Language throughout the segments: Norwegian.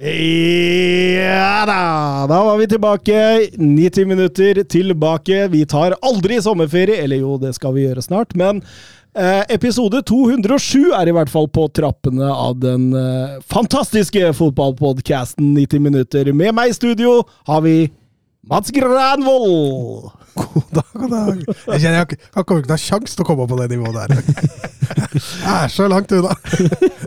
Ja da! Da var vi tilbake. 90 minutter tilbake. Vi tar aldri sommerferie, eller jo, det skal vi gjøre snart, men eh, episode 207 er i hvert fall på trappene av den eh, fantastiske fotballpodkasten 90 minutter. Med meg i studio har vi Mats Granvold! God dag, god dag. Jeg kjenner jeg har- ikke ha sjanse til å komme på det nivået der. Jeg er så langt unna.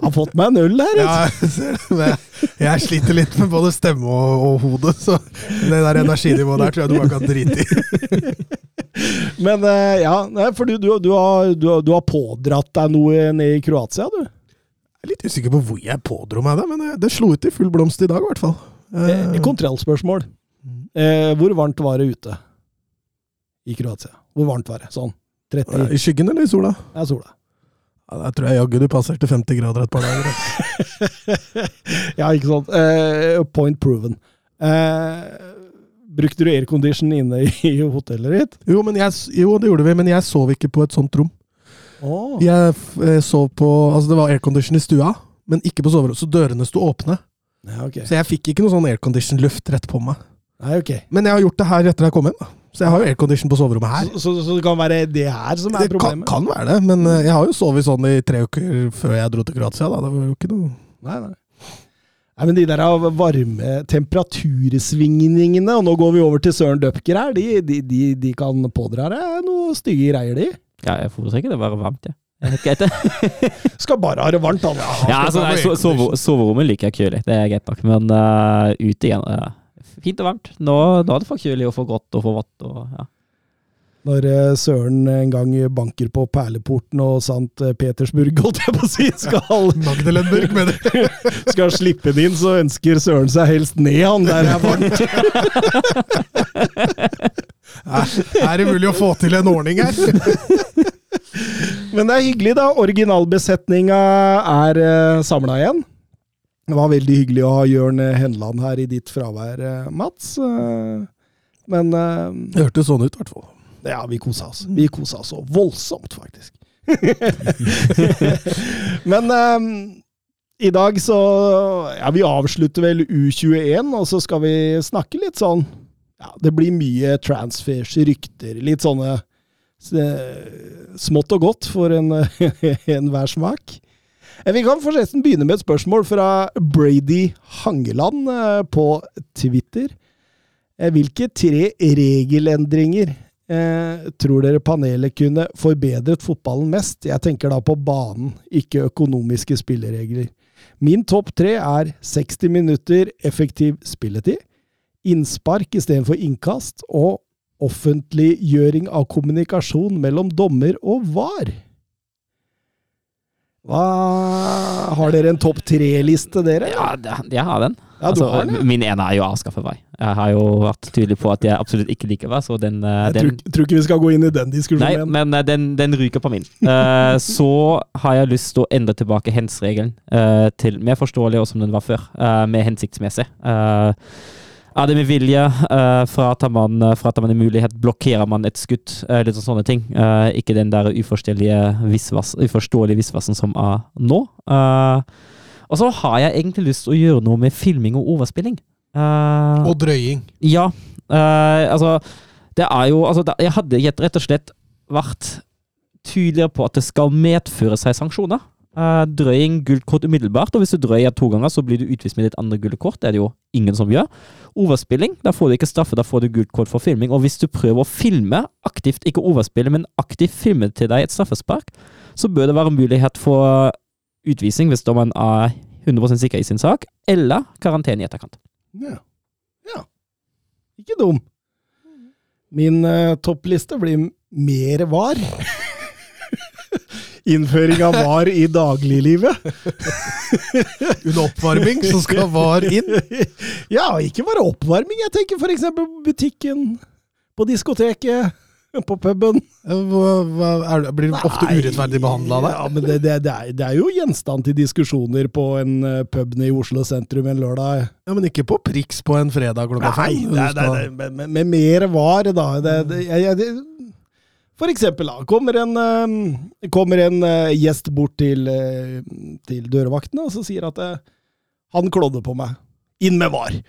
Har fått meg en øl her. Ja, jeg ser det. Jeg- jeg sliter litt med både stemme og, og hode, så det der energinivået der tror jeg du bare kan drite i. Men eh, ja, for du, du, du, har, du, har- du har pådratt deg noe nede i Kroatia, du? Jeg er litt usikker på hvor jeg pådro meg det, men det- det slo ut i full blomst i dag, i hvert fall. Eh, Eh, Kontrollspørsmål. Eh, hvor varmt var det ute i Kroatia? Hvor varmt var det? Sånn 30 I skyggen eller i sola? Ja, sola. Ja, der tror jeg jaggu du passerte 50 grader et par dager. altså. ja, ikke sant. Eh, point proven. Eh, brukte du aircondition inne i, hotellet ditt? Jo, men jeg, jo, det gjorde vi, men jeg sov ikke på et sånt rom. Oh. Jeg f- eh, sov på Altså, det var aircondition i stua, men ikke på soverommet, så dørene sto åpne. Ja, okay. Så jeg fikk ikke noe sånn aircondition-luft rett på meg. Nei, ok. Men jeg har gjort det her etter jeg kom hjem. da. Så jeg har jo aircondition på soverommet her. Så, så, så det kan være det her som er Det kan, Det kan være det, men eh, jeg har jo sovet sånn i tre uker før jeg dro til Kroatia. da. Det var jo ikke noe Nei, nei. Nei, men De der av varme temperatursvingningene, og nå går vi over til Søren Døpker her, de, de, de, de kan pådra deg noe stygge greier, de. Ja, jeg foretrekker det å være varmt, jeg. Det. Skal bare ha det varmt, han. Ja, altså, nei, so sover soverommet liker jeg kjølig, det er greit nok. Men uh, ute igjen uh, Fint og varmt. Nå, nå er det for kjølig og for godt og for vått. Og, ja. Når eh, Søren en gang banker på perleporten og Sant Petersburg, holdt jeg på å si, skal, Magdelenburg, mener du? skal slippe den inn, så ønsker Søren seg helst ned, han der er varmt. Er, det mulig å få til en ordning her? Men det er hyggelig, da. Originalbesetninga er uh, samla igjen. Det var veldig hyggelig å ha Jørn Henland her i ditt fravær, eh, Mats. Eh, men eh, Det hørtes sånn ut, i hvert fall. ja, vi kosa oss. Vi kosa oss så voldsomt, faktisk. men um, i dag så Ja, vi avslutter vel U21, og så skal vi snakke litt sånn Ja, det blir mye transfers, rykter, litt sånne smått og godt for en enhver smak. Eh, Vi kan forresten begynne med et spørsmål fra Brady Hangeland eh, på Twitter. Eh, Hvilke tre regelendringer tror dere panelet kunne forbedret fotballen mest? Jeg tenker da på banen, ikke økonomiske spilleregler. Min topp tre er 60 minutter effektiv spilletid, innspark istedenfor innkast, og offentliggjøring av kommunikasjon mellom dommer og VAR. Hva Har dere en topp tre-liste, dere? Ja, jeg har den. Ja, Altså, har den. Min ene er jo avskaffet vei. Jeg har jo vært tydelig på at jeg absolutt ikke liker vei, så den, eh, Jeg den tror, tror ikke vi skal gå inn i den Nei, diskusjonen igjen. men eh, den, den ryker på min. Eh, så har jeg lyst til å endre tilbake hens-regelen til mer forståelig og som den var før. Uh, mer hensiktsmessig. Uh, er det med vilje? Uh, fratar, man, uh, fratar man en mulighet? Blokkerer man et skudd? Uh, litt sånn sånne ting. Uh, ikke den der uforståelige visvas, uforståelige visvasen som er nå. Eh, og så har jeg egentlig lyst til å gjøre noe med filming og overspilling. Eh, Og drøying. ja. eh, altså, det er jo altså, Jeg hadde rett og slett vært tydeligere på at det skal medføre seg sanksjoner. Eh, drøying gult kort umiddelbart, og hvis du drøyer to ganger, så blir du utvist med ditt andre gullkort. Det er det jo ingen som gjør. Overspilling, da får du ikke straffe, da får du gullkort for filming. Og hvis du prøver å filme aktivt, ikke overspille, men aktivt filme til deg et straffespark, så bør det være mulighet for utvisning hvis dommeren er 100 sikker i sin sak, eller karantene i etterkant. Ja. ja. Ikke dum. Min uh, toppliste blir mer var. innføring av VAR i dagliglivet. Under oppvarming så skal VAR inn. Ja, ikke bare oppvarming. Jeg tenker f.eks. på butikken, på diskoteket, på puben. Hva, hva, er, det- blir du ofte urettferdig behandla der? Ja, men det, det, det, er, det er jo gjenstand til diskusjoner på en eh, pub i Oslo sentrum en lørdag. Ja, Men ikke på Prix på en fredag klokka Nei, fem? det, det, det, med, med, med mer var, da. Det, jeg, jeg, for eksempel, da, kommer en, eh, kommer en eh, gjest bort til, eh, til dørvaktene og så sier at han klådde på meg. Inn med var!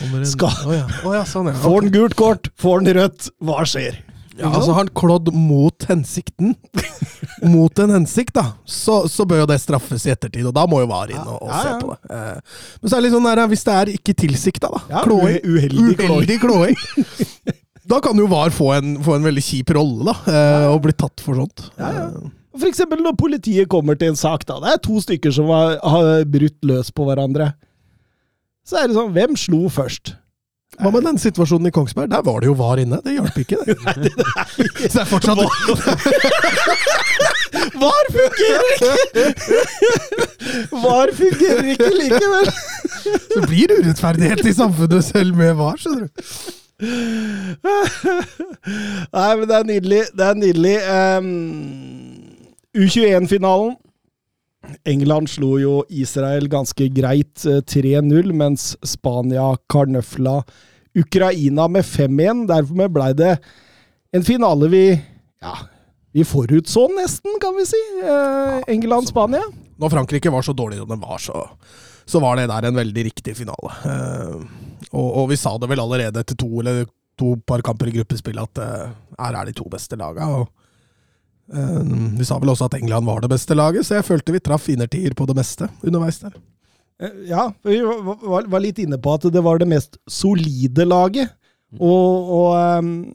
En- Skal- Å ja. Å ja, sånn ja. Får han gult kort, får han rødt, hva skjer? Ja, altså Har han klådd mot hensikten, mot en hensikt, da, så, så bør jo det straffes i ettertid. Og da må jo VAR inn og, og se på det. Eh, men så er det litt sånn der, hvis det er ikke tilsikta, da. Klåing. uheldig. Uheldig klåing. Da kan jo VAR få en, få en veldig kjip rolle, da, eh, og bli tatt for sånt. Ja, ja. For eksempel når politiet kommer til en sak, da. Det er to stykker som har, har brutt løs på hverandre. Så er det sånn, hvem slo først? Hva med den situasjonen i Kongsberg? Der var det jo VAR inne. Det hjalp ikke, det. Så det er fortsatt VAR fungerer ikke! VAR fungerer ikke likevel! Det blir urettferdighet i samfunnet selv med VAR, skjønner du. Nei, men det er nydelig. Det er nydelig. Um, U21-finalen. England slo jo Israel ganske greit eh, 3-0, mens Spania karnøfla Ukraina med 5-1. Derfor blei det en finale vi ja, vi forutså nesten, kan vi si. Eh, England-Spania. Når Frankrike var så dårlig som de var, så, så var det der en veldig riktig finale. Eh, og, og vi sa det vel allerede etter to eller to par kamper i gruppespill at eh, her er de to beste laga. Og, eh, vi sa vel også at England var det beste laget, så jeg følte vi traff innertier på det meste underveis der. Ja, vi var- litt inne på at det var det mest solide laget. Og, og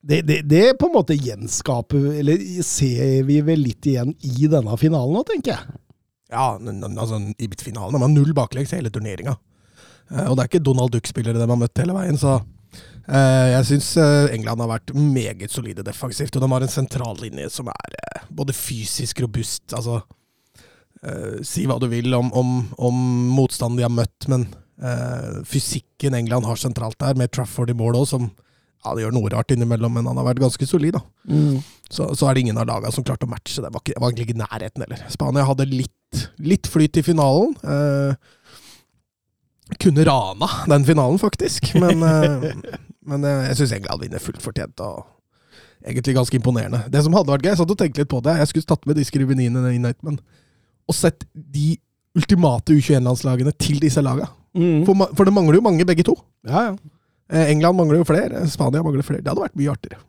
det, det, det på en måte gjenskaper Eller ser vi vel litt igjen i denne finalen nå, tenker jeg. Ja, altså i finalen har man null baklengs hele turneringa. Eh, og det er ikke Donald Duck-spillere de har møtt hele veien, så eh, jeg syns England har vært meget solide defensivt. Og de har en sentrallinje som er eh, både fysisk robust altså eh, Si hva du vil om, om, om motstanden de har møtt, men eh, fysikken England har sentralt der, med Trafford i mål òg, som ja, det gjør noe rart innimellom, men han har vært ganske solid, da. Så, så er det ingen av lagene som klarte å matche det. Var, ikke, var egentlig ikke nærheten heller. Spania hadde litt, litt flyt i finalen. Eh, kunne rana den finalen, faktisk. Men, eh, men eh, jeg syns England vinner fullt fortjent. og Egentlig ganske imponerende. Det som hadde vært gøy, jeg satt og tenkte litt på det, jeg skulle tatt med de skriveniene i Nightman og sett de ultimate U21-landslagene til disse lagene. Mm. For, for det mangler jo mange, begge to. Ja, ja. Eh, England mangler jo flere, Spania mangler flere. Det hadde vært mye artigere.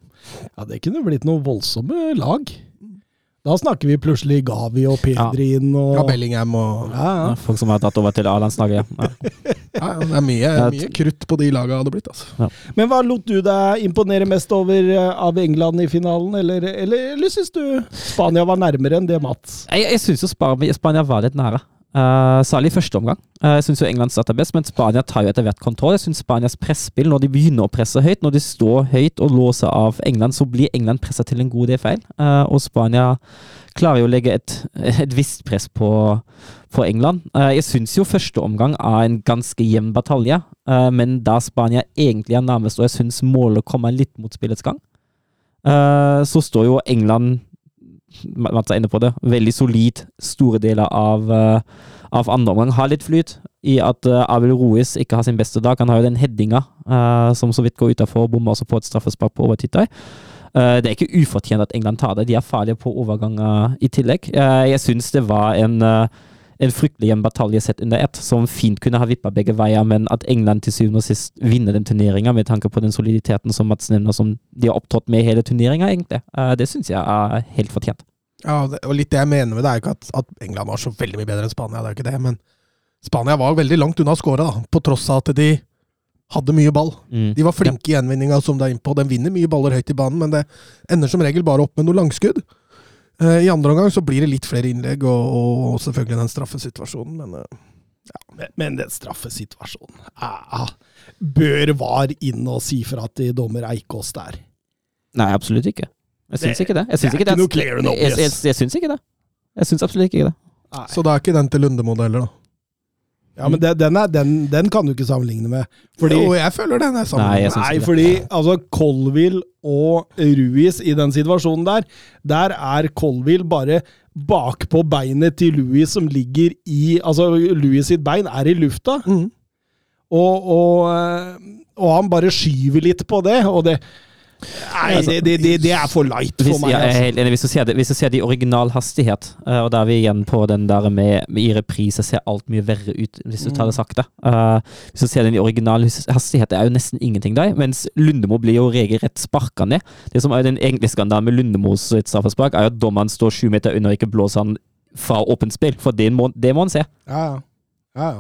ja, det kunne blitt noen voldsomme lag. Da snakker vi plutselig Gavi og Pedri inn og Ja, Bellingham og ja, ja. Folk som har tatt over til A-landslaget. Ja. Ja, det er mye, mye krutt på de laga hadde blitt, altså. Men hva lot du deg imponere mest over eh, av England i finalen, eller, eller, eller syns du Spania var nærmere enn det Mats? Jeg, jeg syns jo Spania, Spania var litt nære. Uh, særlig i første omgang. Uh, jeg syns England starter best, men Spania tar jo etter hvert kontroll. Jeg syns Spanias presspill, når de begynner å presse høyt, når de står høyt og låser av England, så blir England pressa til en god del feil. Uh, og Spania klarer jo å legge et, et visst press på, på England. Jeg syns jo første omgang er en ganske jevn batalje, men da Spania egentlig er nærmest, og jeg syns målet kommer litt mot spillets gang, så står jo England Mats er inne på det. Veldig solid store deler av, uh, av andre omgang. Har litt flyt i at uh, Abel Ruiz ikke har sin beste dag. Han har jo den headinga uh, som så vidt går utafor, bommer også på et straffespark på overtid. Eh, det er ikke ufortjent at England tar det. De er farlige på overganger i tillegg. Eh, jeg syns det var en, eh, en fryktelig jevn batalje sett under ett, som fint kunne ha vippa begge veier, men at England til syvende og sist vinner den turneringa med tanke på den soliditeten som Mats nevner, som de har opptrådt med i hele turneringa, egentlig, eh, det syns jeg er helt fortjent. Ja, og litt det jeg mener med det, er ikke at, at England var så veldig mye bedre enn Spania, det er jo ikke det, men Spania var veldig langt unna å skåre, da, på tross av at de hadde mye ball. Mm. De var flinke i gjenvinninga, som du er innpå. De vinner mye baller høyt i banen, men det ender som regel bare opp med noe langskudd. Eh, I andre omgang så blir det litt flere innlegg, og, og, selvfølgelig den straffesituasjonen, men ja, Men, den straffesituasjonen ah, Bør VAR inn og si fra til dommer Eikås der? Nei, absolutt ikke. Jeg syns ikke det. Jeg syns det ikke det. ikke clear and Jeg, jeg, jeg syns ikke det. Jeg syns absolutt ikke det. Nei. Så det er ikke den til Lundemo heller, da. Ja, men den, den, er, den, den kan du ikke sammenligne med. Fordi, Jo, jeg føler den er sammenlignet. Nei, nei, fordi altså, Colville og Ruiz i den situasjonen der, der er Colville bare bakpå beinet til Louis som ligger i Altså, Louis sitt bein er i lufta, Mm. og, og, eh, og han bare skyver litt på det, og det Nei, Altså, det, det, det, er for light for Hvis, meg. ja, jeg er Altså. helt enig. Hvis du ser det, hvis du ser det i original hastighet, eh, og da er vi igjen på den der med, med i reprise ser alt mye verre ut hvis du tar det sakte. Uh, hvis du ser den i original hastighet, det er jo nesten ingenting der, mens Lundemo blir jo regelrett sparka ned. Det som er den egentlige skandalen med Lundemos straffespark, er jo at dommeren står sju meter under og ikke blåser han fra åpent spill, for det må, det må han se. Ja, ja. ja, ja.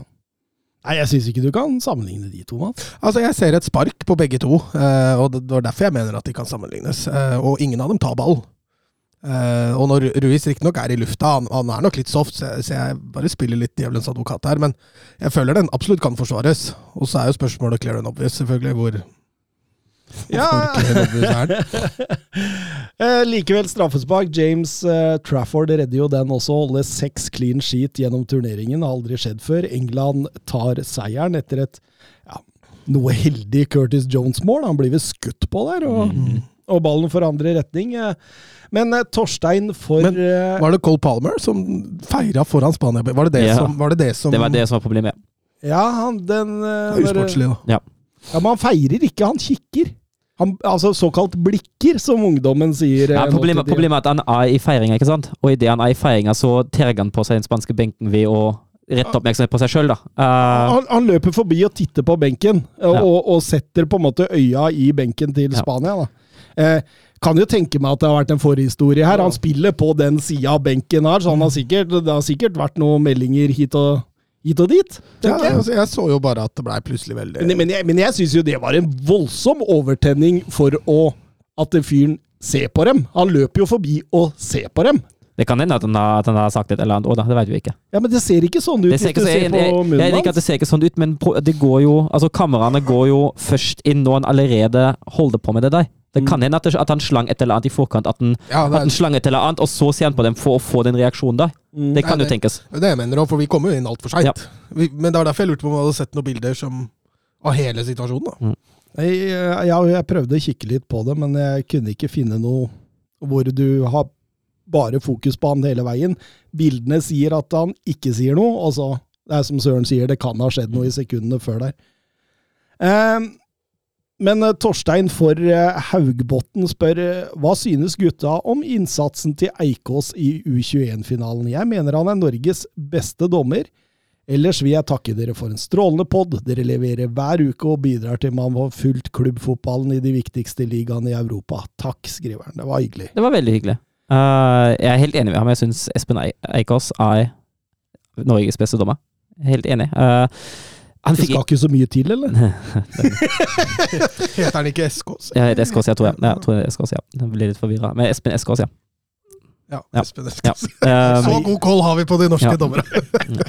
Nei, jeg syns ikke du kan sammenligne de to, Mats. Altså, Jeg ser et spark på begge to, eh, og det var derfor jeg mener at de kan sammenlignes. Eh, Og ingen av dem tar ball. Eh, Og når Ruiz riktignok er i lufta, han, er nok litt soft, så jeg bare spiller litt djevelens advokat her, men jeg føler den absolutt kan forsvares. Og så er jo spørsmålet clear and obvious, selvfølgelig, hvor Ja. den? Eh, likevel straffespark. James eh, Trafford redder jo den også. Holder seks clean sheet gjennom turneringen. Har aldri skjedd før. England tar seieren etter et ja, noe heldig Curtis Jones-mål. Han blir vel skutt på der, og, og ballen forandrer retning. Eh, Men eh, Torstein for Men eh, Var det Cole Palmer som feira foran Spania? Var det det, Ja. som, var det, det som Det var det som var problemet. Ja, han den eh, Usportslig, da. Ja, Men han feirer ikke, han kikker. Han, altså såkalt blikker, som ungdommen sier. eh, Ja, problemet, problemet er at han er i feiringa, ikke sant? Og idet han er i feiringa, så terger han på seg den spanske benken ved å rette oppmerksomhet på seg sjøl, da. Uh, han, han løper forbi og titter på benken, og, Ja. og, og setter på en måte øya i benken til Spania. Da. Uh, kan jo tenke meg at det har vært en forhistorie her. Han spiller på den sida benken her, så han har sikkert, det har sikkert vært noen meldinger hit og, hit og dit. Ja, jeg. altså, jeg så jo bare at det blei plutselig veldig Men, men jeg, men jeg syns jo det var en voldsom overtenning for å at fyren ser på dem. Han løper jo forbi og ser på dem. det kan hende at han, har, at han har sagt et eller annet òg, da. Det vet vi ikke. Ja, Men det ser ikke sånn ut Det ser hvis du ser jeg, på jeg, jeg, munnen jeg liker at det ser ikke sånn ut, men det går jo Altså, kameraene går jo først inn når han allerede holder på med det der. Det kan hende at, det, at han slang et eller annet i forkant, at han, Ja, at han er slang et eller annet, og så ser han på dem for å få den reaksjonen da Det kan Nei, jo tenkes. det jeg mener òg, for vi kom jo inn altfor seint. Ja. Men det var derfor jeg lurte på om vi hadde sett noen bilder som, av hele situasjonen. da. Jeg, ja, jeg prøvde å kikke litt på det, men jeg kunne ikke finne noe hvor du har bare fokus på han hele veien. Bildene sier at han ikke sier noe, og så det er som Søren sier, det kan ha skjedd noe i sekundene før der. Eh, men eh, Torstein for eh, Haugbotn spør eh, hva synes gutta om innsatsen til Eikås i U21-finalen? Jeg mener han er Norges beste dommer. Ellers vil jeg takke dere for en strålende pod. Dere leverer hver uke og bidrar til man får fulgt klubbfotballen i de viktigste ligaene i Europa. Takk, skriver han. Det var hyggelig. Det var veldig hyggelig. Uh, jeg er helt enig med ham. Jeg syns Espen Eikås er Norges beste dommer. Helt enig. Eh, han Det fikk skal ikke så mye til, eller? Heter han ikke Eskås? Ja, det er Eskås, jeg tror jeg. Ja, jeg tror det er Eskås, ja. Jeg blir litt forvirra. Men Espen Eskås, ja. Ja, Ja. Espen Eskås. ja. Så god koll har vi på de norske Ja. dommere!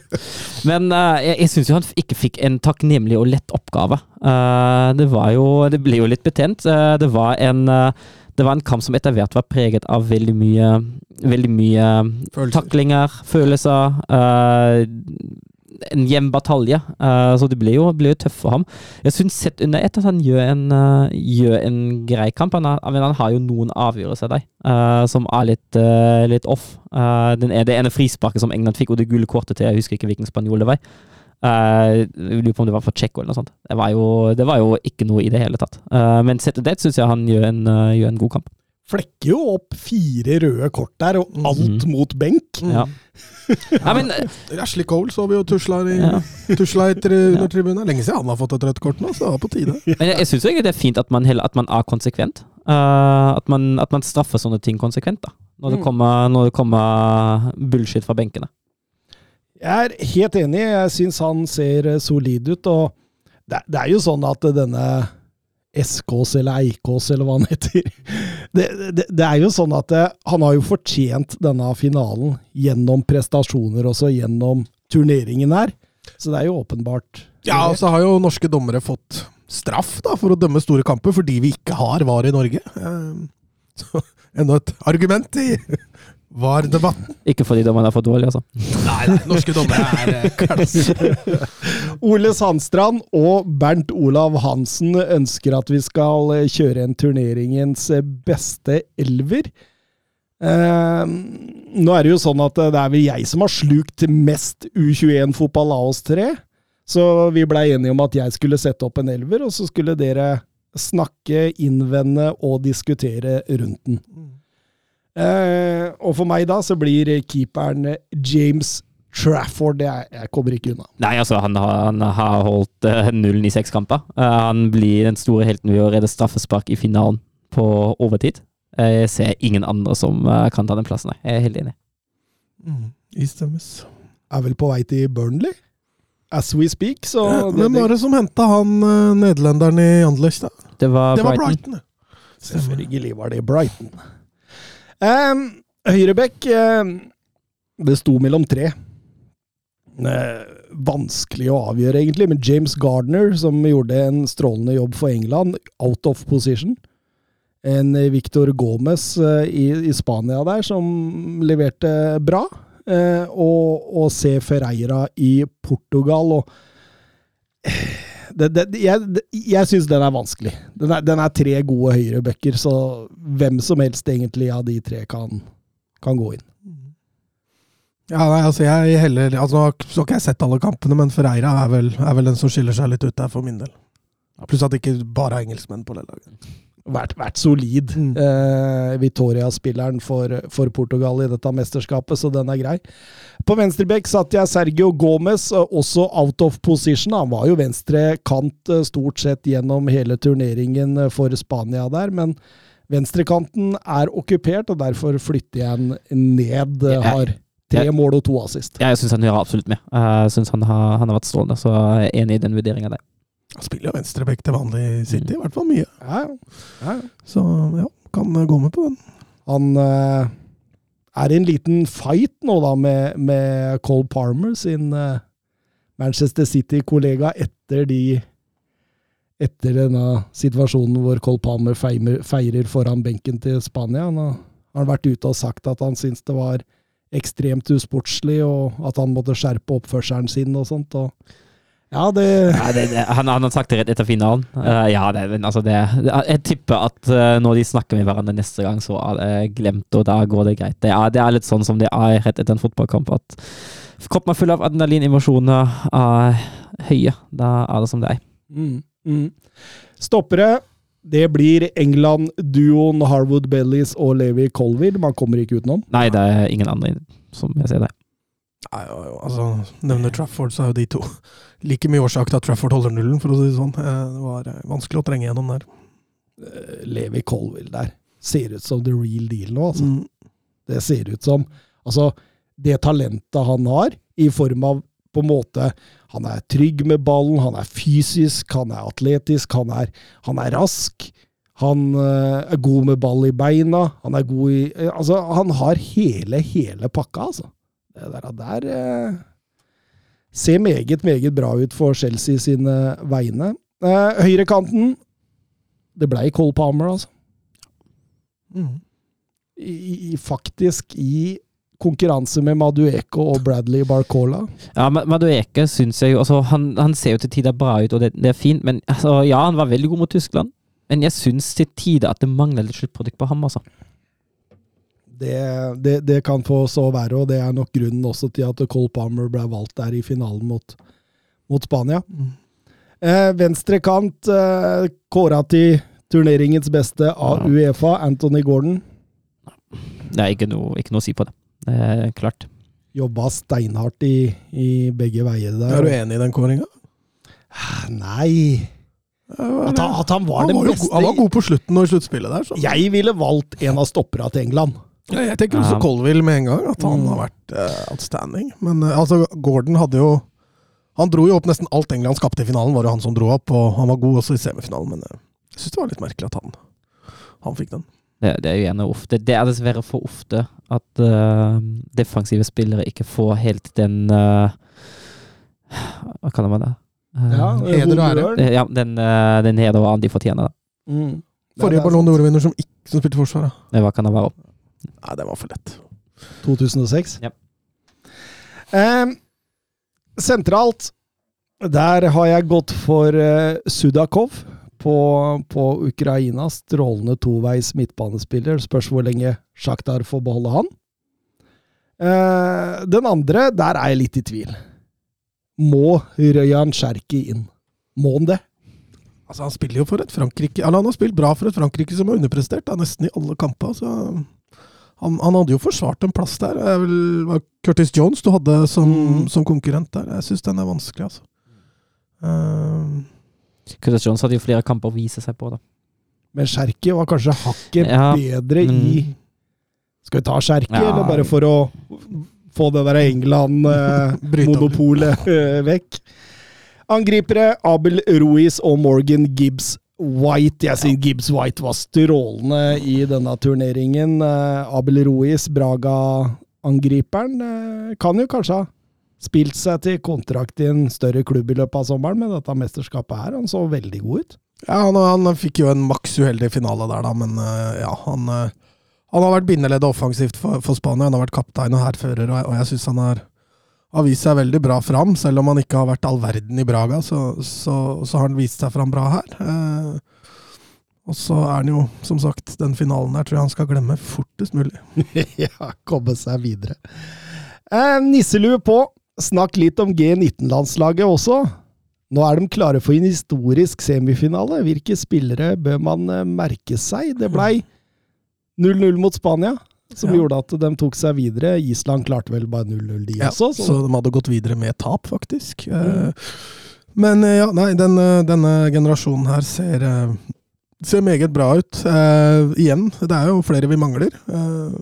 Men uh, jeg, jeg syns jo han ikke fikk en takknemlig og lett oppgave. Uh, det var jo Det ble jo litt betent. Uh, det var en det var en kamp som etter hvert var preget av veldig mye Veldig mye Følelser. taklinger, følelser. eh, en jevn batalje. uh, så det blir jo, jo tøft for ham. Jeg syns sett under ett at han gjør en, uh, gjør en grei kamp. Han har, han har jo noen avgjørelser der uh, som er litt, litt off. Den er, det ene frisparket som England fikk, og det gule kortet til Jeg husker ikke hvilken spanjol det var. Uh, lurer på om det var for Tsjekko eller noe sånt. Det var, jo, det var jo ikke noe i det hele tatt. Men sett under ett syns jeg han gjør en, gjør en god kamp. Flekker jo opp fire røde kort der, og alt mot benk. Ja. ja, men Ashley Cole så vi jo tusla i, Ja. tusla under tribunen. Lenge siden han har fått et rødt kort nå, så det var på tide. Men jeg, jeg syns egentlig det er fint at man, at man er konsekvent. Uh, at, man, at man straffer sånne ting konsekvent, da. Når det Mm. kommer, når det kommer bullshit fra benkene. Jeg er helt enig. Jeg syns han ser eh, solid ut. og det, det er jo sånn at denne Eskås eller Eikås, eller hva han heter det, det, det er jo sånn at det, han har jo fortjent denne finalen gjennom prestasjoner også, gjennom turneringen her. Så det er jo åpenbart Ja, og så har jo norske dommere fått straff da, for å dømme store kamper, fordi vi ikke har VAR i Norge. Eh, Så enda et argument i VAR-debatten. Ikke fordi dommerne er for dårlige, altså. Nei, nei, norske dommere er eh, klasse. Ole Sandstrand og Bernt Olav Hansen ønsker at vi skal eh, kjøre en turneringens eh, beste elver. Eh, nå er det jo sånn at det er vel jeg som har slukt mest U21-fotball av oss tre. Så vi blei enige om at jeg skulle sette opp en elver, og så skulle dere snakke, innvende og diskutere rundt den. Eh, og for meg da så blir keeperen James Trafford. Jeg, jeg kommer ikke unna. Nei, altså, han har, han har holdt eh, nullen i seks kamper. Eh, han blir den store helten ved å redde straffespark i finalen på overtid. Jeg ser ingen andre som eh, kan ta den plassen, nei. Jeg er helt enig. Mm, Istemmes. Er vel på vei til Burnley? As we speak, så Ja, det- Hvem var det som henta han nederlenderen i Anderlecht, da? Det var, Det var Brighton. Brighton. Selvfølgelig var det Brighton. Um, Høyrebekk eh, Det sto mellom tre. Uh, vanskelig å avgjøre, egentlig, men James Gardner, som gjorde en strålende jobb for England, out of position. En eh, Victor Gomez uh, i, i Spania der, som leverte bra. Uh, og, og se Ferreira i Portugal. og det, det, jeg det- jeg syns den er vanskelig. Den er, den er tre gode høyrebacker, så hvem som helst egentlig av de tre kan, kan gå inn. Ja, nei, altså jeg heller altså, Så har ikke jeg sett alle kampene, men Ferreira er vel, er vel den som skiller seg litt ut der, for min del. Pluss at det ikke bare er engelskmenn på det laget. Vært, vært solid. Mm. Eh, Vitoria-spilleren for, for Portugal i dette mesterskapet, så den er grei. På venstrebekk satt jeg Sergio Gomez, også out of position. Han var jo venstre kant eh, stort sett gjennom hele turneringen eh, for Spania der, men venstrekanten er okkupert, og derfor flytter jeg den ned. Eh, Har tre mål og to assist. Jeg syns han gjør absolutt med. Jeg syns han, har- han har vært strålende, så jeg er enig i den vurderinga der. Han spiller jo venstreback til vanlig i City, i hvert fall mye. Ja, ja. Så ja, kan eh, gå med på den. Han uh, er i en liten fight nå, da, med, med Cole Palmer, sin uh, Manchester City-kollega, etter de etter denne situasjonen hvor Cole Palmer feimer, feirer foran benken til Spania. Han har, har vært ute og sagt at han syns det var ekstremt usportslig, og at han måtte skjerpe oppførselen sin og sånt. Og ja, det Ja, det, det, han, han har sagt det rett etter finalen. Uh, ja, det, men altså det, jeg tipper at uh, når de snakker med hverandre neste gang, så er det glemt, og da går det greit. Det er, det er litt sånn som det er rett etter en fotballkamp, at kroppen er full av adrenalin, emosjoner er høye. Da er det som det er. Mm, mm. Stoppere. Det blir England-duoen Harwood Bellies og Levi Colville. Man kommer ikke utenom. Nei, det er ingen andre som jeg ser det. Nei, jo, jo, altså, Nevner Trafford, så er jo de to like mye årsak til at Trafford holder nullen, for å si det sånn. Eh, Det var eh, vanskelig å trenge gjennom der. Eh, Levi Colville der ser ut som the real deal nå, altså. Mm. Det ser ut som Altså, det talentet han har, i form av på en måte Han er trygg med ballen, han er fysisk, han er atletisk, han er, han er rask. Han er god med ball i beina. Han er god i Altså, han har hele, hele pakka, altså. Det der, der ser meget, meget bra ut for Chelsea sine vegne. Eh, Høyrekanten Det blei Cole Palmer, altså. Mm. I, i, faktisk i konkurranse med Madueko og Bradley Barcola. Ja, Ma- Madueke syns jeg jo altså, han, han ser jo til tider bra ut, og det, det er fint, men altså, ja, han var veldig god mot Tyskland. Men jeg syns til tider at det mangler litt sluttprodukt på ham, altså. Det, det, det kan få så være, og det er nok grunnen også til at Cole Palmer ble valgt der i finalen mot, mot Spania. Mm. Eh, venstre kant eh, kåra til turneringens beste av Ja. Uefa, Anthony Gordon. Det er ikke noe, ikke noe å si på det. Det er klart. Jobba steinhardt i, i begge veier der. Er du enig i den kåringa? Nei At han, at han var Han den var, beste Jo, han var god på slutten og i sluttspillet der. Så. Jeg ville valgt en av stoppera til England. Ja, jeg tenker også. Colville med en gang, at han Mm. har vært uh, outstanding. Men uh, altså, Gordon hadde jo Han dro jo opp nesten alt England skapte i finalen, var det han som dro opp, og han var god også i semifinalen, men uh, jeg syns det var litt merkelig at han, han fikk den. Det, det er jo gjerne ofte Det er dessverre for ofte at defensive spillere ikke får helt den Hva kaller man det? Ja, heder og ære. ja, den, uh, den heder og æren de fortjener. Mm. Forrige Ballon d'Or-vinner som ikke som spilte forsvar, da. Det kan det være. Nei, det var for lett. 2006. Ja. Eh, sentralt, der har jeg gått for eh, Sudakov på, på Ukraina. Strålende toveis midtbanespiller. Spørs hvor lenge Sjaktar får beholde han. Eh, den andre, der er jeg litt i tvil. Må Røyan Sjerki inn? Må han det? Altså, han spiller jo for et Frankrike Eller han har spilt bra for et Frankrike som har underprestert, da, nesten i alle kamper. Så han, han hadde jo forsvart en plass der. Det vel var Curtis Jones du hadde som, Mm. som konkurrent der. Jeg syns den er vanskelig, altså. Uh, Curtis Jones hadde jo flere kamper å vise seg på, da. Men Cherky var kanskje hakket Ja, bedre mm. i Skal vi ta Cherky, Ja. eller bare for å få det der England-monopolet vekk? Angripere Abel Ruiz og Morgan Gibbs White. Jeg synes Gibbs White var strålende i denne turneringen. Eh, Abel Ruiz, Braga-angriperen, eh, kan jo kanskje ha spilt seg til kontrakt i en større klubb i løpet av sommeren, men dette mesterskapet her, han så veldig god ut. ja, han, han fikk jo en maks uheldig finale der, da, men eh, ja, han, han har vært bindeleddet offensivt for, for Spania. Han har vært kaptein og hærfører, og, jeg- og jeg syns han har, har vist seg veldig bra fram. Selv om han ikke har vært all verden i Braga, så, så, så har han vist seg fram bra her. Eh, og så er han jo, som sagt, den finalen der tror jeg han skal glemme fortest mulig. ja, komme seg videre. Eh, nisselue på. Snakk litt om G19-landslaget også. Nå er de klare for en historisk semifinale. Hvilke spillere bør man eh, merke seg? Det blei 0-0 mot Spania, som Ja. gjorde at de tok seg videre. Island klarte vel bare 0-0, de Ja, også. så Så. de hadde gått videre med tap, faktisk. Mm. Men eh, ja, nei, denne, denne generasjonen her ser, eh, ser meget bra ut. Eh, igjen, det er jo flere vi mangler. Eh,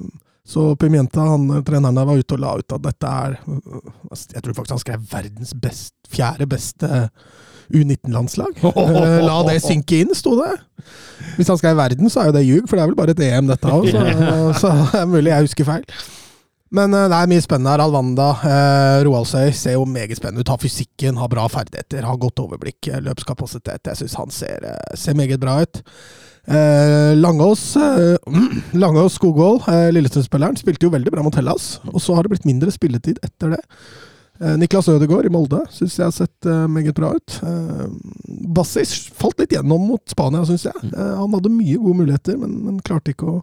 så Pimienta, han, eh, treneren der, var ute og la ut at dette er eh, Jeg tror faktisk han skrev verdens best, fjerde beste U19-landslag. Eh, la det synke inn, sto det. Hvis han skal i verden, så er jo det ljug, for det er vel bare et EM, dette òg. Så, så det er mulig jeg husker feil. Men eh, det er mye spennende her. Alvanda, eh, Roaldsøy ser jo meget spennende ut. Har fysikken, har bra ferdigheter, har godt overblikk, eh, løpskapasitet. Jeg syns han ser, ser meget bra ut. Eh, Langås eh, Langås Skogvold, eh, Lillestrøm-spilleren, spilte jo veldig bra mot Hellas. Og så har det blitt mindre spilletid etter det. Eh, Niklas Ødegaard i Molde syns jeg har sett eh, meget bra ut. Eh, Bassis falt litt gjennom mot Spania, syns jeg. Eh, han hadde mye gode muligheter, men, men klarte ikke å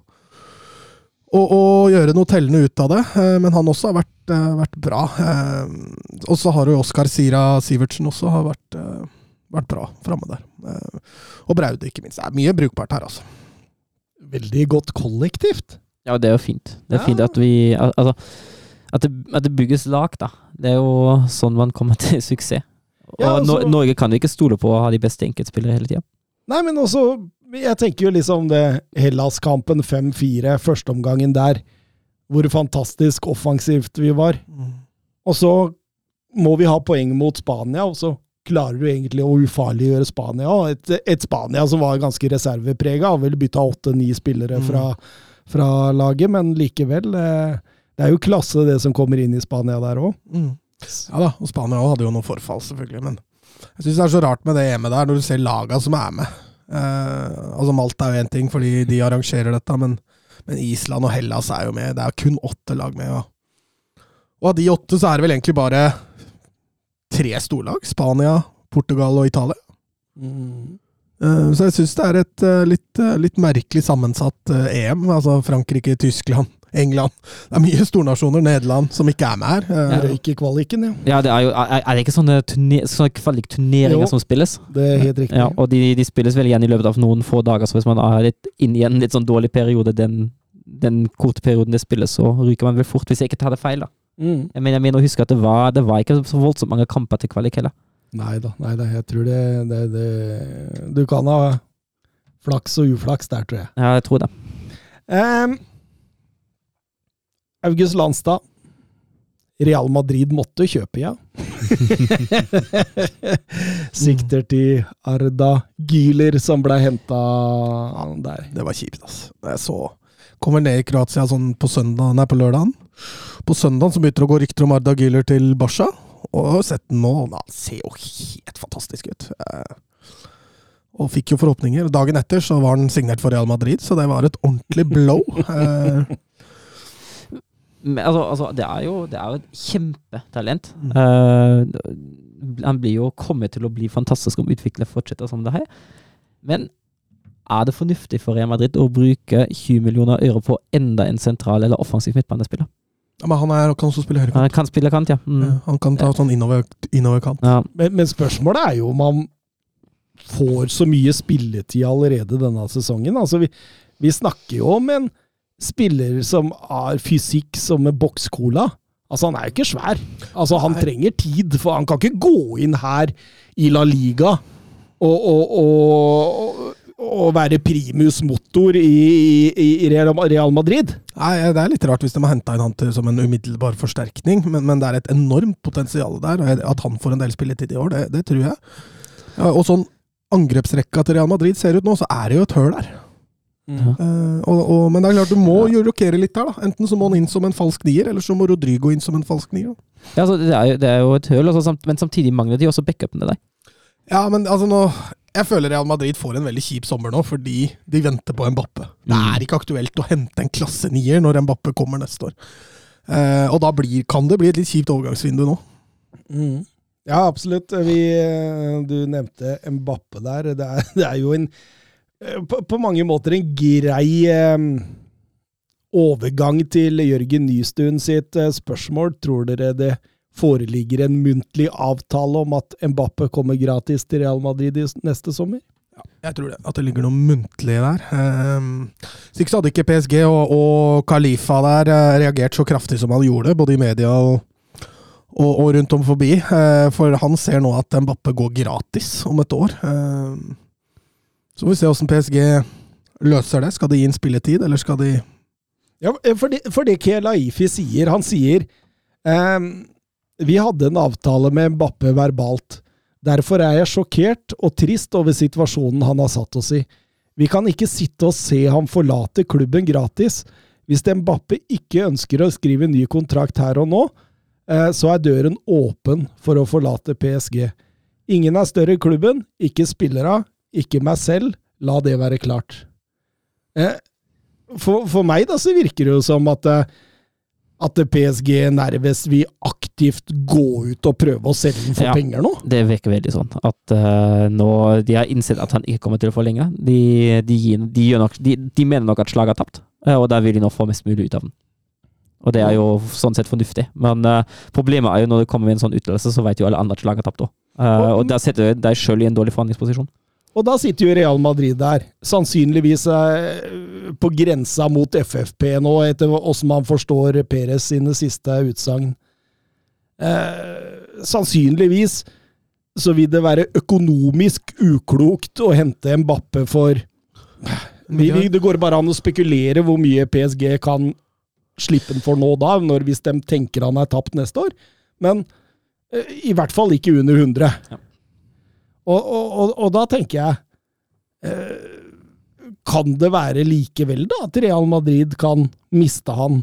å, å gjøre noe tellende ut av det. Men han også har vært, vært bra. Og så har jo Oskar Sira Sivertsen også har vært, vært bra framme der. Og Braude, ikke minst. Det er mye brukbart her, altså. Veldig godt kollektivt. Ja, det er jo fint. Det er Ja. fint at vi Altså, at det, at det bygges lag, da. Det er jo sånn man kommer til suksess. Og Ja, altså- Nor- Norge kan jo ikke stole på å ha de beste enkeltspillere hele tida. Nei, men også Jeg tenker jo liksom det Hellas-kampen 5-4, førsteomgangen der. Hvor fantastisk offensivt vi var. Og så må vi ha poeng mot Spania, og så klarer du egentlig å ufarliggjøre Spania. Et, et Spania som var ganske reserveprega, har vel bytta åtte-ni spillere fra, fra laget, men likevel. eh, Det er jo klasse, det som kommer inn i Spania der òg. Mm. Ja da, og Spania hadde jo noen forfall, selvfølgelig. Men jeg syns det er så rart med det EM-et der, når du ser laga som er med. Eh, altså Malta er jo én ting, fordi de arrangerer dette, men, men Island og Hellas er jo med. Det er kun åtte lag med. Og, og av de åtte så er det vel egentlig bare tre storlag. Spania, Portugal og Italia. Eh, Så jeg syns det er et eh, litt, eh, litt merkelig sammensatt eh, EM. Altså Frankrike, Tyskland, England. Det er mye stornasjoner, Nederland, som ikke er med her. Ja. Røyk i kvaliken, ja. Ja, det er jo Er er det ikke sånne, turne, sånne kvalikturneringer som spilles? Det er helt riktig. Ja, og de, de spilles vel igjen i løpet av noen få dager, så hvis man er litt inne i en litt sånn dårlig periode den, den korte perioden det spilles, så ryker man vel fort, hvis jeg ikke tar det feil, da. Mm. Jeg mener, jeg mener å huske at det var, det var ikke så voldsomt mange kamper til kvalik heller. Nei da, nei da, jeg tror det, det, det Du kan ha flaks og uflaks der, tror jeg. Ja, jeg tror det. Um, August Landstad. Real Madrid måtte kjøpe, ja. Sikter til Arda Gyler, som ble henta der. Det var kjipt, altså. Jeg så Kommer ned i Kroatia sånn på søndag, nei, på lørdagen. På søndagen så begynner det å gå rykter om Arda Gyler til Barca. Og sett den nå, og den ser jo helt fantastisk ut. Eh, Og fikk jo forhåpninger. Dagen etter så var den signert for Real Madrid, så det var et ordentlig blow. Eh, Men, altså, altså, det er jo det er jo et kjempetalent. Mm. Uh, han blir jo kommet til å bli fantastisk om utviklet fortsetter som det her. Men er det fornuftig for Real Madrid å bruke 20 millioner øre på enda en sentral eller offensiv midtbanespiller? Ja, men han er, kan også spille Han kan spille kant, ja. Mm. Ja, Han kan ta sånn innover, innoverkant. ja. Men, men spørsmålet er jo om han får så mye spilletid allerede denne sesongen. Altså, vi, vi snakker jo om en spiller som har fysikk som en bokscola. Altså, han er jo ikke svær. Altså, han Nei. trenger tid, for han kan ikke gå inn her i La Liga og, og, og, og være primus motor i, i, i Real Madrid. Nei, Det er litt rart hvis de har henta inn han til, som en umiddelbar forsterkning, men, men det er et enormt potensial der. og At han får en del spilletid i år, det, det tror jeg. Ja, og sånn angrepsrekka til Real Madrid ser ut nå, så er det jo et høl der. Ja. uh, og, og, men det er klart, du må jo rokere litt der. da. Enten så må han inn som en falsk nier, eller så må Rodrigo inn som en falsk nier. Ja, altså, det, er jo, det er jo et høl, altså, samt, men samtidig mangler de også backupene der. Ja, men altså nå Jeg føler Real Madrid får en veldig kjip sommer nå, fordi de venter på Mbappe. Det Mm. er ikke aktuelt å hente en klasse nier når Mbappe kommer neste år. Eh, og da blir, kan det bli et litt kjipt overgangsvindu nå. Ja, absolutt. Vi, du nevnte Mbappe der. Det er, det er jo en eh, på, på mange måter en grei eh, overgang til Jørgen Nystuen sitt eh, spørsmål. Tror dere det foreligger en muntlig avtale om at Mbappe kommer gratis til Real Madrid neste sommer? Jeg tror det. At det ligger noe muntlig der. Um, så ikke så hadde ikke PSG og, og Khalifa der eh, reagert så kraftig som han gjorde, både i media og, og, og rundt om forbi. Eh, for han ser nå at Mbappe går gratis om et år. Um, så får vi se hvordan PSG løser det. Skal de gi inn spilletid, eller skal de Ja, eh, for det, for det Kelaifi sier, han sier ehm, Vi hadde en avtale med Mbappe verbalt. Derfor er jeg sjokkert og trist over situasjonen han har satt oss i. Vi kan ikke sitte og se ham forlate klubben gratis. Hvis Mbappe ikke ønsker å skrive ny kontrakt her og nå, eh, så er døren åpen for å forlate PSG. Ingen er større i klubben, ikke spillere, ikke meg selv. La det være klart. Eh, for, for meg da så virker det jo som at, eh, at PSG nærmest vil aktivt gå ut og prøve å selge den for Ja. penger nå. Det virker veldig sånn. At uh, nå De har innsett at han ikke kommer til å få De, de, de, de, de mener nok at slaget er tapt, eh, og der vil de nå få mest mulig ut av den. Og det er jo sånn sett fornuftig. Men uh, problemet er jo når det kommer med en sånn uttalelse, så vet jo alle andre at slaget er tapt òg. og der setter du deg sjøl i en dårlig forhandlingsposisjon. Og da sitter jo Real Madrid der, sannsynligvis eh, på grensa mot FFP nå, etter åssen man forstår Perez sine siste utsagn. Eh, sannsynligvis så vil det være økonomisk uklokt å hente Mbappe for Det går bare an å spekulere hvor mye PSG kan slippe den for nå da, når, hvis de tenker han er tapt neste år. Men eh, i hvert fall ikke under 100. Ja. Og, og, og, og da tenker jeg eh, Kan det være likevel da at Real Madrid kan miste han?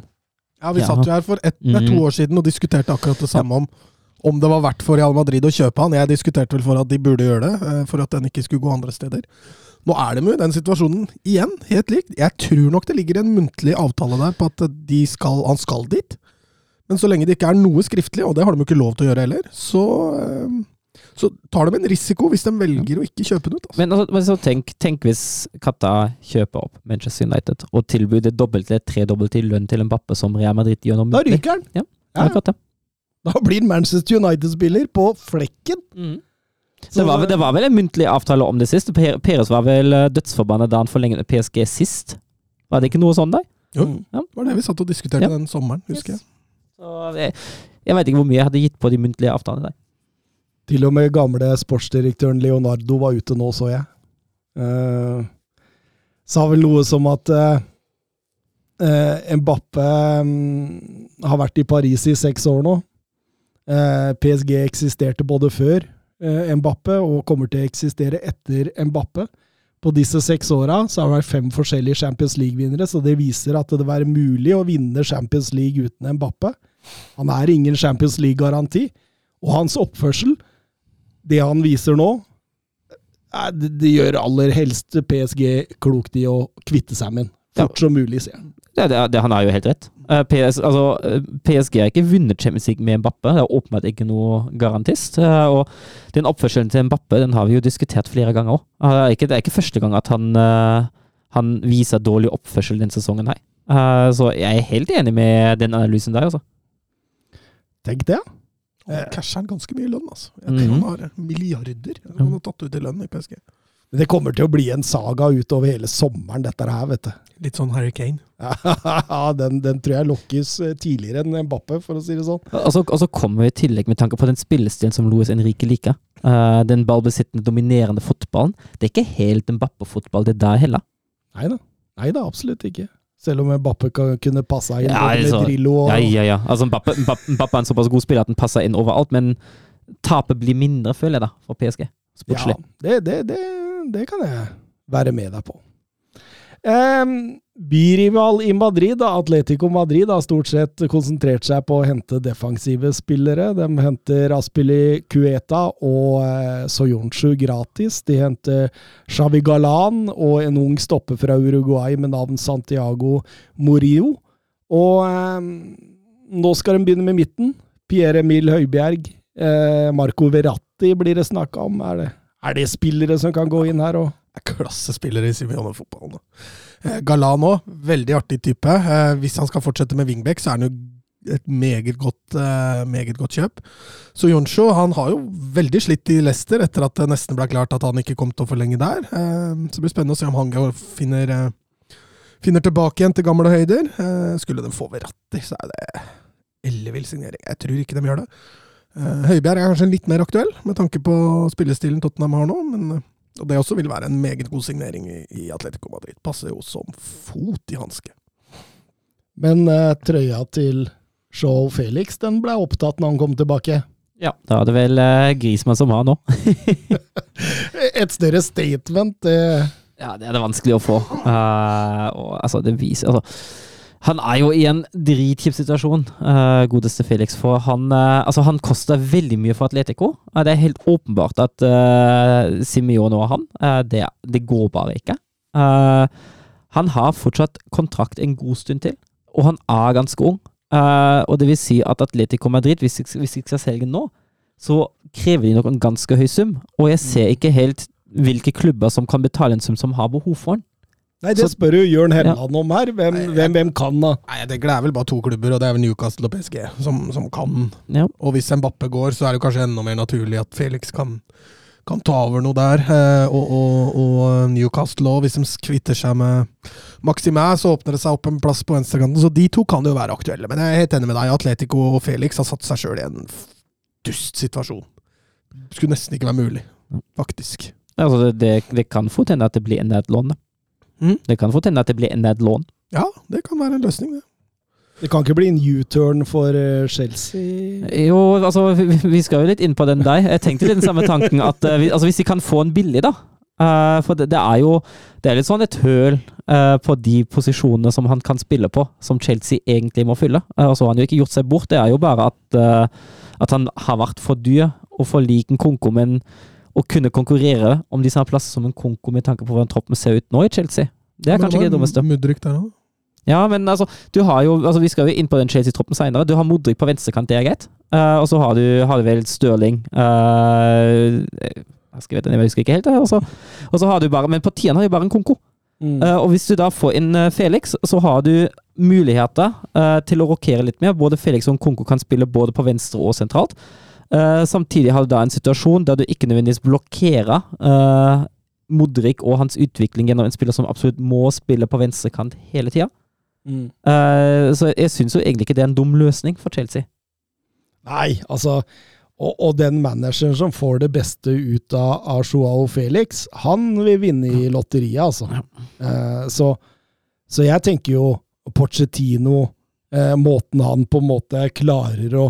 Ja, vi Ja. satt jo her for ett, nei, to Mhm. år siden og diskuterte akkurat det samme om om det var verdt for Real Madrid å kjøpe han. Jeg diskuterte vel for at de burde gjøre det, eh, for at den ikke skulle gå andre steder. Nå er de jo i den situasjonen igjen, helt likt. Jeg tror nok det ligger en muntlig avtale der på at de skal, han skal dit. Men så lenge det ikke er noe skriftlig, og det har de jo ikke lov til å gjøre heller, så, eh, så tar de en risiko hvis de velger å ikke kjøpe den ut. Altså. Men, altså, men så tenk, tenk hvis Qatar kjøper opp Manchester United og tilbyr det dobbelte, tredobbelte i lønn til en pappe som Real Madrid gjør nå Da ryker han! Ja, Ja. det. Da blir Manchester United-spiller på flekken. Så- Det var, vel, det var vel en muntlig avtale om det sist. Per, Peres var vel dødsforbannet da han forlenget PSG sist. Var det ikke noe sånn da? Jo, Mm. Ja. det var det vi satt og diskuterte Ja. den sommeren, husker jeg. Så jeg, jeg vet ikke hvor mye jeg hadde gitt på de muntlige avtalene der. Til og med gamle sportsdirektøren Leonardo var ute nå, så jeg. Eh, sa vel noe som at uh, Mbappe mm, har vært i Paris i seks år nå. Eh, PSG eksisterte både før eh, Mbappe og kommer til å eksistere etter Mbappe. På disse seks åra har det vært fem forskjellige Champions League-vinnere, så det viser at det er mulig å vinne Champions League uten Mbappe. Han er ingen Champions League-garanti, og hans oppførsel det han viser nå, Det, det gjør aller helst PSG klokt i å kvitte seg med den. Fort som mulig, sier han. Ja, det, det, han har jo helt rett. Eh, PS, altså, eh, PSG har ikke vunnet Champions League med Mbappe. Det er åpenbart ikke noe garantist. Eh, og den oppførselen til Mbappe den har vi jo diskutert flere ganger òg. Det, er ikke- det er ikke første gang at han, eh, han viser dårlig oppførsel denne sesongen her. Eh, Så jeg er helt enig med den analysen der, altså. Tenk det. Han casher han ganske mye lønn, altså. Jeg tror mm. han har milliarder han har tatt ut i lønn i PSG. Men det kommer til å bli en saga utover hele sommeren, dette her, vet du. Litt sånn Harry Kane. Ja, den, den tror jeg lokkes eh, tidligere enn Mbappe, for å si det sånn. Og så, og så kommer vi i tillegg med tanke på den spillestilen som Louis Enrique liker. uh, den ballbesittende, dominerende fotballen. Det er ikke helt Mbappe-fotball, det der heller. Nei da. Nei da, absolutt ikke. Selv om Mbappe kan, kunne passa inn Ja, altså, med Drillo og Ja, ja, ja. Altså, Mbappe, Mbappe, Mbappe er en såpass god spiller at den passer inn overalt, men tapet blir mindre, føler jeg, da, for PSG. Sportslig. Ja, det, det, det, det kan jeg være med deg på. Em, byrival i Madrid, Atletico Madrid, har stort sett konsentrert seg på å hente defensive spillere. De henter Aspili Cueta og eh, Soyonchu gratis. De henter Xavi Galan og en ung stopper fra Uruguay med navn Santiago Morillo. Og eh, nå skal de begynne med midten. Pierre Emil Høibjerg. Eh, Marco Verratti blir det snakka om. Er det, er det spillere som kan gå inn her òg? er klassespiller i Simeone-fotballen. da. Eh, Galan òg, veldig artig type. Eh, hvis han skal fortsette med wingback, så er han jo et meget godt, eh, meget godt kjøp. Så Jonsho har jo veldig slitt i Leicester etter at det nesten ble klart at han ikke kom til å forlenge der. Så det blir spennende å se om han finner, finner tilbake igjen til gamle høyder. Skulle de få Verratti, så er det ellevill signering. Jeg tror ikke de gjør det. Eh, Høibjerg er kanskje litt mer aktuell, med tanke på spillestilen Tottenham har nå. men... eh, og det også vil være en meget god signering i, i Atletico Madrid. Passer jo som fot i hanske. Men uh, trøya til Shaw Felix den ble opptatt når han kom tilbake. Ja. Da er det vel uh, Grismann som har nå. Et større statement, det Ja, det er det vanskelig å få. Uh, og, altså, det viser altså, Han er jo i en dritkjip situasjon, uh, godeste Felix. For han, uh, altså, han koster veldig mye for Atletico. Uh, det er helt åpenbart at uh, Simione og han det, det går bare ikke. Han har fortsatt kontrakt en god stund til, og han er ganske ung. Og det vil si at Atletico Madrid, hvis hvis de skal selge nå, så krever de nok en ganske høy sum. Og jeg ser ikke helt hvilke klubber som kan betale en sum som har behov for den. Nei, det Så- spør jo Jørn Helland om her. Hvem, Nei, hvem, hvem kan, da? Nei, Jeg tenker det er vel bare to klubber, og det er vel Newcastle og PSG som, som kan. Ja. Og hvis Mbappe går, så er det kanskje enda mer naturlig at Felix kan, kan ta over noe der. Eh, og, og, og Newcastle òg, hvis de kvitter seg med Maximæ, så åpner det seg opp en plass på venstrekanten. Så de to kan jo være aktuelle. Men jeg er helt enig med deg. Atletico og Felix har satt seg sjøl i en dust situasjon. Skulle nesten ikke være mulig, faktisk. Altså, det, det, det kan fort hende at det blir enda et lån. da. Mhm. Det kan fort hende at det blir enda et lån. Ja, det kan være en løsning, det. Det kan ikke bli en U-turn for eh, Chelsea? Jo, altså, vi, skal jo litt inn på den der. Jeg tenkte litt den samme tanken at eh, altså, hvis de kan få en billig, da. eh, for det, er jo det er litt sånn et høl på de posisjonene som han kan spille på, som Chelsea egentlig må fylle. Og så har han jo ikke gjort seg bort. Det er jo bare at, at han har vært for dyr og for lik en konko, men å kunne konkurrere om de samme plass som en konko med tanke på hvordan troppen ser ut nå i Chelsea, det er Men kanskje ikke det dummeste. Mudrik der òg. Ja, men altså, du har jo altså Vi skal jo inn på den Chelsea-troppen senere. Du har Modric på venstrekant, det er greit. Uh, og så har du, har du vel Stirling uh, Jeg skal vite, jeg husker ikke helt. det, Og så, har du bare Men på tieren har du bare en konko. Mm. Uh, og hvis du da får inn eh, Felix, så har du muligheter eh, til å rokere litt mer. Både Felix og Konko kan spille både på venstre og sentralt. Eh, samtidig har du da en situasjon der du ikke nødvendigvis blokkerer uh, Modric og hans utvikling gjennom en spiller som absolutt må spille på venstrekant hele tida. Mm. Uh, så jeg syns jo egentlig ikke det er en dum løsning for Chelsea. Nei, altså og, og den manageren som får det beste ut av, av Joao Felix, han vil vinne i lotteriet, altså. Eh, så, så jeg tenker jo Pochettino, eh, måten han på en måte klarer å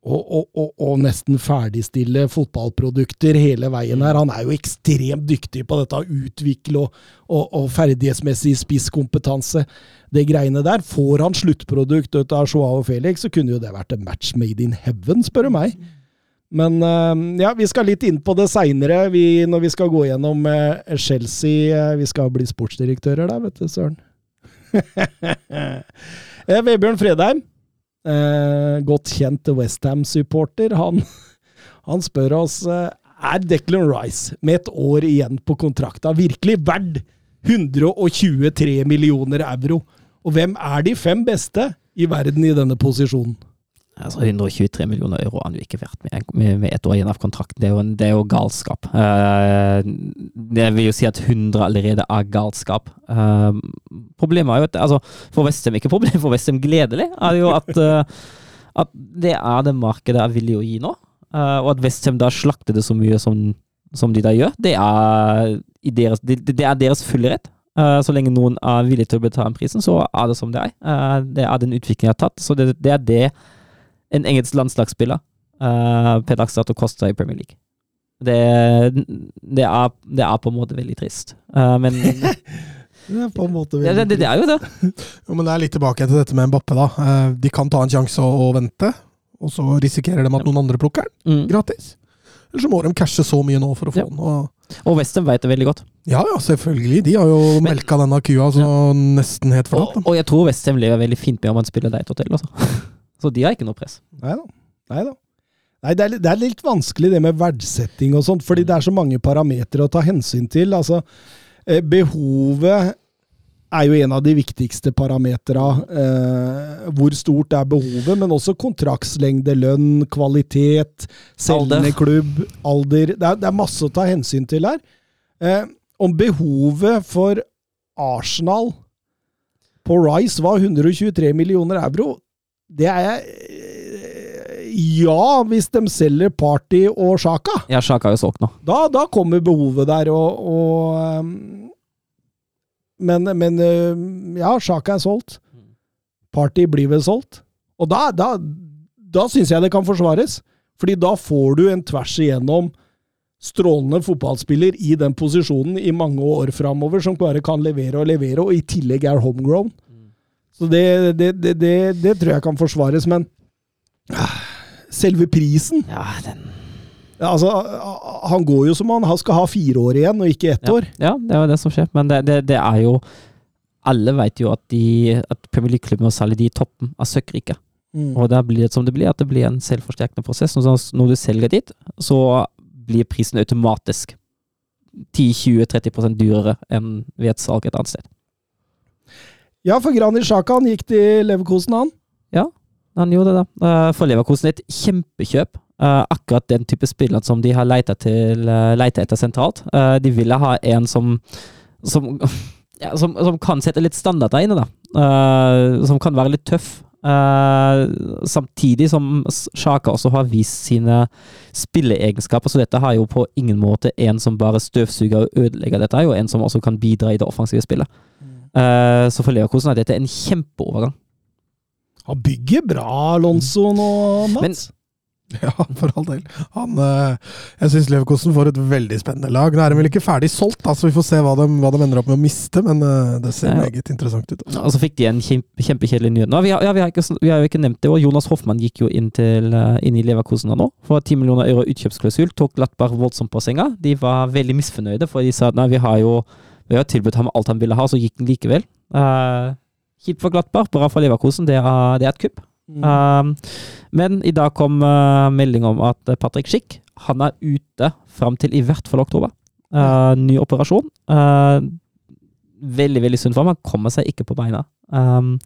og, å, å nesten ferdigstille fotballprodukter hele veien her. Han er jo ekstremt dyktig på dette å utvikle og, og, og ferdighetsmessig spisskompetanse. Det greiene der. Får han sluttprodukt ut av Joao Felix, så kunne jo det vært en match made in heaven, spør du meg. Men eh, ja, vi skal litt inn på det seinere, når vi skal gå gjennom eh, Chelsea. Eh, vi skal bli sportsdirektører der, vet du, søren. Vebjørn Fredheim, eh, godt kjent Westham-supporter, han, han spør oss eh, er Declan Rice, med et år igjen på kontrakta, virkelig verdt 123 millioner euro? Og hvem er de fem beste i verden i denne posisjonen? Altså 123 millioner euro har han jo ikke vært med, med, ett år igjen av kontrakten. Det er jo, en, det er jo galskap. Uh, det vil jo si at 100 allerede er galskap. Uh, problemet er jo at altså, For Westham, ikke problem, for Westham gledelig, er jo at, uh, at det er det markedet er villig å gi nå. og at Westham da slakter det så mye som, som de da gjør, det er, deres, det, det er deres fulle rett. så lenge noen er villig til å betale prisen, så er det som det er. det er den utviklingen jeg har tatt. Så det, det er det en engelsk landslagsspiller uh, per dags dato koster i Premier League. Det, det, er, det, er, på en måte veldig trist, uh, men Det er på en måte veldig det, det, er jo det. jo, men det er litt tilbake til dette med Mbappe. da. Uh, de kan ta en sjanse og, og, vente, og så risikerer de at noen andre plukker den mm. gratis. Eller så må de cashe så mye nå for å få ja. den. Og, og Western vet det veldig godt. Ja, ja, selvfølgelig. De har jo Men, melka denne kua så ja. nesten helt forlatt. Og, og, jeg tror Western lever veldig fint med om han spiller deg et hotell. Altså. Så de har ikke noe press. Nei da. Nei da. Nei, det er, det er, litt vanskelig det med verdsetting og sånt, fordi det er så mange parametere å ta hensyn til. Altså, eh, behovet er jo en av de viktigste parametera. Eh, hvor stort er behovet, men også kontraktslengde, lønn, kvalitet, selgende klubb, alder. Det er, det er, masse å ta hensyn til her. Eh, om behovet for Arsenal på Rice var 123 millioner euro, det er Ja, hvis de selger Party og Sjaka. Ja, Sjaka er jo solgt nå. Da, da, kommer behovet der, og, og um, Men, men um, ja, Sjaka er solgt. Party blir vel solgt. Og da, da, da syns jeg det kan forsvares. Fordi da får du en tvers igjennom strålende fotballspiller i den posisjonen i mange år framover, som bare kan levere og levere, og i tillegg er homegrown. Så det, det, det, det, tror jeg kan forsvares, men selve prisen Ja, den Altså, han går jo som han, han skal ha fire år igjen, og ikke ett ja. år. Ja, det er jo det som skjer, men det, er jo Alle vet jo at, de, at Premier League-klubben og særlig de i toppen er søkkrike. Mm. Og da blir det som det blir, at det blir en selvforsterkende prosess. Når du selger dit, så blir prisen automatisk 10-20-30 dyrere enn ved et salg et annet sted. Ja, for Granit Xhaka han gikk til Leverkosen, han. Ja, han gjorde det. da. Eh, for Leverkosen et kjempekjøp. Uh, akkurat den type spiller som de har leita uh, etter sentralt. Uh, de ville ha en som som, ja, som som, kan sette litt standard der inne, da. som kan være litt tøff. samtidig som Sjaka også har vist sine spilleegenskaper, så dette har jo på ingen måte en som bare støvsuger og ødelegger. Dette er jo en som også kan bidra i det offensive spillet. Uh, så for Leverkosen er dette en kjempeovergang. Han bygger bra, Alonso nå, Mats. Men, ja, for all del. Han, uh, jeg syns Leverkosen får et veldig spennende lag. Nå er de vel ikke ferdig solgt, så vi får se hva de, hva de ender opp med å miste, men uh, det ser ja. meget interessant ut. Og så fikk de en kjempe, kjempekjedelig nyhet. Vi, ja, vi, har ikke, vi, har jo ikke nevnt det, og Jonas Hoffmann gikk jo inn, til, inn i Leverkosen nå. For 10 millioner euro utkjøpsklausul tok Glattberg voldsomt på senga. De var veldig misfornøyde, for de sa at nei, vi har jo vi har tilbudt ham alt han ville ha, så gikk den likevel. Uh, Kjipt for Glattbar, bra for Leverkosen. Det er, det er et kupp. Mm. Uh, men i dag kom uh, melding om at Patrick Schick han er ute fram til i hvert fall oktober. Uh, ny operasjon. veldig, veldig sunn for ham. Han kommer seg ikke på beina. Um,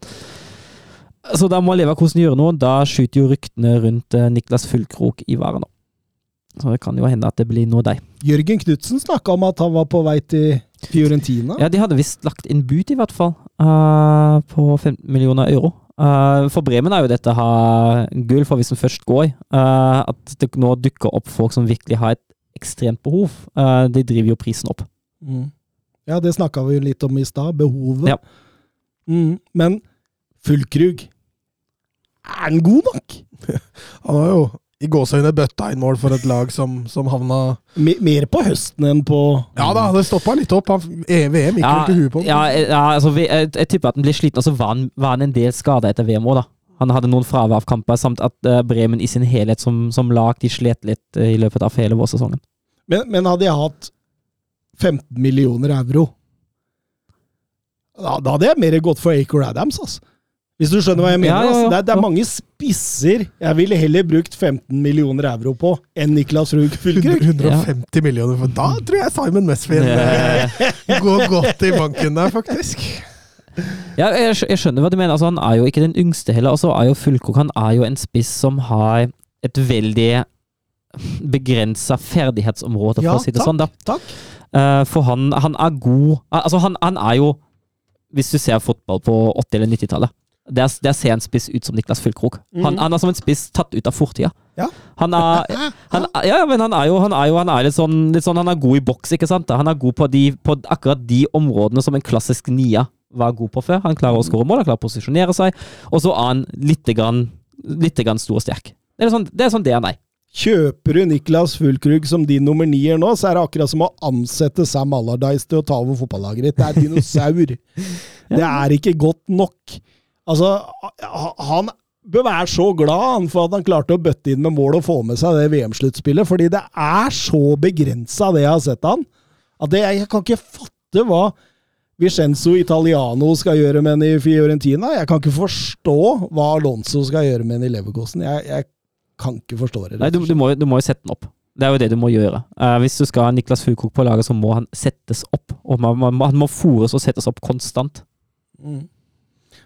så da må Leverkosen gjøre noe. Da skyter jo ryktene rundt Niklas Fullkrok i været nå. Så det kan jo hende at det blir noe deg. Jørgen Knutsen snakka om at han var på vei til Fiorentina? Ja, de hadde visst lagt inn bud, i hvert fall. Uh, på 15 millioner euro. Uh, for Bremen er jo dette å ha gull, for hvis den først går. Uh, at det nå dukker opp folk som virkelig har et ekstremt behov. de driver jo prisen opp. Mm. Ja, det snakka vi litt om i stad. Behovet. Ja. Mm. Men Fullkrug, er han god nok? han har jo i gåseøyne bøtta inn mål for et lag som, som havna Mer på høsten enn på Ja da, det stoppa litt opp. VM gikk ja, vel til huet på Ja, ja altså, jeg, jeg, tipper at han blir sliten, og så var han, var han en del skada etter VM òg, da. Han hadde noen fravær av kamper, samt at uh, Bremen i sin helhet som, som lag de slet litt uh, i løpet av hele vårsesongen. Men, men hadde jeg hatt 15 millioner euro da, da hadde jeg mer gått for Acor Adams, altså. Hvis du skjønner hva jeg mener? Ja, ja, ja. altså. Det, er, det er mange spisser jeg ville heller brukt 15 millioner euro på enn Niklas Ruud Fulkrug. 150 millioner, for da tror jeg Simon Mesfin eh, går godt i banken der, faktisk. Ja, jeg, jeg skjønner hva du mener. Altså, han er jo ikke den yngste heller. Altså, er jo Fulkrog han er jo en spiss som har et veldig begrensa ferdighetsområde, for Ja, å si det takk. sånn. da. Takk. Uh, for han, han er god Altså, han, han er jo Hvis du ser fotball på 80- eller 90-tallet der, der ser en spiss ut som Niklas Fulkrog. Han, mm. han er som en spiss tatt ut av fortida. Ja. Han er, han, ja, men han er jo, han er jo han er litt, sånn, litt sånn Han er god i boks, ikke sant? Han er god på, de, på akkurat de områdene som en klassisk nia var god på før. Han klarer å skåre mål, han klarer å posisjonere seg, og så er han litt, grann, litt grann stor og sterk. Det er sånn det er, sånn det er nei. Kjøper du Niklas Fullkrug som din nummer nier nå, så er det akkurat som å ansette Sam Allardyce til å ta over fotballaget ditt. Det er dinosaur. Det er ikke godt nok. Altså, han bør være så glad han, for at han klarte å bøtte inn med mål og få med seg det VM-sluttspillet, fordi det er så begrensa, det jeg har sett han, at det, jeg kan ikke fatte hva Vicenzo Italiano skal gjøre med en i Fiorentina. Jeg kan ikke forstå hva Alonso skal gjøre med en i Leverkosen. Jeg, jeg kan ikke forstå det. Nei, du, du, må, du må jo sette den opp. Det er jo det du må gjøre. Uh, hvis du skal ha Niklas Fukok på laget, så må han settes opp. Og man, man, han må fòres og settes opp konstant. Mm.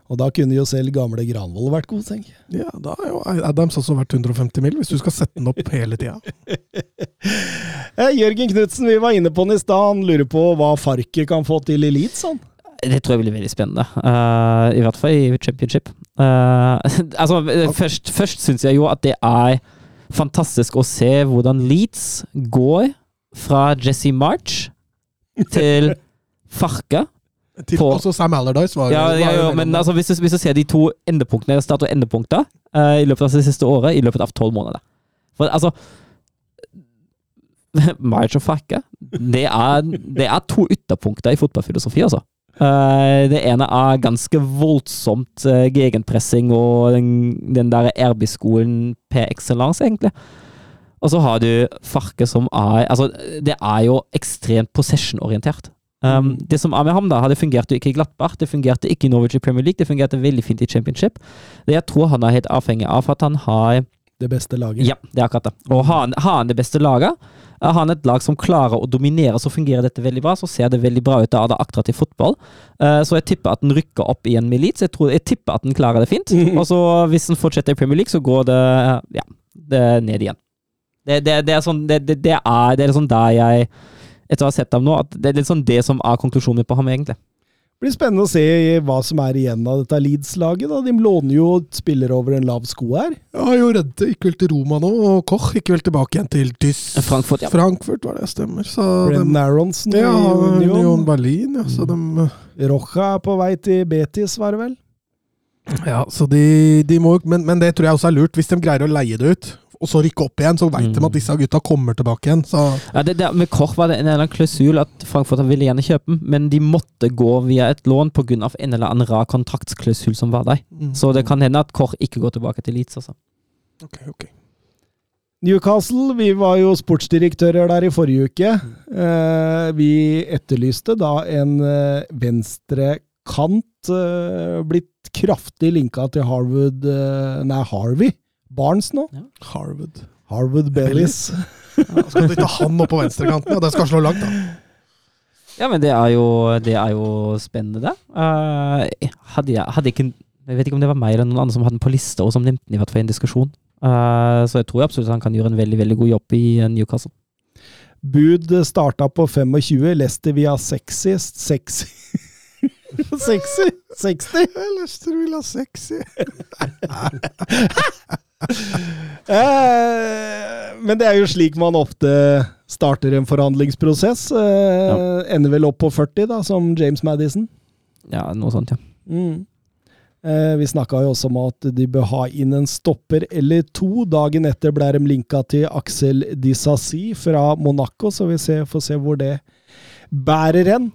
Og da kunne jo selv gamle Granvoll vært god, tenker jeg. Ja, da er jo Adams også vært 150 mil, hvis du skal sette den opp hele tida. Eh, Jørgen Knutsen, vi var inne på den i stad. Han lurer på hva Farke kan få til i Leeds. Han. Det tror jeg blir veldig spennende. Uh, I hvert fall i championship. Uh, altså, først, først syns jeg jo at det er fantastisk å se hvordan Leeds går fra Jesse March til Farke. Til, På- også Sam Allardyce var Ja, ja, ja, men altså, hvis, du, hvis du ser de to endepunktene, start- og endepunkter uh, i løpet av det siste året, i løpet av tolv måneder For altså March of Farke, det er, det er to ytterpunkter i fotballfilosofi, altså. Uh, det ene er ganske voldsomt uh, gegenpressing og den, den der RB-skolen per excellence, egentlig. Og så har du Farke som er Altså, det er jo ekstremt possession-orientert. Um, det som er med ham, da, det fungerte ikke i Glattbach, det fungerte ikke i Norwich i Premier League, det fungerte veldig fint i Championship. Det jeg tror han er helt avhengig av at han har Det beste laget. Ja, det er akkurat det. Og har han, har han det beste laget, har han et lag som klarer å dominere, så fungerer dette veldig bra. Så ser det veldig bra ut. Da er det attraktiv fotball. Uh, så jeg tipper at den rykker opp i en milit. Jeg, tror, jeg tipper at den klarer det fint. Og så hvis den fortsetter i Premier League, så går det, ja, det ned igjen. Det, det, det er sånn det, det, det er, det er sånn der jeg etter å ha sett ham nå, at det er litt sånn det som er konklusjonen min på ham, egentlig. Det blir spennende å se hva som er igjen av dette Leeds-laget. De låner jo spillere over en lav sko her. Ja, jo Rente gikk vel til Roma nå, og Koch gikk vel tilbake igjen til Dys Frankfurt, ja. Frankfurt var det, stemmer. Så Brennan Aronsen ja, i Union Union. Berlin, ja. Så mm. de Rocha er på vei til Betis, var det vel? ja, så de, de må men, men det tror jeg også er lurt. Hvis de greier å leie det ut, og så rykke opp igjen, så veit de at disse gutta kommer tilbake igjen. Så Ja, det, det, med Korf var det en eller annen klausul at Frankfurt ville gjerne kjøpe den, men de måtte gå via et lån pga. en eller annen rar kontraktsklausul som var der. mm. Så det kan hende at Korf ikke går tilbake til Leeds. Altså. Ok, ok. Newcastle, vi var jo sportsdirektører der i forrige uke. Eh, vi etterlyste da en venstrekant venstre kant, eh, blitt kraftig linka til Harwood eh, Nei, Harvey Barnes nå. Harvard. Harwood Bellis. Ja, skal du ta han opp på venstrekanten? Ja, det skal slå langt, da. Ja, men det er jo, det er jo spennende, det. Uh, hadde jeg hadde ikke Jeg vet ikke om det var meg eller noen andre som hadde den på lista, og som nevnte den i hvert fall i en diskusjon. Uh, så jeg tror absolutt han kan gjøre en veldig veldig god jobb i eh, Newcastle. Bud starta på 25, Leicester via 60 60 60? 60? Leicester vil ha sexy. Eh, men det er jo slik man ofte starter en forhandlingsprosess. Eh, Ender vel opp på 40, da, som James Madison. Ja, noe sånt, ja. Mm. Eh, vi snakka jo også om at de bør ha inn en stopper eller to. Dagen etter ble de linka til Axel Disasi fra Monaco, så vi ser, får se hvor det bærer hen.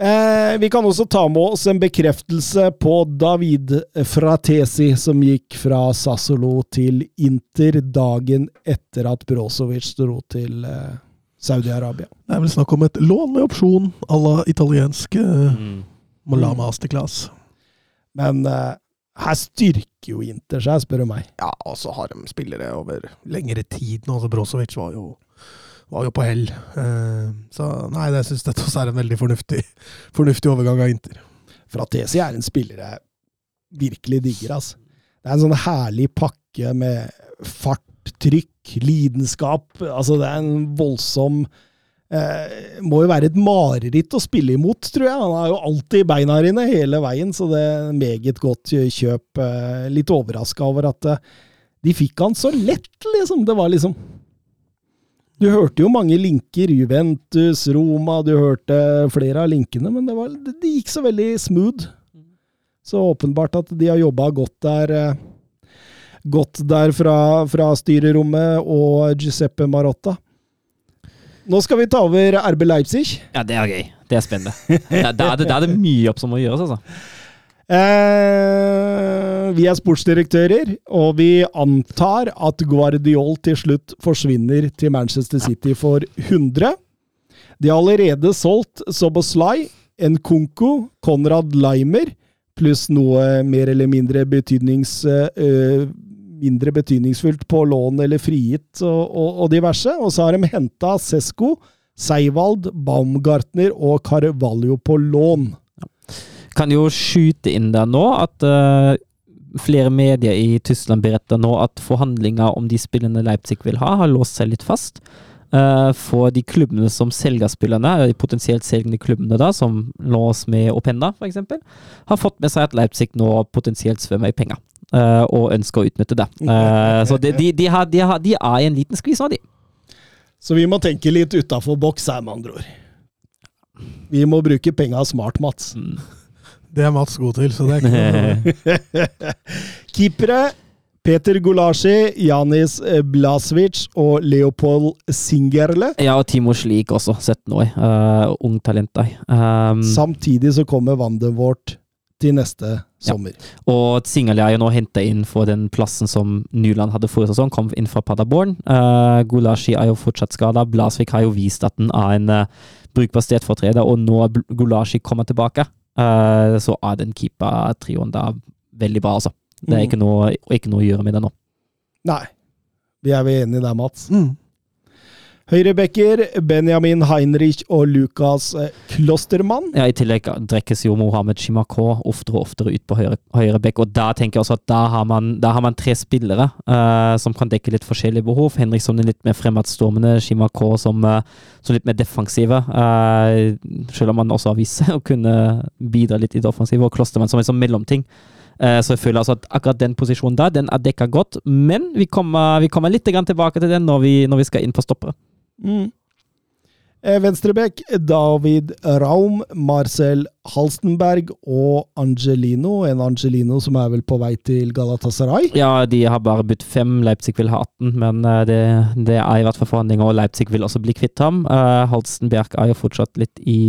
Eh, vi kan også ta med oss en bekreftelse på David Fratesi, som gikk fra Sassolo til Inter dagen etter at Brozovic dro til eh, Saudi-Arabia. Det er vel snakk om et lån med opsjon à la italienske uh, Mm. Mola Masterclass. Men eh, her styrker jo Inter seg, spør du meg. Ja, og så har de spillere over lengre tid nå. Brozovic var jo, var jo på hell. Eh, så nei, jeg syns dette også er en veldig fornuftig, fornuftig overgang av Inter. Fratesi er en spiller jeg virkelig digger, altså. Det er en sånn herlig pakke med fart, trykk, lidenskap. Altså, det er en voldsom eh, Må jo være et mareritt å spille imot, tror jeg. Han har jo alltid beina inne hele veien, så det er meget godt kjøp. Eh, litt overraska over at eh, de fikk han så lett, liksom. Det var liksom Du hørte jo mange linker. Juventus, Roma, du hørte flere av linkene, men det, var, det, gikk så veldig smooth. Så åpenbart at de har jobba godt der. eh, Godt der fra, fra styrerommet og Giuseppe Marotta. Nå skal vi ta over RB Leipzig. Ja, det er gøy. Det er spennende. Da da er det, da er det mye jobb som må gjøres, altså. Eh, vi er sportsdirektører, og vi antar at Guardiol til slutt forsvinner til Manchester City for 100. De har allerede solgt Soboslai, Nkunku, Konrad Leimer, pluss noe mer eller mindre betydnings... eh, mindre betydningsfullt på lån eller frigitt og, og, og diverse. Og så har de henta Sesko, Seivald, Baumgartner og Carvalho på lån. Kan jo skyte inn der nå at uh, flere medier i Tyskland beretter nå at forhandlinger om de spillene Leipzig vil ha, har låst seg litt fast. Eh, for de klubbene som selger spillerne, de potensielt selgende klubbene da, som lås med Openda f.eks., har fått med seg at Leipzig nå potensielt svømmer i penger. eh, og ønsker å utnytte det. Så de, de, de, har, de, har, de er i en liten skvis nå, de. Så vi må tenke litt utafor boks her, med andre ord. Vi må bruke penga smart, Mats. Mm. Det er Mats god til, så det er ikke noe Keepere Peter Gulasji, Janis Blasvic og Leopold Singerle. Ja, og Timo Slik også, 17 år. Uh, ung talent der. Um, Samtidig så kommer Vandenvort til neste sommer. Og Singerle er jo nå henta inn for den plassen som Nyland hadde forrige sesong, kom inn fra Paderborn. Uh, Gulashi er jo fortsatt skada. Blasvik har jo vist at den er en uh, brukbar stedfortreder, og nå Gulashi kommer tilbake, uh, så er den keeper-trioen da veldig bra, altså. Det er Mm. ikke noe, ikke noe å gjøre med det nå. Nei. Vi er vel enige der, Mats? mm. Høyrebekker Benjamin Heinrich og Lukas eh, Klostermann. Ja, I tillegg drekkes jo Mohammed Shimako oftere og oftere ut på høyre, høyre og da tenker jeg også at da har man, da har man tre spillere uh, som kan dekke litt forskjellige behov. Henriksson er litt mer fremadstormende, Shimako som, uh, som litt mer defensive. Uh, selv om han også har vist seg å kunne bidra litt i det offensive, og Klostermann som en sånn mellomting. Så jeg føler altså at akkurat den posisjonen der, den er dekka godt, men vi kommer, vi kommer litt tilbake til den når vi, når vi skal inn på stoppere. Mm. Eh, Venstrebekk David Raum, Marcel Halstenberg og Angelino. En Angelino som er vel på vei til Galatasaray. Ja, de har bare budt fem, Leipzig vil ha 18, men eh, det, det er i hvert fall forhandlinger, og Leipzig vil også bli kvitt ham. Uh, Halstenberg er jo fortsatt litt i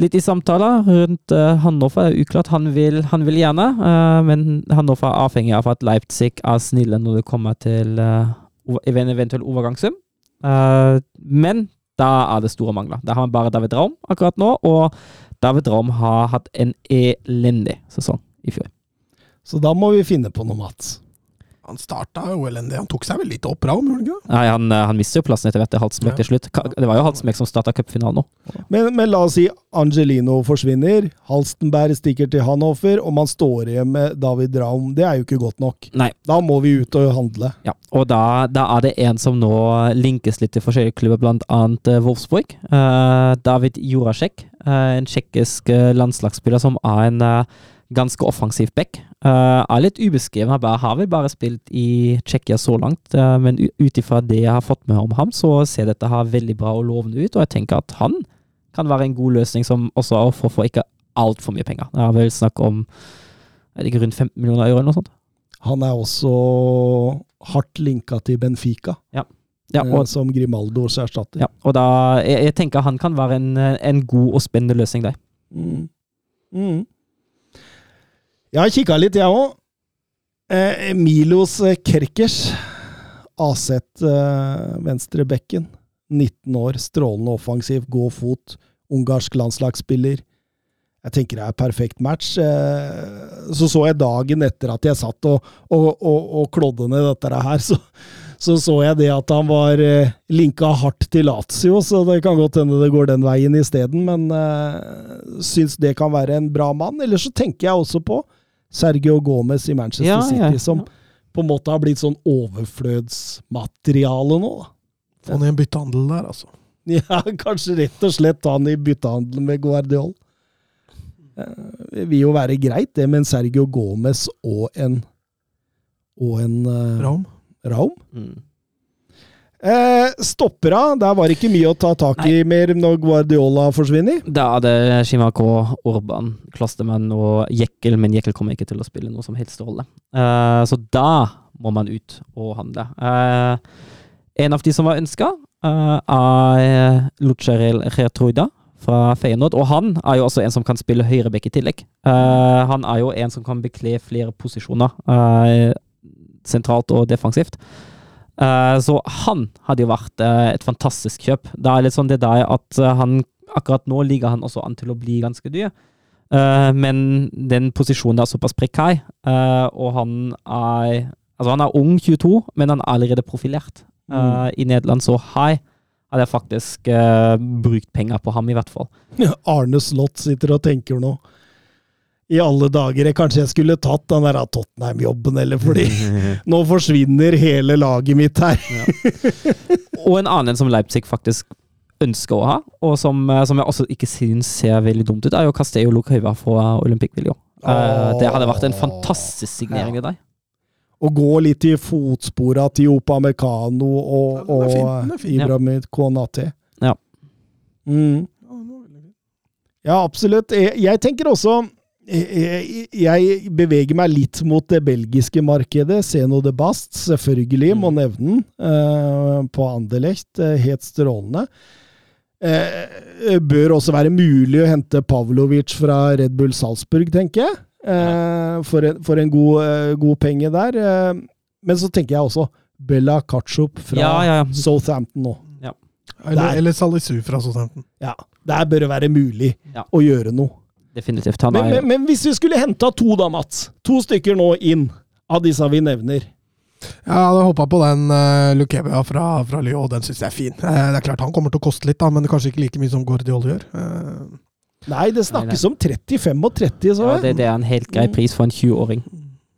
Litt i samtaler rundt uh, Hannover. Det er uklart. Han vil, han vil gjerne, uh, men Hannover er avhengig av at Leipzig er snille når det kommer til uh, en eventuell overgangssum. Eh, men da er det store mangler. Da har man bare David Raum akkurat nå, og David Raum har hatt en elendig sesong i fjor. Så da må vi finne på noe, Mats. Han starta jo elendig. Han tok seg vel litt opp, gjorde? Nei, han, eh, han mister jo plassen etter hvert Halsenbekk Ja. til slutt. Det var jo Halsenbekk som starta cupfinalen nå. Men, men la oss si Angelino forsvinner, Halstenberg stikker til Hannover, og man står igjen med David Raum. Det er jo ikke godt nok. Nei. Da må vi ut og handle. Ja, og da, da er det en som nå linkes litt til forskjellige klubber, blant annet eh, Wolfsburg. Uh, David Jurasek, uh, en tsjekkisk landslagsspiller som er en eh, ganske offensiv back. Uh, er litt ubeskreven, han har vel bare spilt i Tsjekkia så langt, Uh, men ut ifra det jeg har fått med om ham, så ser dette her veldig bra og lovende ut, og jeg tenker at han kan være en god løsning som også er for, for ikke altfor mye penger. Det er vel snakk om er det ikke rundt 15 millioner euro eller noe sånt. Han er også hardt linka til Benfica. Ja. Ja, eh, og, som Grimaldos erstatter. ja, og da jeg, jeg tenker han kan være en, en god og spennende løsning der. Mm. Mm. Jeg har kikka litt, jeg òg. Eh, Milos eh, Kerkers, Aset eh, venstrebekken. 19 år, strålende offensiv, god fot. Ungarsk landslagsspiller. Jeg tenker det er perfekt match. Eh, så så jeg dagen etter at jeg satt og, og, og, og klodde ned dette her, så, så så jeg det at han var eh, linka hardt til Lazio, så det kan godt hende det går den veien isteden, men uh, syns det kan være en bra mann. Eller så tenker jeg også på Sergio Gomez i Manchester Ja, ja, City, som på en måte har blitt sånn overflødsmateriale nå. Få Få ned en byttehandel der, altså. Ja, kanskje rett og slett ta han i byttehandel med Guardiol. Eh, Det vil jo være greit, det med en Sergio Gomez og en og en uh, Raum. Raum. Mm. Eh, stoppera, der var det ikke mye å ta tak i mer når Guardiola forsvinner. Da er det Shimako, Orban, Klastemann og Jekkel, men Jekkel kommer ikke til å spille noe som helst rolle. Eh, så da må man ut og handle. Eh, en av de som var ønska, er Lucerel Retruida fra Feyenoord. Og han er jo også en som kan spille høyrebekk i tillegg. Eh, han er jo en som kan bekle flere posisjoner, eh, sentralt og defensivt. Eh, så han hadde jo vært eh, et fantastisk kjøp. Det er litt sånn det der at eh, han akkurat nå ligger han også an til å bli ganske dyr. Men den posisjonen er såpass prekær, og han er Altså, han er ung, 22, men han er allerede profilert. mm. I Nederland så high hadde jeg faktisk uh, brukt penger på ham, i hvert fall. Arne Slott sitter og tenker nå I alle dager, kanskje jeg skulle tatt den der Tottenham-jobben, eller fordi nå forsvinner hele laget mitt her. Og en annen som Leipzig faktisk ønsker å ha, og som, eh, som jeg også ikke syns ser veldig dumt ut, er jo Castello Lucaiva fra Olympic Viljo. Oh. det hadde vært en fantastisk signering i dag. Å gå litt i fotspora til og, Ja, er fin, og den er fin. Ibrahim Konate. Ja. Mm. Ja, absolutt. Jeg, jeg tenker også jeg, beveger meg litt mot det belgiske markedet. Seno de Bast, selvfølgelig, må nevne den. eh, på Anderlecht. eh, helt strålende. Eh, bør også være mulig å hente Pavlovic fra Red Bull Salzburg, tenker jeg. For, en, for en god, god penge der. Men så tenker jeg også Bella Kachup fra Ja, ja, ja. Southampton nå. Eller, eller Salisu fra Southampton. Ja, Der bør det være mulig Ja. å gjøre noe. Definitivt. Han Men, er, men, men hvis vi skulle henta to, da, Mats? To stykker nå inn av disse vi nevner. Jeg hadde håpa på den uh, Lukebia fra, fra Lyon, den syns jeg er fin. Uh, det er klart Han kommer til å koste litt, da, men kanskje ikke like mye som Gordiol gjør. Uh. Nei, det snakkes om 35 og 30, så ja, det, det er en helt grei pris for en 20-åring.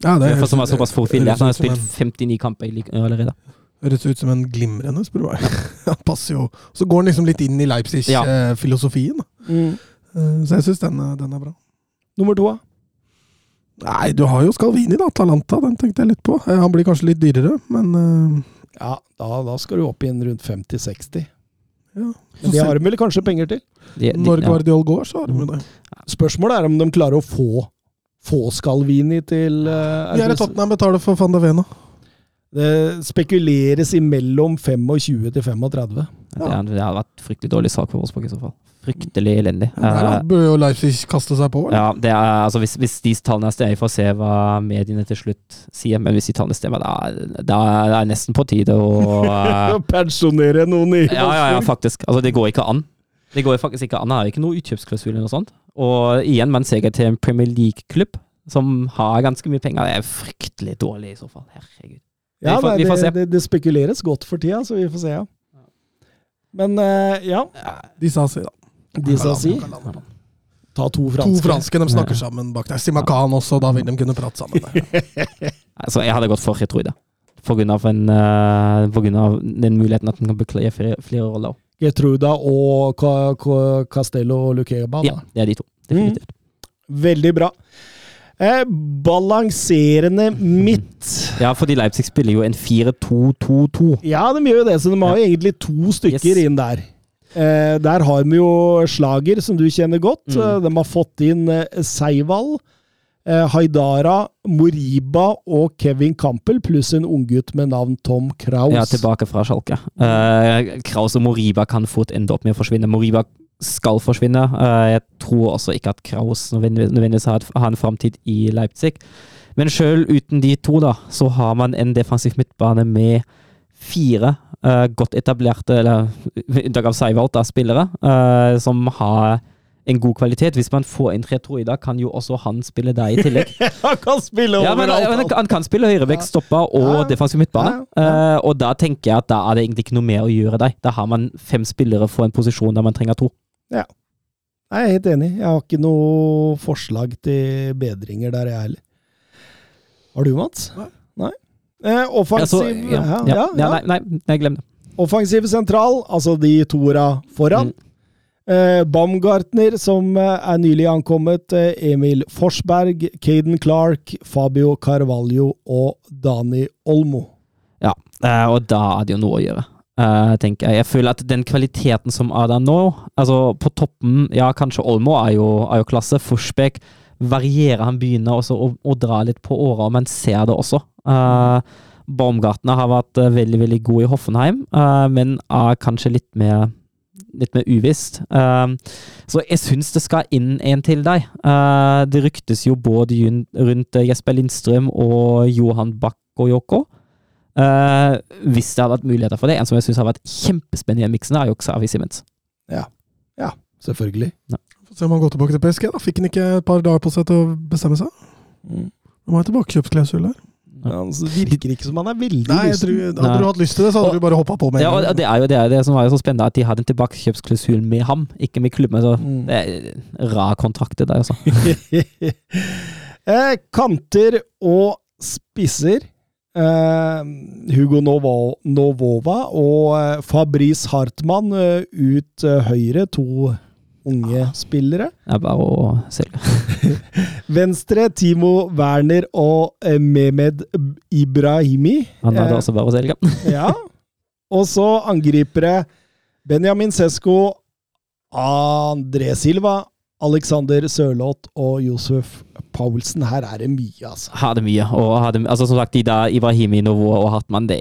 ja, det For som er såpass høres Han har spilt 59 kamper allerede. Høres ut som en glimrende, spør du meg. Han passer jo Så går han liksom litt inn i Leipzig-filosofien. Mm. Så jeg syns den, den er bra. Nummer to, da? Nei, du har jo Scalvini, da. Talanta, den tenkte jeg litt på. Eh, Han blir kanskje litt dyrere, men eh, Ja, da, da skal du opp igjen rundt 50-60. ja. Men de har de vel kanskje penger til? De, de, Når ja. Guardiol går, så har de det. Spørsmålet er om de klarer å få, få Scalvini til uh, Gjerne Tottenham betaler for van de Vena. Det spekuleres imellom 25 til 35. Det, er- det hadde vært fryktelig dårlig sak for Wolfsburg i så fall. Fryktelig elendig. Der da, Eh, bør jo Leipzig kaste seg på. Eller? ja, det er, altså hvis, hvis de tallene stemmer, vi får se hva mediene til slutt sier, men hvis de tallene stemmer, da er da er det nesten på tide å eh, Pensjonere noen i Ja, ja, ja, faktisk. Altså, det går ikke an. Det går faktisk ikke an. Det er ikke noe utkjøpsklausul eller noe sånt. Og igjen, man ser til en Premier League-klubb som har ganske mye penger. Det er fryktelig dårlig i så fall. Herregud. Ja, Vi får- nei, vi får se. det, det, det spekuleres godt for tida, så vi får se, ja. Men eh, ja, De sa si, da. de sa si. Ta to franske. To franske. de snakker sammen bak der. Simakan også, da vil de kunne prate sammen. Altså, jeg hadde gått for grunn av, en, eh, på grunn av den muligheten at den kan bekle flere, flere roller. Getruda og Ca- Ca- Castello Luqueba. Ja, det er de to. Definitivt. Veldig bra. Eh, balanserende midt. Ja, fordi Leipzig spiller jo en 4-2-2-2. Ja, de gjør jo det, så de har jo egentlig to stykker Yes. inn der. Eh, der har vi jo Slager, som du kjenner godt. Mm. Eh, De har fått inn eh, Seivald. Eh, Haidara, Moriba og Kevin Campbell, pluss en unggutt med navn Tom Kraus. Ja, tilbake fra Schalke. Uh, Kraus og Moriba kan fort ende opp med å forsvinne. Moriba skal forsvinne. Uh, jeg tror også ikke at Kraus nødvendigvis har, har en framtid i Leipzig. Men sjøl uten de to, da, så har man en defensiv midtbane med fire uh, godt etablerte, eller unntak av Seivold, spillere, som har en god kvalitet. Hvis man får en 3-2 i dag, kan jo også han spille der i tillegg. han kan spille ja, men, overalt! han kan spille høyrevekt, stopper og Ja. defensiv midtbane. Ja, ja. uh, og da tenker jeg at da er det egentlig ikke noe mer å gjøre der. Da har man fem spillere for en posisjon der man trenger to. Jeg er helt enig. Jeg har ikke noe forslag til bedringer der, jeg heller. Har du, Mats? Nei. Eh, offensiv Altså, ja, ja, ja, ja, ja, Nei, nei, nei, glem det. Offensiv sentral, altså de toera foran. Mm. Eh, Baumgartner, som eh, er nylig ankommet. Eh, Emil Forsberg, Caden Clark, Fabio Carvalho og Dani Olmo. Ja, eh, og da er det jo noe å gjøre. Eh, tenker Jeg Jeg føler at den kvaliteten som er der nå Altså På toppen, ja, kanskje Olmo er jo, er jo klasse. Forsbekk varierer. Han begynner også å, å dra litt på åra, men ser det også. Uh, Baumgartner har vært uh, veldig veldig god i Hoffenheim, uh, men er kanskje litt mer litt mer uvisst. Så jeg syns det skal inn en til deg. Det ryktes jo både rundt Jesper Lindstrøm og Johan Bakayoko. Uh, hvis det hadde vært muligheter for det. En som jeg syns har vært kjempespennende i den miksen, er jo Xavi Simmons. Selvfølgelig. ja, se om han går tilbake til PSG. da. Fikk han ikke et par dager på seg til å bestemme seg? Mm. Han har tilbakekjøpsklausul der. Han virker ikke som han er veldig Nei, jeg tror, Hadde du hatt lyst til det, så hadde Og- du bare hoppa på med Ja, en gang. det er jo det, det som var jo så spennende, at de hadde en tilbakekjøpsklausul med ham, ikke med klubben. Så Mm. det er en rar kontrakt, det der, altså. eh, kanter og spisser. Eh, Hugo Novo, Novova og eh, Fabrice Hartmann eh, ut høyre, to unge spillere. Det er bare å selge. Venstre Timo Werner og eh, Mehmed Ibrahimi. Han er det også bare å selge. Ja. Og så angripere Benjamin Sesko, André Silva, Alexander Sørloth og Josef Paulsen. Her er det mye, altså. Her er det mye. Og har det, altså som sagt, de der Ibrahimi, Novo og Hartmann, det,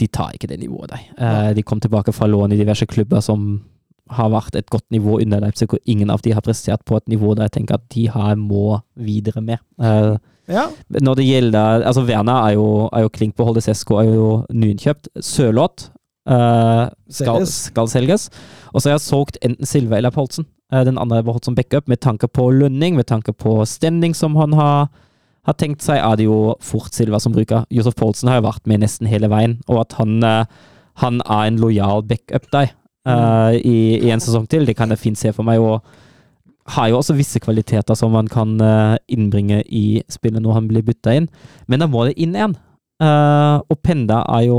de tar ikke det nivået, de. Uh, de kom tilbake fra lån i diverse klubber som har vært et godt nivå under Leipzig, og ingen av de har prestert på et nivå der jeg tenker at de her må videre med. Uh, Ja. Når det gjelder Altså, Werner er jo, er jo klink på Holde Sesko, er jo nyinnkjøpt. Sørloth uh, skal, skal selges. Og så har jeg solgt enten Silva eller Paulsen. Eh, den andre jeg beholdt som backup, med tanke på lønning, med tanke på standing som han har, har tenkt seg, er det jo fort Silva som bruker. Josef Paulsen har jo vært med nesten hele veien, og at han, eh, han er en lojal backup der uh, i, i en sesong til, det kan jeg fint se for meg. og har jo også visse kvaliteter som man kan innbringe i spillet når han blir bytta inn, men da må det inn en. Uh, og Penda er jo,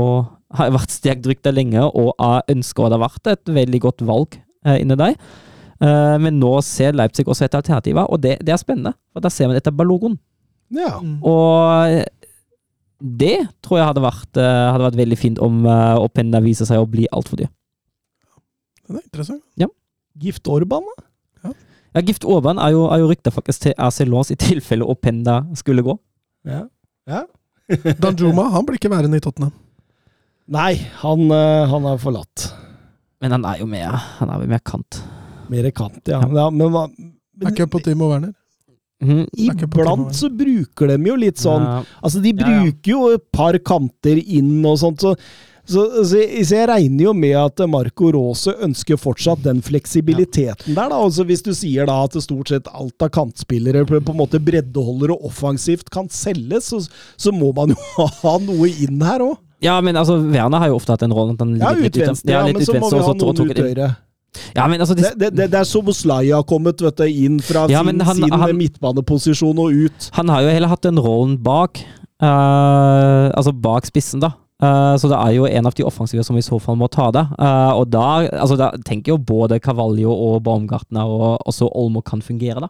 har vært sterkt rykta lenge, og er ønska, å ha vært et veldig godt valg uh, inni der. Eh, men nå ser Leipzig også et alternativ, og det, det er spennende. For da ser man etter Balogun. ja. Og det tror jeg hadde vært, eh, hadde vært veldig fint om uh, Openda viser seg å bli altfor dyr. Den er interessant. Gift Orban, da? Ja, Gift Orban er jo, er jo rykta faktisk til AC Lons i tilfelle Openda skulle gå. Ja. ja. Danjuma han blir ikke værende i Tottenham. Nei, han, eh, han er forlatt. Men han er jo mer, han er jo mer kant. Mer kant, ja. ja men, hva- men Backup på Timo Werner. Mm. iblant så bruker de jo litt sånn Ja. Altså, de Ja, ja. bruker jo et par kanter inn og sånt, så, så, så, jeg- så jeg regner jo med at Marco Rose ønsker fortsatt den fleksibiliteten der, da. Altså, hvis du sier da at stort sett alt av kantspillere på, på en måte breddeholder og offensivt kan selges, så, så må man jo ha noe inn her òg. Ja, men altså, Werner har jo ofte hatt den rollen at han Ja, litt ut venstre, ja, men så må vi ha noen ut høyre. Ja, men altså, Det, det, det, det er Soboslai har kommet vet du, inn fra Ja, sin, han- sin han- midtbaneposisjon og ut. han har jo heller hatt den rollen bak. uh, altså bak spissen, da. Uh, så det er jo en av de offensive som i så fall må ta det. Uh, og da, altså, da tenker jo både Cavallo og Baumgartner og også Olmo kan fungere, da.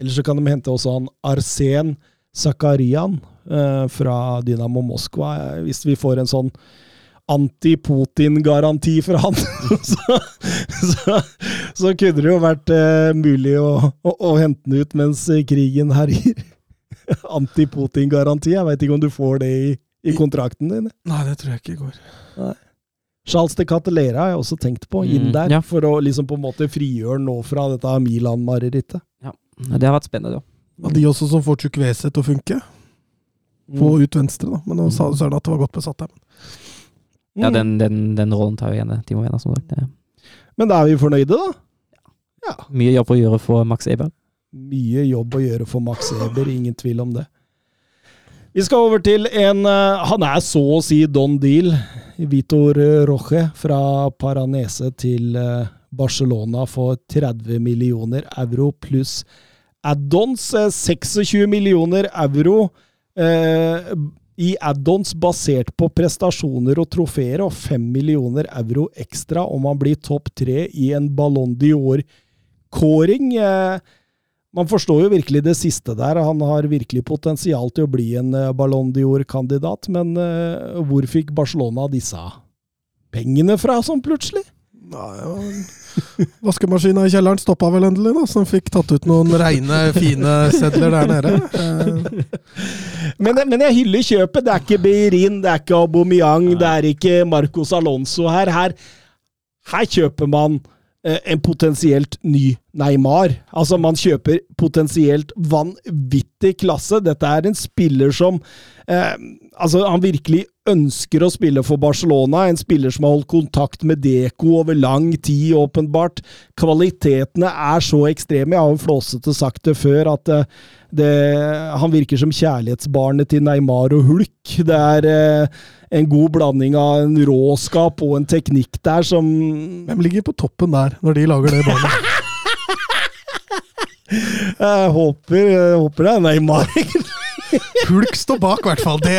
Eller så kan de hente også han Arsen Zakarian fra Dynamo Moskva. Hvis vi får en sånn anti-Putin-garanti fra han, så, så, så kunne det jo vært eh, mulig å, å, å hente den ut mens krigen herjer. Anti-Putin-garanti. Jeg veit ikke om du får det i, i kontrakten din. Nei, det tror jeg ikke går. Charles de Catelera har jeg også tenkt på, inn Mm, der, ja. for å liksom på en måte frigjøre nå fra dette Milan-marerittet. Det har vært spennende, da. Og de også som får Chukwese til å funke. På ut venstre, da. Men nå sa Søren at det var godt besatt der. Ja, Mm. den, den, den rollen tar jo igjen Timo Werner, som sagt. Men da er vi fornøyde, da? Ja. mye jobb å gjøre for Max Eber. Mye jobb å gjøre for Max Eber, ingen tvil om det. Vi skal over til en eh, Han er så å si don deal. Vitor Roche fra Paranese til eh, Barcelona for 30 millioner euro pluss add-ons. eh, 26 millioner euro eh, i add-ons basert på prestasjoner og trofeer, og 5 millioner euro ekstra om han blir topp tre i en Ballon d'Or-kåring. Eh, man forstår jo virkelig det siste der. Han har virkelig potensial til å bli en eh, Ballon d'Or-kandidat, men eh, hvor fikk Barcelona disse pengene fra sånn plutselig? Nei, ja. Vaskemaskina i kjelleren stoppa vel endelig, da, som fikk tatt ut noen reine, fine sedler der nede. Eh, Men, men jeg hyller kjøpet. Det er ikke Beirin, det er ikke Aubameyang, det er ikke Marcos Alonso her. Her, her kjøper man eh, en potensielt ny Neymar. Altså, man kjøper potensielt vanvittig klasse. Dette er en spiller som eh, Altså, han virkelig ønsker å spille for Barcelona. En spiller som har holdt kontakt med Deco over lang tid, åpenbart. Kvalitetene er så ekstreme. Jeg har jo flåsete sagt det før, at eh, det, han virker som kjærlighetsbarnet til Neymar og Hulk. Det er eh, en god blanding av en råskap og en teknikk der som Hvem ligger på toppen der, når de lager det båndet? Jeg håper, jeg håper det er Neymar. Hulk står bak, i hvert fall. Det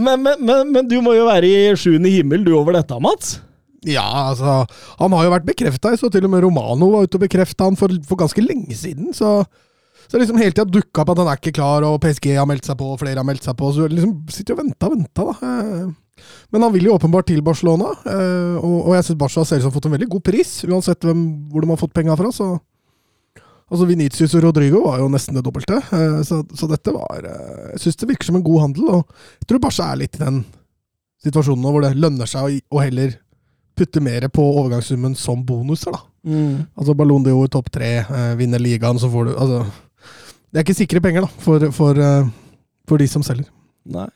Men, men, men, men du må jo være i sjuende himmel du over dette, Mats? Ja, altså Han har jo vært bekrefta, så til og med Romano var ute og bekrefta han for, for ganske lenge siden. Så så liksom hele tida dukka opp at han er ikke klar, og PSG har meldt seg på, og flere har meldt seg på. Så du liksom sitter og venter og venter, da. Men han vil jo åpenbart til Barcelona, eh, og, jeg syns Barca ser ut som har fått en veldig god pris, uansett hvem, hvor de har fått penga fra. så... Altså Vinicius og Rodrigo var jo nesten det dobbelte, eh, så, så dette var eh, Jeg syns det virker som en god handel, og jeg tror Barca er litt i den situasjonen nå hvor det lønner seg å, å heller putte mer på overgangssummen som bonuser, da. Altså Ballon d'Or topp tre, eh, vinner ligaen, så får du Altså Det er ikke sikre penger, da, for, for, for de som selger. Nei.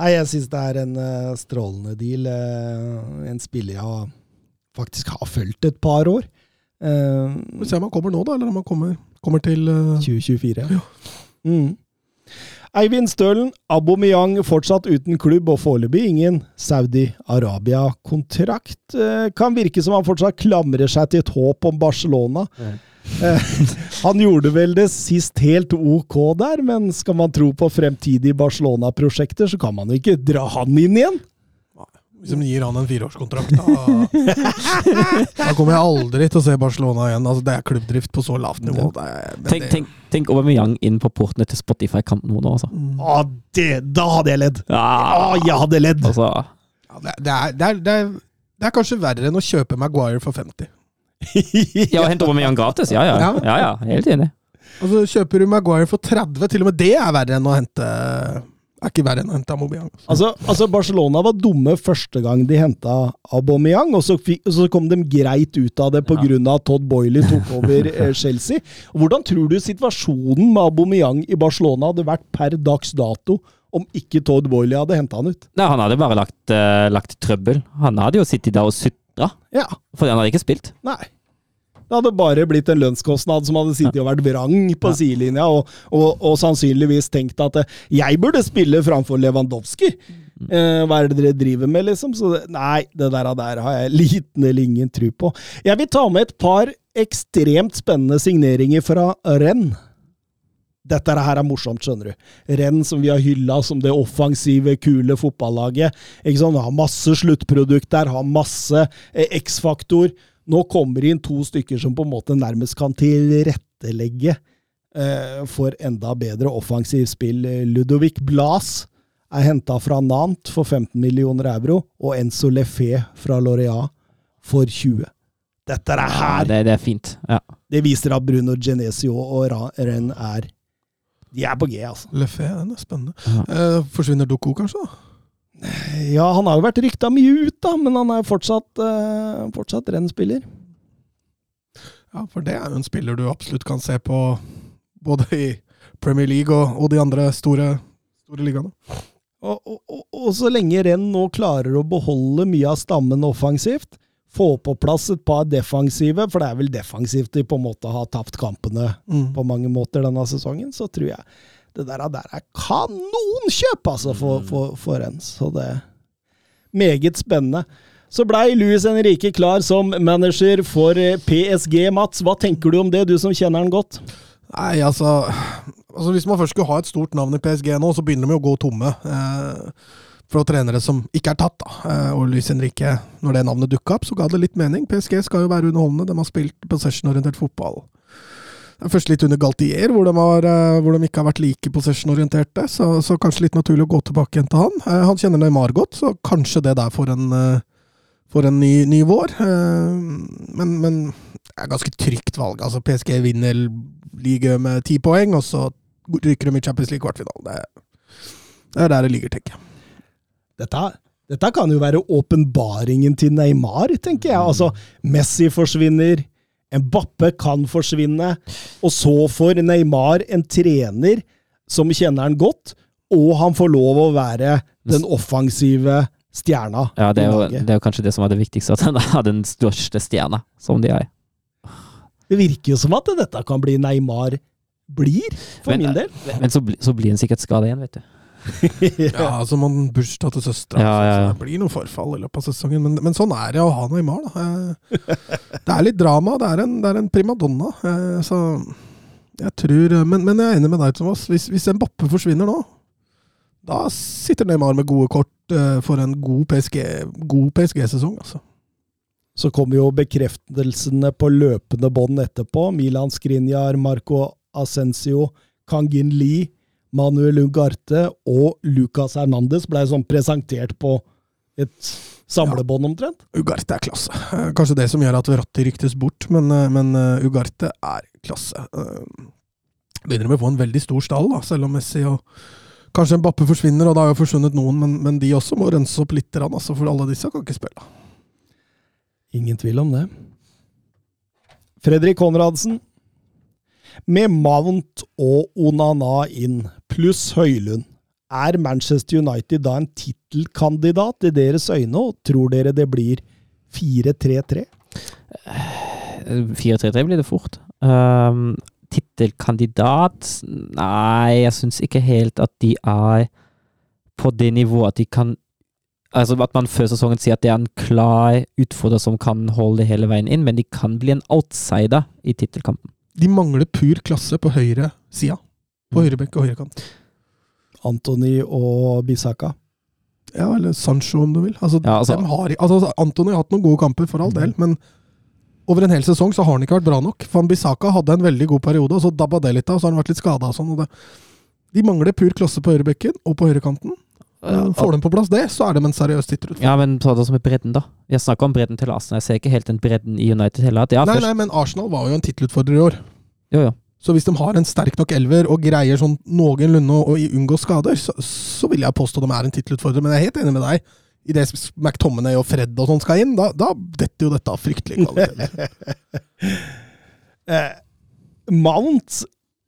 Nei, jeg syns det er en uh, strålende deal. Uh, en spiller jeg har- faktisk har fulgt et par år. Uh, Vi om han kommer nå, da, eller om han kommer, kommer til eh, 2024. Mm. Eivind Stølen, Aubameyang fortsatt uten klubb og foreløpig ingen Saudi-Arabia-kontrakt. Kan virke som han fortsatt klamrer seg til et håp om Barcelona. Eh, han gjorde vel det sist helt ok der, men skal man tro på fremtidige Barcelona-prosjekter, så kan man jo ikke dra han inn igjen. Hvis de gir han en fireårskontrakt, da Da kommer jeg aldri til å se Barcelona igjen. Altså, det er klubbdrift på så lavt nivå. Det er, Tenk, det- tenk, tenk Aubameyang inn på portene til Spotify-kamp nå, altså. Å, det, da hadde jeg ledd! Ja, ah, jeg hadde ledd! altså Ja, det, det, er, det, er, det, er, det er kanskje verre enn å kjøpe Maguire for 50. Ja, hente Aubameyang gratis? Ja, ja. Ja. ja, ja helt enig. Altså, Kjøper du Maguire for 30, til og med det er verre enn å hente Er ikke verre enn å hente Aubameyang. Altså, altså Barcelona var dumme første gang de henta Aubameyang, og så, fikk, og så kom de greit ut av det pga. Ja. av Todd Boiley tok over eh, Chelsea. Hvordan tror du situasjonen med Aubameyang i Barcelona hadde vært per dags dato om ikke Todd Boiley hadde henta han ut? Nei, han hadde bare lagt, uh, lagt trøbbel. Han hadde jo sittet der og sutra, Ja, for han hadde ikke spilt. nei. Det hadde bare blitt en lønnskostnad som hadde sittet og vært vrang på Ja. sidelinja, og, og, og sannsynligvis tenkt at eh, jeg burde spille framfor Lewandowski. Eh, hva er det dere driver med, liksom? Så det, nei, det der, der har jeg liten eller ingen tro på. Jeg vil ta med et par ekstremt spennende signeringer fra Renn. Dette her er morsomt, skjønner du. Renn som vi har hylla som det offensive, kule fotballaget. Ikke sant? Har masse sluttprodukt der, har masse eh, X-faktor. Nå kommer det inn to stykker som på en måte nærmest kan tilrettelegge eh, for enda bedre offensivt spill. Ludovic Blas er henta fra Nant for 15 millioner euro, og Enzo Lefé fra Lorea for 20. Dette er Ja, her! det, det er fint. Ja. Det viser at Bruno Genesio og Renn er De er på G, altså. Lefé, den er spennende. Ja. Eh, forsvinner Doko, kanskje? da? Ja, han har jo vært rykta mye ut, da, men han er fortsatt, eh, fortsatt Renn-spiller. Ja, for det er jo en spiller du absolutt kan se på både i Premier League og, og de andre store, store ligaene. Og, og, og, og så lenge Renn nå klarer å beholde mye av stammen offensivt, få på plass et par defensive, for det er vel defensivt de på en måte har tapt kampene Mm. på mange måter denne sesongen, så tror jeg det der, der er kanonkjøp, altså, for, for, for en. Så det er meget spennende. Så blei Luis Henrique klar som manager for eh, PSG, Mats. Hva tenker du om det, du som kjenner han godt? Nei, altså, altså Hvis man først skulle ha et stort navn i PSG nå, så begynner de jo å gå tomme. Eh, for trenere som ikke er tatt, da. Eh, og Luis Henrique, når det navnet dukka opp, så ga det litt mening. PSG skal jo være underholdende. De har spilt possession-orientert fotball. Først litt under Galtier, hvor de, har, eh, hvor de ikke har vært like possession-orienterte. Så, så kanskje litt naturlig å gå tilbake igjen til han. Eh, han kjenner Neymar godt, så kanskje det der får en, får en ny, ny vår. Men, men det er ganske trygt valg. Altså PSG vinner ligaen med ti poeng, og så rykker de i Champions League kvartfinalen. Det, det er der det ligger, tenker jeg. Dette, dette kan jo være åpenbaringen til Neymar, tenker jeg. Altså, Messi forsvinner, Mbappe kan forsvinne, og så får Neymar en trener som kjenner han godt, og han får lov å være den offensive stjerna Ja, det er, jo, det er jo kanskje det som er det viktigste, at han er den største stjerna som de er. Det virker jo som at dette kan bli Neymar blir, for Men- min del. Men så, så blir han sikkert skada igjen, vet du. Ja, altså man bursdag til søstera. Ja, ja, ja. Det blir noe forfall i løpet av sesongen, men, men sånn er det å ha Neymar. Da. Det er litt drama, det er en, det er en primadonna. eh, Så jeg tror Men, men jeg er enig med deg, Thomas. Hvis, hvis Mbappe forsvinner nå, da sitter Neymar med gode kort eh, for en god PSG God PSG-sesong, altså. Så kommer jo bekreftelsene på løpende bånd etterpå. Milan Skriniar, Marco Ascencio, Kangin Lee, Manuel Ugarte og Lucas Hernandez ble sånn presentert på et samlebånd omtrent. Ugarte er klasse. Eh, Kanskje det som gjør at Verratti ryktes bort, men, eh, men eh, Ugarte er klasse. Begynner med å få en veldig stor stall, da, selv om Messi og kanskje Mbappe forsvinner, og det har jo forsvunnet noen, men, men de også må rense opp litt, altså, for alle disse kan ikke spille. Ingen tvil om det. Fredrik Konradsen. Med Mount og Onana inn, pluss Høylund, er Manchester United da en tittelkandidat i deres øyne, og tror dere det blir 4-3-3? 4-3-3 blir det fort. Um, Tittelkandidat Nei, jeg syns ikke helt at de er på det nivået at de kan Altså At man før sesongen sier at det er en klar utfordrer som kan holde det hele veien inn, men de kan bli en outsider i tittelkampen. De mangler pur klasse på høyre sida. På høyrebekk og høyrekant. Antony og Bisaka. Ja, eller Sancho, om du vil. Altså, Ja, altså- har, altså, Antony har hatt noen gode kamper, for all del, men over en hel sesong så har han ikke vært bra nok. Van Bissaka hadde en veldig god periode, og så dabba det litt av, og så har han vært litt skada og sånn. Og det, de mangler pur klasse på høyrebekken og på høyrekanten. Ja, Får de på plass det, så er de en seriøs tittelutfordrer. Ja, men ta det som er bredden, da. Jeg snakker om bredden til Arsenal. Jeg ser ikke helt den bredden i United heller. Ja, nei, først- nei, men Arsenal var jo en tittelutfordrer i år. Jo, jo. Så hvis de har en sterk nok elver og greier sånn noenlunde å unngå skader, så, så vil jeg påstå de er en tittelutfordrer. Men jeg er helt enig med deg. Idet McTominay og Fred og sånn skal inn, da, da detter jo dette av fryktelig kvalitet. Eh, Mount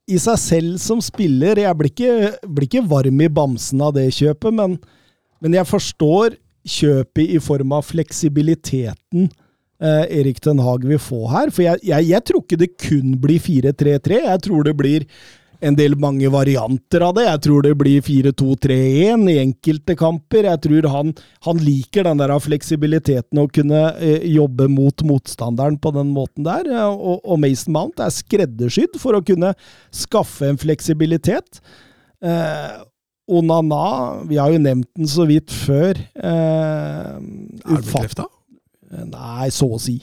i seg selv som spiller Jeg blir ikke, blir ikke varm i bamsen av det kjøpet, men, men jeg forstår kjøpet i form av fleksibiliteten eh, Erik Ten Hag vil få her. For jeg, jeg, jeg tror ikke det kun blir 4-3-3. Jeg tror det blir en del mange varianter av det. Jeg tror det blir 4-2-3-1 i enkelte kamper. Jeg tror han, han liker den der fleksibiliteten å kunne eh, jobbe mot motstanderen på den måten der. Og, og Mason Mount er skreddersydd for å kunne skaffe en fleksibilitet. Eh, Onana, vi har jo nevnt den så vidt før. Eh, Er ufatt- bekrefta? Nei, så å si.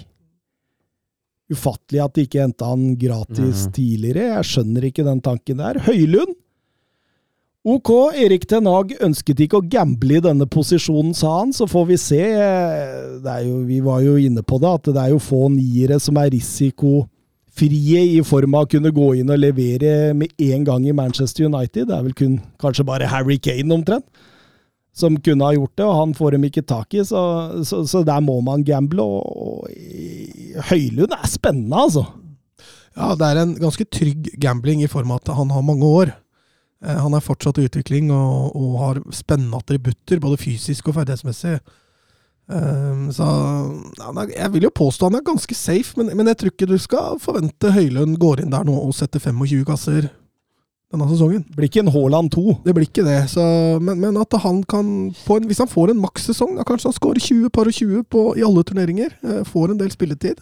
Ufattelig at de ikke henta han gratis mm. tidligere. Jeg skjønner ikke den tanken der. Høylund Ok, Erik Ten Hag ønsket ikke å gamble i denne posisjonen, sa han. Så får vi se. Det er jo, vi var jo inne på det, at det er jo få niere som er risikofrie i form av å kunne gå inn og levere med en gang i Manchester United. Det er vel kun kanskje bare Harry Kane, omtrent, som kunne ha gjort det, og han får dem ikke tak i. Så, så, så der må man gamble. Og, og Høylund er spennende, altså. Ja, det er en ganske trygg gambling i form av at han har mange år. Eh, Han er fortsatt i utvikling og, og har spennende attributter, både fysisk og ferdighetsmessig. Um, så er, Jeg vil jo påstå han er ganske safe, men, men jeg tror ikke du skal forvente Høylund går inn der nå og setter 25 kasser denne sesongen. Det blir ikke en Haaland 2. Det blir ikke det. Så, men, men at han kan på en, Hvis han får en makssesong, da kanskje han skårer 20 par og 20 på, i alle turneringer. eh, Får en del spilletid.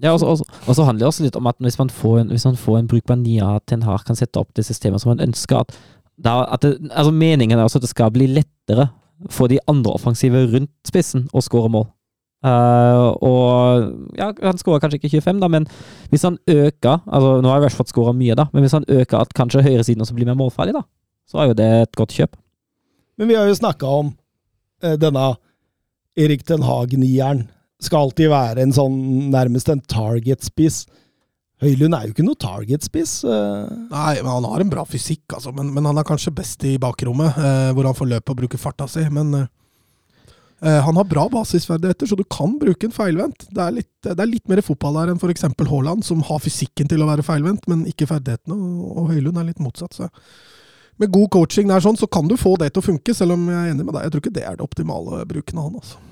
Ja, og så- og så- og så handler det også litt om at hvis man får en, hvis man får en brukbar nia at en har kan sette opp det systemet som man ønsker at, da, at det, altså Meningen er også at det skal bli lettere for de andre offensive rundt spissen å skåre mål. Eh, og ja, Han skåra kanskje ikke 25, da, men hvis han øker altså Nå har Rashford skåra mye, da, men hvis han øker at kanskje høyresiden også blir mer målferdig, da, så er jo det et godt kjøp. Men vi har jo snakka om uh, denne Erik den Haag-nieren. Skal alltid være en sånn nærmest en target-spiss. Høylund er jo ikke noe target-spiss. eh. Nei, men han har en bra fysikk, altså. Men, men han er kanskje best i bakrommet, eh, hvor han får løp og bruker farta si. Men eh, han har bra basisferdigheter, så du kan bruke en feilvendt. Det er litt, det er litt mer fotball der enn f.eks. Haaland, som har fysikken til å være feilvendt, men ikke ferdighetene. Og, Høylund er litt motsatt. Så. Med god coaching der sånn, så kan du få det til å funke, selv om jeg er enig med deg. Jeg tror ikke det er det optimale bruken av han. altså.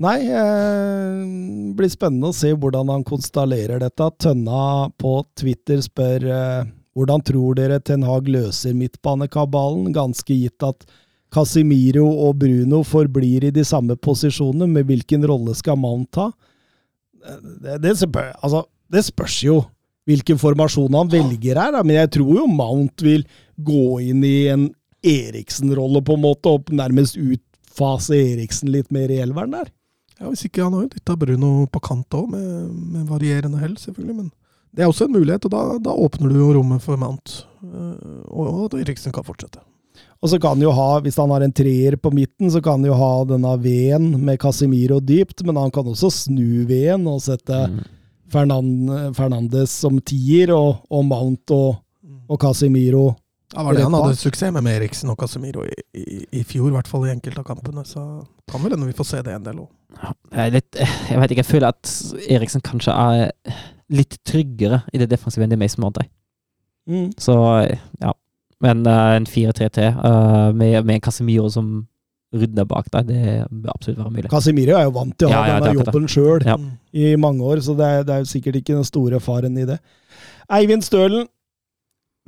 Nei, eh, blir spennende å se hvordan han konstallerer dette. Tønna på Twitter spør eh, hvordan tror dere Ten Hag løser midtbanekabalen, ganske gitt at Casimiro og Bruno forblir i de samme posisjonene, med hvilken rolle skal Mount ta? Det, det, spør, altså, det spørs jo hvilken formasjon han velger her, da. men jeg tror jo Mount vil gå inn i en Eriksen-rolle, på en måte, og nærmest utfase Eriksen litt mer i elveren der. Ja, Hvis ikke han har jo dytta Bruno på kant òg, med, med varierende hell, selvfølgelig. Men det er også en mulighet, og da, da åpner du jo rommet for Mount. Eh, og, og Eriksen kan fortsette. Og så kan han jo ha, hvis han har en treer på midten, så kan han jo ha denne V-en med Casemiro dypt, men han kan også snu V-en og sette Mm. Fernand, Fernandes som tier, og, og Mount og, og Casemiro Ja, var det han hadde suksess med med Eriksen og Casemiro i, i, i fjor, i hvert fall i enkelte av kampene. Så kan vel hende vi får se det en del òg. Jeg, litt, jeg vet ikke, jeg føler at Eriksen kanskje er litt tryggere i det defensive enn det Mason Mount er. mm. Så ja. Men uh, en 4-3-3 uh, med, med en Casemiro som rydder bak der, det bør absolutt være mulig. Casemiro er jo vant til å ha Ja, ja, denne jobben sjøl Ja. i mange år, så det er, det er jo sikkert ikke den store faren i det. Eivind Stølen,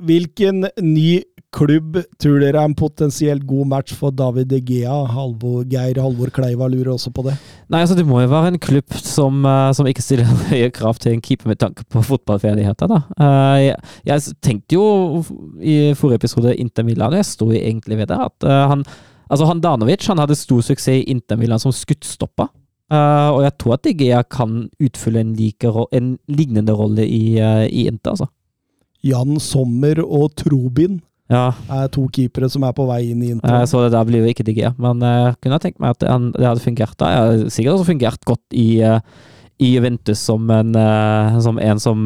hvilken ny klubb tror dere er en potensielt god match for David De Gea? Halvor, Geir Halvor Kleiva lurer også på det. Nei, altså Det må jo være en klubb som, eh, som ikke stiller høye krav til en keeper med tanke på fotballferdigheter. da. Eh, jeg, jeg tenkte jo i forrige episode Inter Milan, jeg sto egentlig ved det, at eh, han altså han Danovic han hadde stor suksess i Inter Milan som skuddstopper. Og jeg tror at De Gea kan utfylle en, like, en lignende rolle i, i Inter. altså. Jan Sommer og Trobin Ja, er to keepere som er på vei inn i Inter. Så det der blir jo ikke digg, men jeg kunne tenkt meg at det, han- det hadde fungert da. Jeg har sikkert også fungert godt i, uh, i Juventus som en, eh, som, en som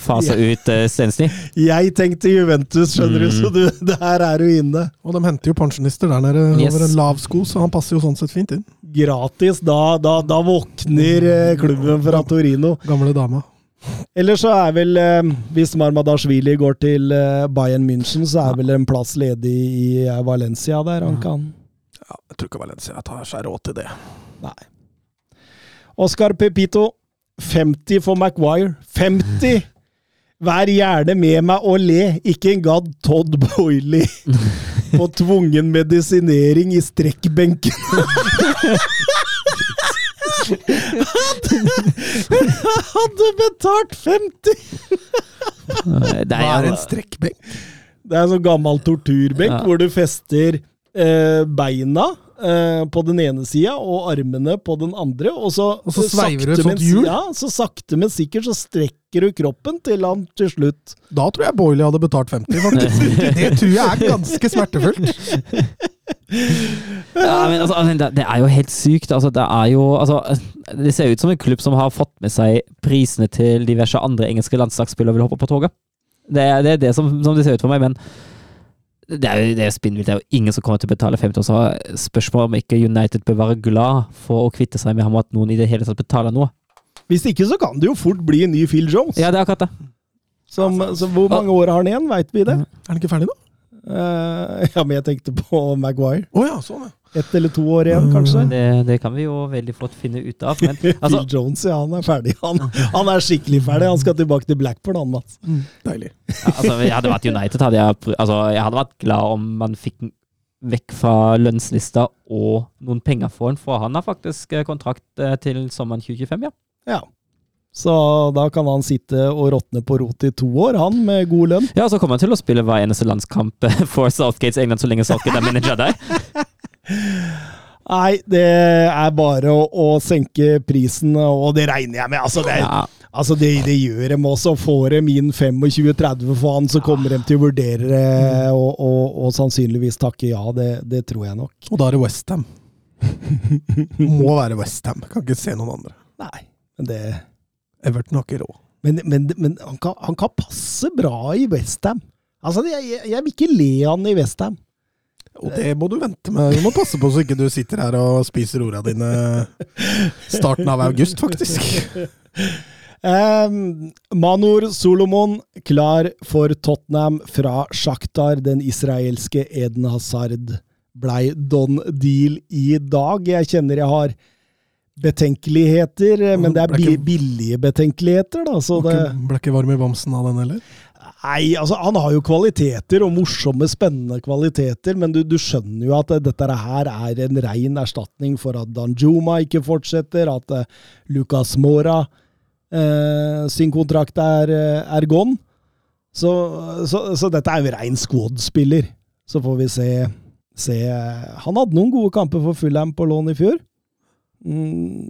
faser ut uh, Stensny. Jeg tenkte Juventus, skjønner du, Mm. så du, der er du inne. Og de henter jo pensjonister der nede Yes. over en lav sko, så han passer jo sånn sett fint inn. Gratis. Da, da, da våkner klubben fra Torino. Gamle dama. Eller så er vel, eh, hvis Marmadashvili går til eh, Bayern München, så er vel en plass ledig i eh, Valencia der han kan Ja, jeg tror ikke Valencia tar seg råd til det. Nei. Oscar Pepito, 50 for Maguire. 50! Vær gjerne med meg og le, ikke en gadd Todd Boiley på tvungen medisinering i strekkbenken. Hadde betalt 50! Eh, Det Hva er er en strekkbenk? Det er en sånn gammel torturbenk Ja. hvor du fester eh, beina eh, på den ene sida og armene på den andre, og så, Og så sveiver du et sånt hjul? Ja, så sakte, men sikkert så strekker du kroppen til han til slutt Da tror jeg Boiley hadde betalt 50, faktisk. Det tror jeg er ganske smertefullt. Ja, men altså, altså, det, er jo helt sykt. Altså, det er jo altså, Det ser ut som en klubb som har fått med seg prisene til diverse andre engelske landslagsspillere vil hoppe på toget. Det er det, er det som, som det ser ut for meg, men det er jo det er spinnvilt. Det er jo ingen som kommer til å betale 50. år, så spørsmålet om ikke United bør være glad for å kvitte seg med ham, og at noen i det hele tatt betaler noe. Hvis ikke så kan det jo fort bli en ny Phil Jones. Ja, det er akkurat det. Som, så hvor mange år har han igjen, veit vi det? Er han ikke ferdig nå? Eh, ja, men jeg tenkte på Maguire. Oh, ja, sånn ja. Ett eller to år igjen, kanskje. Det, det kan vi jo veldig flott finne ut av. Men altså, Phil Jones, ja, han er ferdig. Han, han er skikkelig ferdig. Han skal tilbake til Blackburn, han, Mats. Deilig. Ja, altså, jeg hadde vært United, hadde jeg, altså, jeg hadde vært glad om man fikk vekk fra lønnslista og noen penger for han, for han har faktisk eh, kontrakt eh, til sommeren 2025, ja. Ja. Så da kan han sitte og råtne på rot i to år, han, med god lønn. Ja, så kommer han til å spille hver eneste landskamp eh, for Southgates England så lenge Southgate er manager der. Nei, det er bare å, å senke prisen, og det regner jeg med. Altså, det, Ja, altså det, det gjør dem også. Får dem inn 25-30 for han, så kommer de til å vurdere det, og, og, og sannsynligvis takke ja. Det, det tror jeg nok. Og da er det Westham. Må være Westham. Kan ikke se noen andre. Nei, men det Everton har ikke råd. Men, men, men han, kan, han kan passe bra i Westham. Altså, jeg, jeg, jeg vil ikke le han i Westham. Og det må du vente med. Du må passe på så ikke du sitter her og spiser orda dine starten av august, faktisk. Um, Manor Solomon klar for Tottenham fra Shakhtar. Den israelske Eden Hazard blei don deal i dag. Jeg kjenner jeg har betenkeligheter, men det er ikke- bi- billige betenkeligheter, da. Så Ble det, ikke- ble ikke varm i bamsen av den heller? nei, altså Han har jo kvaliteter, og morsomme, spennende kvaliteter, men du, du skjønner jo at eh, dette her er en rein erstatning for at Danjuma ikke fortsetter, at uh, Lucas Mora uh, sin kontrakt er, uh, er gone. Så, så, så dette er jo rein squad-spiller. Så får vi se, se Han hadde noen gode kamper for Fulham på lån i fjor. Mm,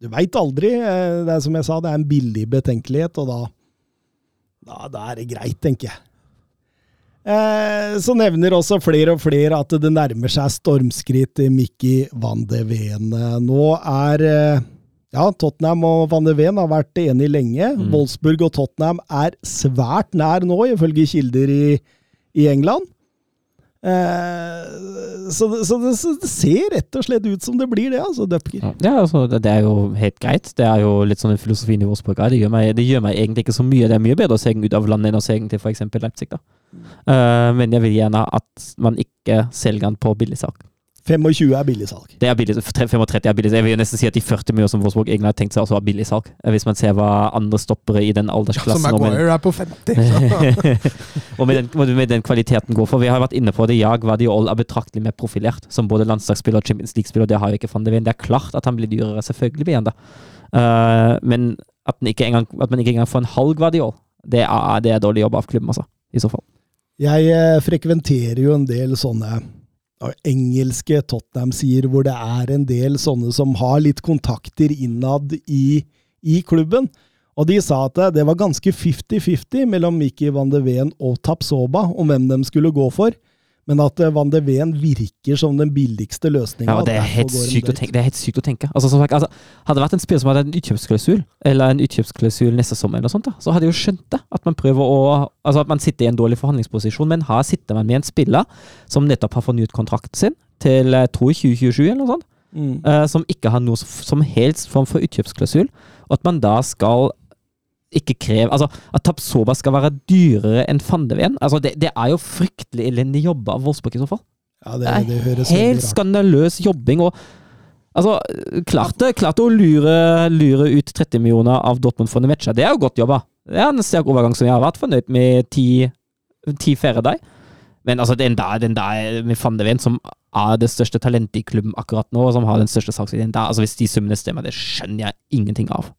du veit aldri. eh, Det er som jeg sa, det er en billig betenkelighet, og da, da, da er det greit, tenker jeg. Eh, så nevner også flere og flere at det nærmer seg stormskritt i Mickey van de Ven. Nå er eh, ja, Tottenham og van de Ven har vært enige lenge. Mm. Wolfsburg og Tottenham er svært nær nå, ifølge kilder i, i England. Eh, så, så, det, så det ser rett og slett ut som det blir det, altså, Dupker. Ja, altså, det, det er jo helt greit. Det er jo litt sånn en filosofien i Wolfsburg. Det, gjør meg- det gjør meg egentlig ikke så mye. Det er mye bedre å se ut av landet enn å se til f.eks. Leipzig. da. Uh, men jeg vil gjerne at man ikke selger den på billigsalg. 25 er billigsalg. Det er billig, 35 er billig. Jeg vil nesten si at de 40 mye som Wolfsburg egentlig har tenkt seg, også var billigsalg. salg, Hvis man ser hva andre stoppere i den aldersklassen ja, Som Maguire er på 50. og med den, med den kvaliteten går for. Vi har vært inne på det. Ja, Guardiol er betraktelig mer profilert som både landslagsspiller og Champions League-spiller. Det har jo ikke van de Ven. Det er klart at han blir dyrere. Selvfølgelig blir han det. Eh, men at, engang, at man ikke engang får en halv Guardiol, det er, det er dårlig jobb av klubben, altså. I så fall. Jeg eh, frekventerer jo en del sånne engelske Tottenham sier, hvor det er en del sånne som har litt kontakter innad i, i klubben. Og de sa at det var ganske 50-50 mellom Mickey van de Ven og Tapsoba om hvem de skulle gå for. Men at eh, van de Ven virker som den billigste løsninga. Ja, det er helt sykt å tenke. Det er helt sykt å tenke. Altså, som altså, hadde det vært en spiller som hadde en utkjøpsklausul, eller en utkjøpsklausul neste sommer, eller sånt, da, så hadde jeg jo skjønt det. At man prøver å Altså at man sitter i en dårlig forhandlingsposisjon, men her sitter man med en spiller som nettopp har fornyet kontrakten sin til jeg tror 2027, eller noe sånt, Mm. Uh, som ikke har noe som helst form for utkjøpsklausul, og at man da skal ikke krev Altså, at Tapsoba skal være dyrere enn Fandeven. Altså, det, det er jo fryktelig elendig jobba av Wolfsburg i så fall. Ja, det, Det det høres helt skandaløs jobbing. og Altså, klarte, klarte å lure, lure ut 30 millioner av Dortmund for Nemecha. Det er jo godt jobba. Det er en sterk overgang som jeg har vært fornøyd med ti, ti færre deg. Men altså, den der, den der med van de Ven, som er det største talentet i klubben akkurat nå, og som har den største salgsverdien der, altså hvis de summene stemmer, det skjønner jeg ingenting av.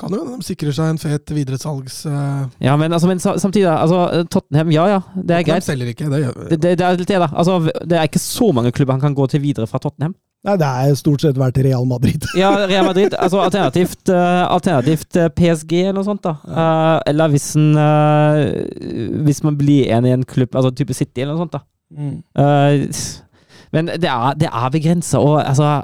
Kan jo hende de sikrer seg en fet videresalgs... Uh, Ja, men, altså, men samtidig, altså, Tottenham, ja ja, det er de greit. selger ikke, det gjør Det, det, det er litt det, da. Altså, det er ikke så mange klubber han kan gå til videre fra Tottenham. Nei, det er stort sett vært Real Madrid. Ja, Real Madrid. altså Alternativt, uh, alternativt eh, PSG eller noe sånt. da. Eh, eller hvis, en, eh, hvis man blir en i en klubb, altså type City eller noe sånt. da. Mm. Men det er, det er begrensa, og altså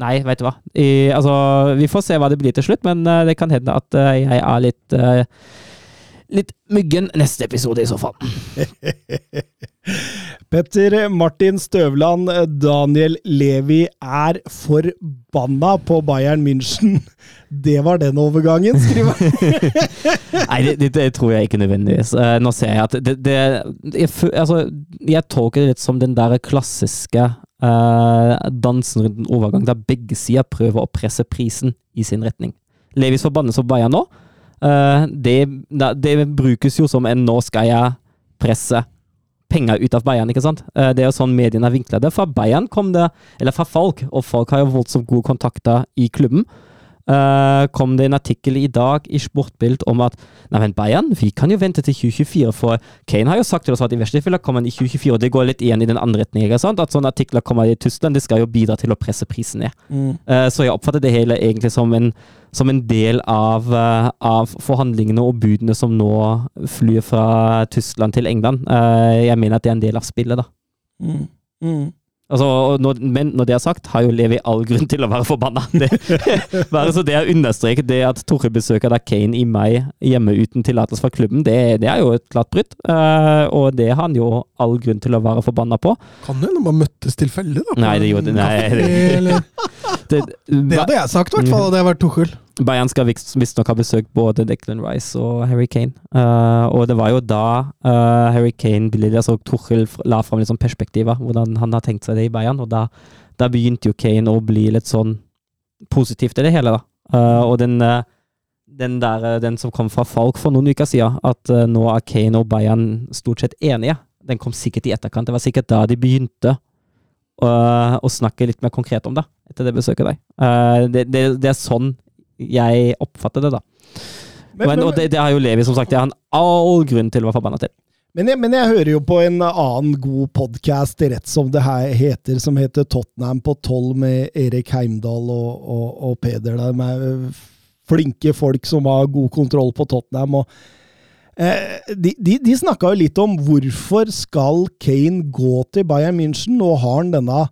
Nei, vet du hva. I, altså, vi får se hva det blir til slutt, men eh, det kan hende at eh, jeg er litt eh, Litt myggen neste episode, i så fall. Petter Martin Støvland, Daniel Levi er forbanna på Bayern München. Det var den overgangen, skriver han. Nei, det, det, det tror jeg ikke nødvendigvis. Eh, nå ser jeg at det, det jeg, altså, jeg tolker det litt som den der klassiske uh, dansen rundt en overgang, der begge sider prøver å presse prisen i sin retning. Levis forbannelse på Bayern nå, uh, det, brukes jo som en 'nå skal jeg presse' penger ut av Bayern, ikke sant? Eh, Det er jo sånn mediene vinkla det. Fra Bayern kom det, eller fra folk, og folk har jo voldsomt gode kontakter i klubben. Eh, kom det en artikkel i dag i Sportbild om at nei, men Bayern, vi kan jo vente til 2024, for Kane har jo sagt til oss at i verste fall kommer han i 2024, og det går litt igjen i den andre retningen. sant? At sånne artikler kommer i Tyskland, det skal jo bidra til å presse prisen ned. Eh, Så jeg oppfatter det hele egentlig som en, som en del av, uh, av forhandlingene og budene som nå flyr fra Tyskland til England. Jeg mener at det er en del av spillet, da. Mm. Mm. Altså, når, men når det er sagt, har jo Levi all grunn til å være forbanna. Det, bare så det er understreket, det at Torre besøker da Kane i mai hjemme uten tillatelse fra klubben, det, det er jo et klart brudd. Uh, og det har han jo all grunn til å være forbanna på. Kan hende man møttes tilfeldig, da. Nei, det gjorde- nei, det- Det, Det hadde jeg sagt, i hvert fall. Hadde jeg vært Tuchel. Bayern skal visst- visstnok ha besøkt både Declan Rice og Harry Kane. Uh, og det var jo da uh, Harry Kane altså Tuchel la fram litt sånn perspektiver, hvordan han har tenkt seg det i Bayern. Og da, da begynte jo Kane å bli litt sånn positiv til det hele, da. Uh, og den, den der, den som kom fra Falk for noen uker siden, at nå er Kane og Bayern stort sett enige, den kom sikkert i etterkant. Det var sikkert da de begynte å- å snakke litt mer konkret om det, etter det besøket der. Uh, det, det, det er sånn jeg oppfatter det, da. Men, Men, og det, det har jo Levi, som sagt, det har han all grunn til å være forbanna til. men, jeg, men jeg hører jo på en annen god podkast, rett som det her heter, som heter Tottenham på tolv, med Erik Heimdal og, og, og Peder. De er flinke folk som har god kontroll på Tottenham. og Eh, de de, de snakka jo litt om hvorfor skal Kane gå til Bayern München. Nå har han denne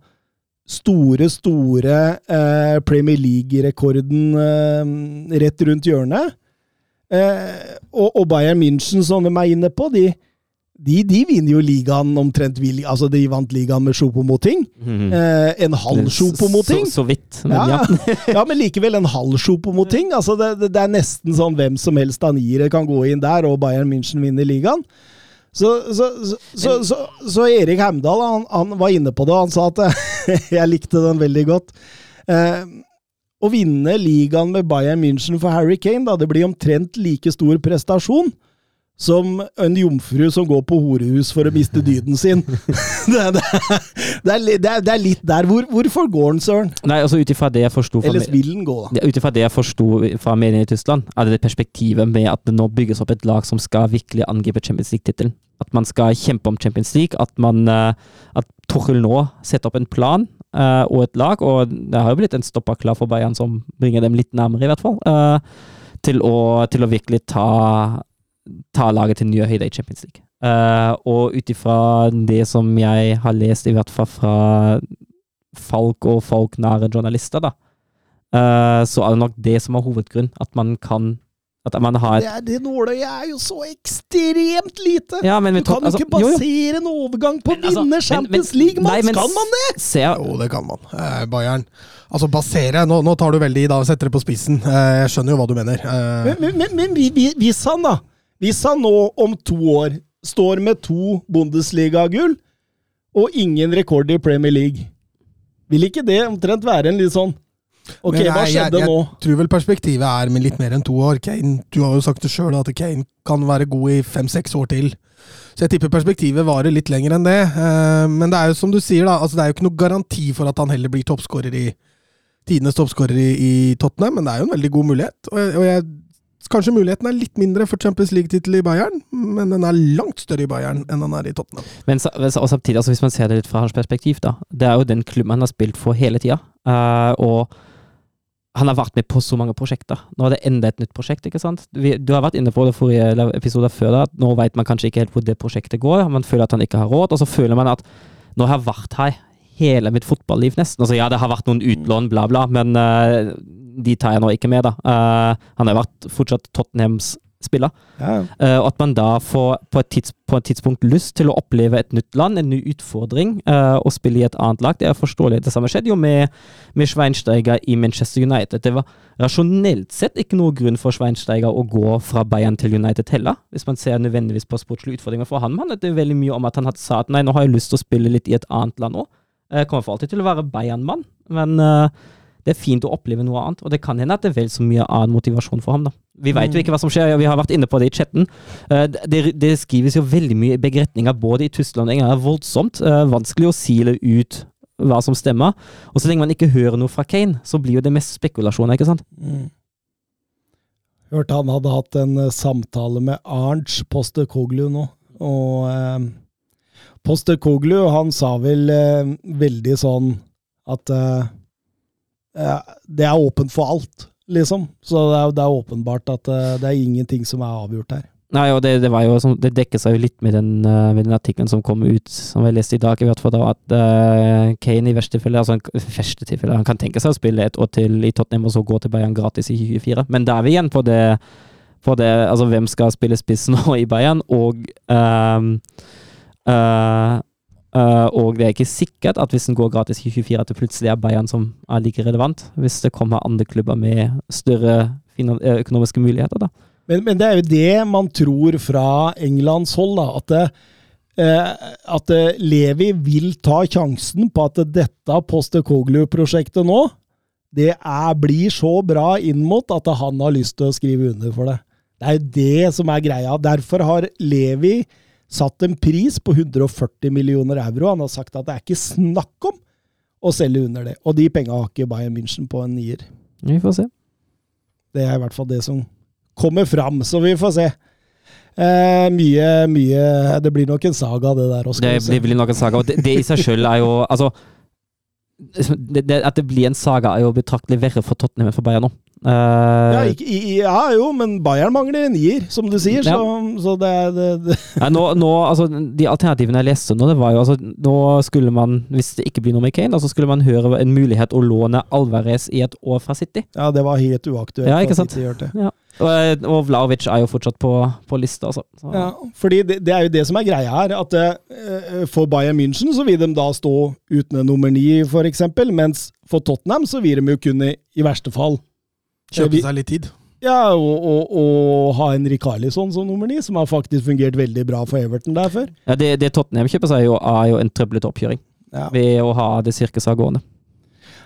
store, store eh, Premier League-rekorden eh, rett rundt hjørnet. Eh, og, og Bayern München, som de er inne på, de, de, de vinner jo ligaen omtrent. Altså, de vant ligaen med Choupo-Moting. Eh, en halv Choupo-Moting. Så, så vidt, men Ja, ja. ja, men likevel en halv Choupo-Moting. Altså, det, det, det er nesten sånn hvem som helst av niere kan gå inn der, og Bayern München vinner ligaen. Så, så, så, så, Erik Heimdal han, han var inne på det, og han sa at Jeg likte den veldig godt. Eh, å vinne ligaen med Bayern München for Harry Kane, da, det blir omtrent like stor prestasjon som en jomfru som går på horehus for å miste dyden sin. det, det, det, er, det, er, det er litt der. Hvor, hvorfor går den, søren? Nei, altså ut ifra det jeg forsto Ellers vil den gå, da? det- ut ifra det jeg forsto fra mediene i Tyskland, er det perspektivet med at det nå bygges opp et lag som skal virkelig angripe Champions League-tittelen. At man skal kjempe om Champions League, at, man, eh, at Tuchel nå setter opp en plan uh, og et lag, og det har jo blitt en stopper klar for Bayern som bringer dem litt nærmere, i hvert fall, Uh, til, å, til å virkelig ta, ta laget til nye høyder i Champions League. Uh, og ut ifra det som jeg har lest, i hvert fall fra folk og folknære journalister, da, uh, så er det nok det som er hovedgrunn. At man kan At man har et Det, det nåløyet er jo så ekstremt lite! ja, men, Du kan jo altså, ikke jo, jo. basere en overgang på å altså, vinne men- Champions men- League, man! nei, men Skal man det?! Se, Jo, det kan man. Eh, Bayern. Altså, basere Nå, nå tar du veldig i, da, setter det på spissen. Eh, jeg skjønner jo hva du mener. Eh, Men, men, men, men vi- vi- hvis han da, hvis han nå om to år står med to Bundesliga-gull og ingen rekord i Premier League, vil ikke det omtrent være en litt sånn Ok, Men hva skjedde jeg, nå? Jeg tror vel perspektivet er med litt mer enn to år. Kane, du har jo sagt det sjøl at Kane kan være god i fem-seks år til. Så jeg tipper perspektivet varer litt lenger enn det. Eh, Men det er jo som du sier, da. Altså det er jo ikke noe garanti for at han heller blir toppskårer i tidenes toppskårer i, i Tottenham, men det er jo en veldig god mulighet. Og, jeg, og jeg, kanskje muligheten er litt mindre for Champions League-tittel i Bayern, men den er langt større i Bayern enn den er i Tottenham. Men og samtidig, altså hvis man ser det litt fra hans perspektiv, da. Det er jo den klubben han har spilt for hele tida. Uh, og han har vært med på så mange prosjekter. Nå er det enda et nytt prosjekt, ikke sant. Du har vært inne på det forrige episoder før da, nå vet man kanskje ikke helt hvor det prosjektet går. Man føler at han ikke har råd, og så føler man at nå har jeg vært her hele mitt fotballiv nesten. Altså ja, det har vært noen utlån, bla, bla, men uh, de tar jeg nå ikke med, da. Uh, han har vært fortsatt Tottenhams spiller. Ja. Eh, og at man da får på et, tids, på et tidspunkt lyst til å oppleve et nytt land, en ny utfordring, og spille i et annet lag. Det er forståelig. Det samme skjedde jo med, med Schweinsteiger i Manchester United. Det var rasjonelt sett ikke noe grunn for Schweinsteiger å gå fra Bayern til United heller, hvis man ser nødvendigvis på sportslige utfordringer for han. handlet veldig mye om at han hadde sa at nei, nå har jeg lyst til å spille litt i et annet land òg. Jeg kommer for alltid til å være Bayern-mann, men eh, det er fint å oppleve noe annet, og det kan hende at det er vel så mye annen motivasjon for ham. da. Vi vet jo ikke hva som skjer, vi har vært inne på det i chatten. Eh, Det, det skrives jo veldig mye i begge retninger, både i Tyskland og England. Det er voldsomt eh, vanskelig å sile ut hva som stemmer. Og så lenge man ikke hører noe fra Kane, så blir jo det mest spekulasjoner, ikke sant? Mm. Hørte han hadde hatt en eh, samtale med Arnds poste Koglu nå, og eh, Postekoglu han sa vel eh, veldig sånn at eh, det er åpent for alt, liksom. Så det er, det er åpenbart at eh, det er ingenting som er avgjort her. Nei, og det, det jo det dekker seg jo litt med den, eh, med den artikkelen som kom ut, som jeg leste i dag, i hvert fall da, at uh, Kane i verste tilfelle, altså en verste tilfelle, han kan tenke seg å spille et år til i Tottenham og så gå til Bayern gratis i 2024. Men da er vi igjen på det, på det altså hvem skal spille spiss nå i Bayern, og ehm, eh, og det er ikke sikkert at hvis den går gratis i 24, at det plutselig er Bayern som er like relevant, hvis det kommer andre klubber med større eh, økonomiske muligheter, da. Men, men det er jo det man tror fra Englands hold, da. At, det, eh, at Levi vil ta sjansen på at dette Postekoglu-prosjektet nå, det er, blir så bra inn mot at han har lyst til å skrive under for det. Det er jo det som er greia. Derfor har Levi satt en pris på 140 millioner euro. Han har sagt at det er ikke snakk om å selge under det. Og de penga har ikke Bayern München på en nier. Vi får se. Det er i hvert fall det som kommer fram, så vi får se. Eh, mye, mye Det blir nok en saga, det der. Også, Det blir blir nok en saga, det, det i seg selv er jo Altså det, det, At det blir en saga, er jo betraktelig verre for Tottenham enn for Bayern nå. Eh, ja, ikke, ja, jo, men Bayern mangler en nier, som du sier, Ja. så, så det det, det. Nei, nå, nå, altså, de alternativene jeg leste nå, det var jo altså, Nå skulle man, hvis det ikke blir noe med Kane, så skulle man høre en mulighet å låne Alvarez i et år fra City. Ja, det var helt uaktuelt. Ja, ikke sant? Ja. Og, eh, og Vlaovic er jo fortsatt på, på lista, altså. Så, Ja, fordi det, det er jo det som er greia her. at uh, For Bayern München så vil de da stå uten en nummer ni, eksempel, mens for Tottenham så vil de jo kunne, i verste fall, Kjøpe seg litt tid. ja, og, og, og ha en Rikarlisson som nummer ni, som har faktisk fungert veldig bra for Everton der før. Ja, det, det Tottenham kjøper seg, jo, er jo en trøblete oppkjøring. Ja. Ved å ha det sirkuset gående.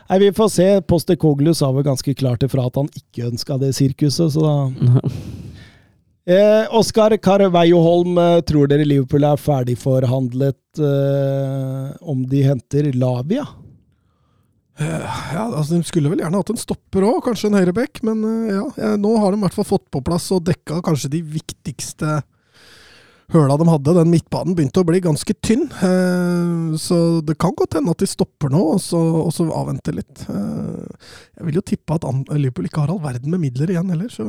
Nei, Vi får se. Postekoglu sa vel ganske klart ifra at han ikke ønska det sirkuset, så da eh, Oskar Carveio Holm, eh, tror dere Liverpool er ferdigforhandlet eh, om de henter Lavia? Ja, altså De skulle vel gjerne hatt en stopper òg, kanskje en høyreback. Men eh, ja, eh, nå har de i hvert fall fått på plass og dekka kanskje de viktigste høla de hadde. Den midtbanen begynte å bli ganske tynn. eh, Så det kan godt hende at de stopper nå, og så, og så avventer litt. Eh, Jeg vil jo tippe at Liverpool ikke har all verden med midler igjen heller, så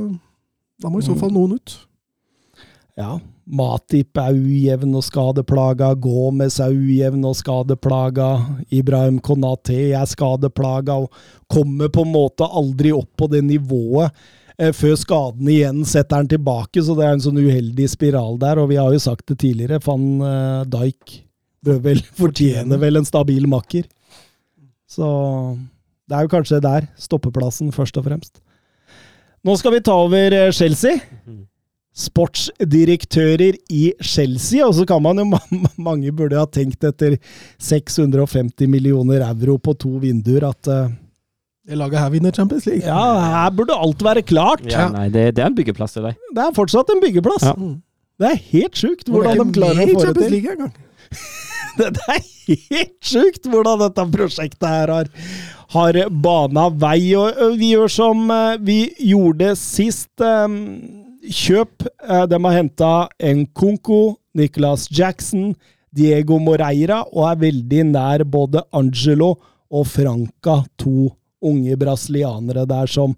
da må i så fall noen ut. Ja. Matip er ujevn og skadeplaga. Gomez er ujevn og skadeplaga. Ibrahim Konate er skadeplaga og kommer på en måte aldri opp på det nivået eh, før skaden igjen setter han tilbake. Så det er en sånn uheldig spiral der. Og vi har jo sagt det tidligere, Van eh, Dijk bør vel fortjene vel en stabil makker. Så det er jo kanskje der stoppeplassen, først og fremst. Nå skal vi ta over eh, Chelsea sportsdirektører i Chelsea, og så kan man jo Mange burde ha tenkt etter 650 millioner euro på to vinduer at eh, Det laget her vinner Champions League. ja, her burde alt være klart. Ja, nei, det, det er en byggeplass til deg. Det er fortsatt en byggeplass. Ja. Det er helt sjukt hvordan de klarer å få det til. League en gang. det er helt sjukt hvordan dette prosjektet her har, har bana vei. Og vi gjør som vi gjorde sist. ø, Kjøp. De har henta Nkonko, Nicolas Jackson, Diego Moreira og er veldig nær både Angelo og Franca, to unge brasilianere der som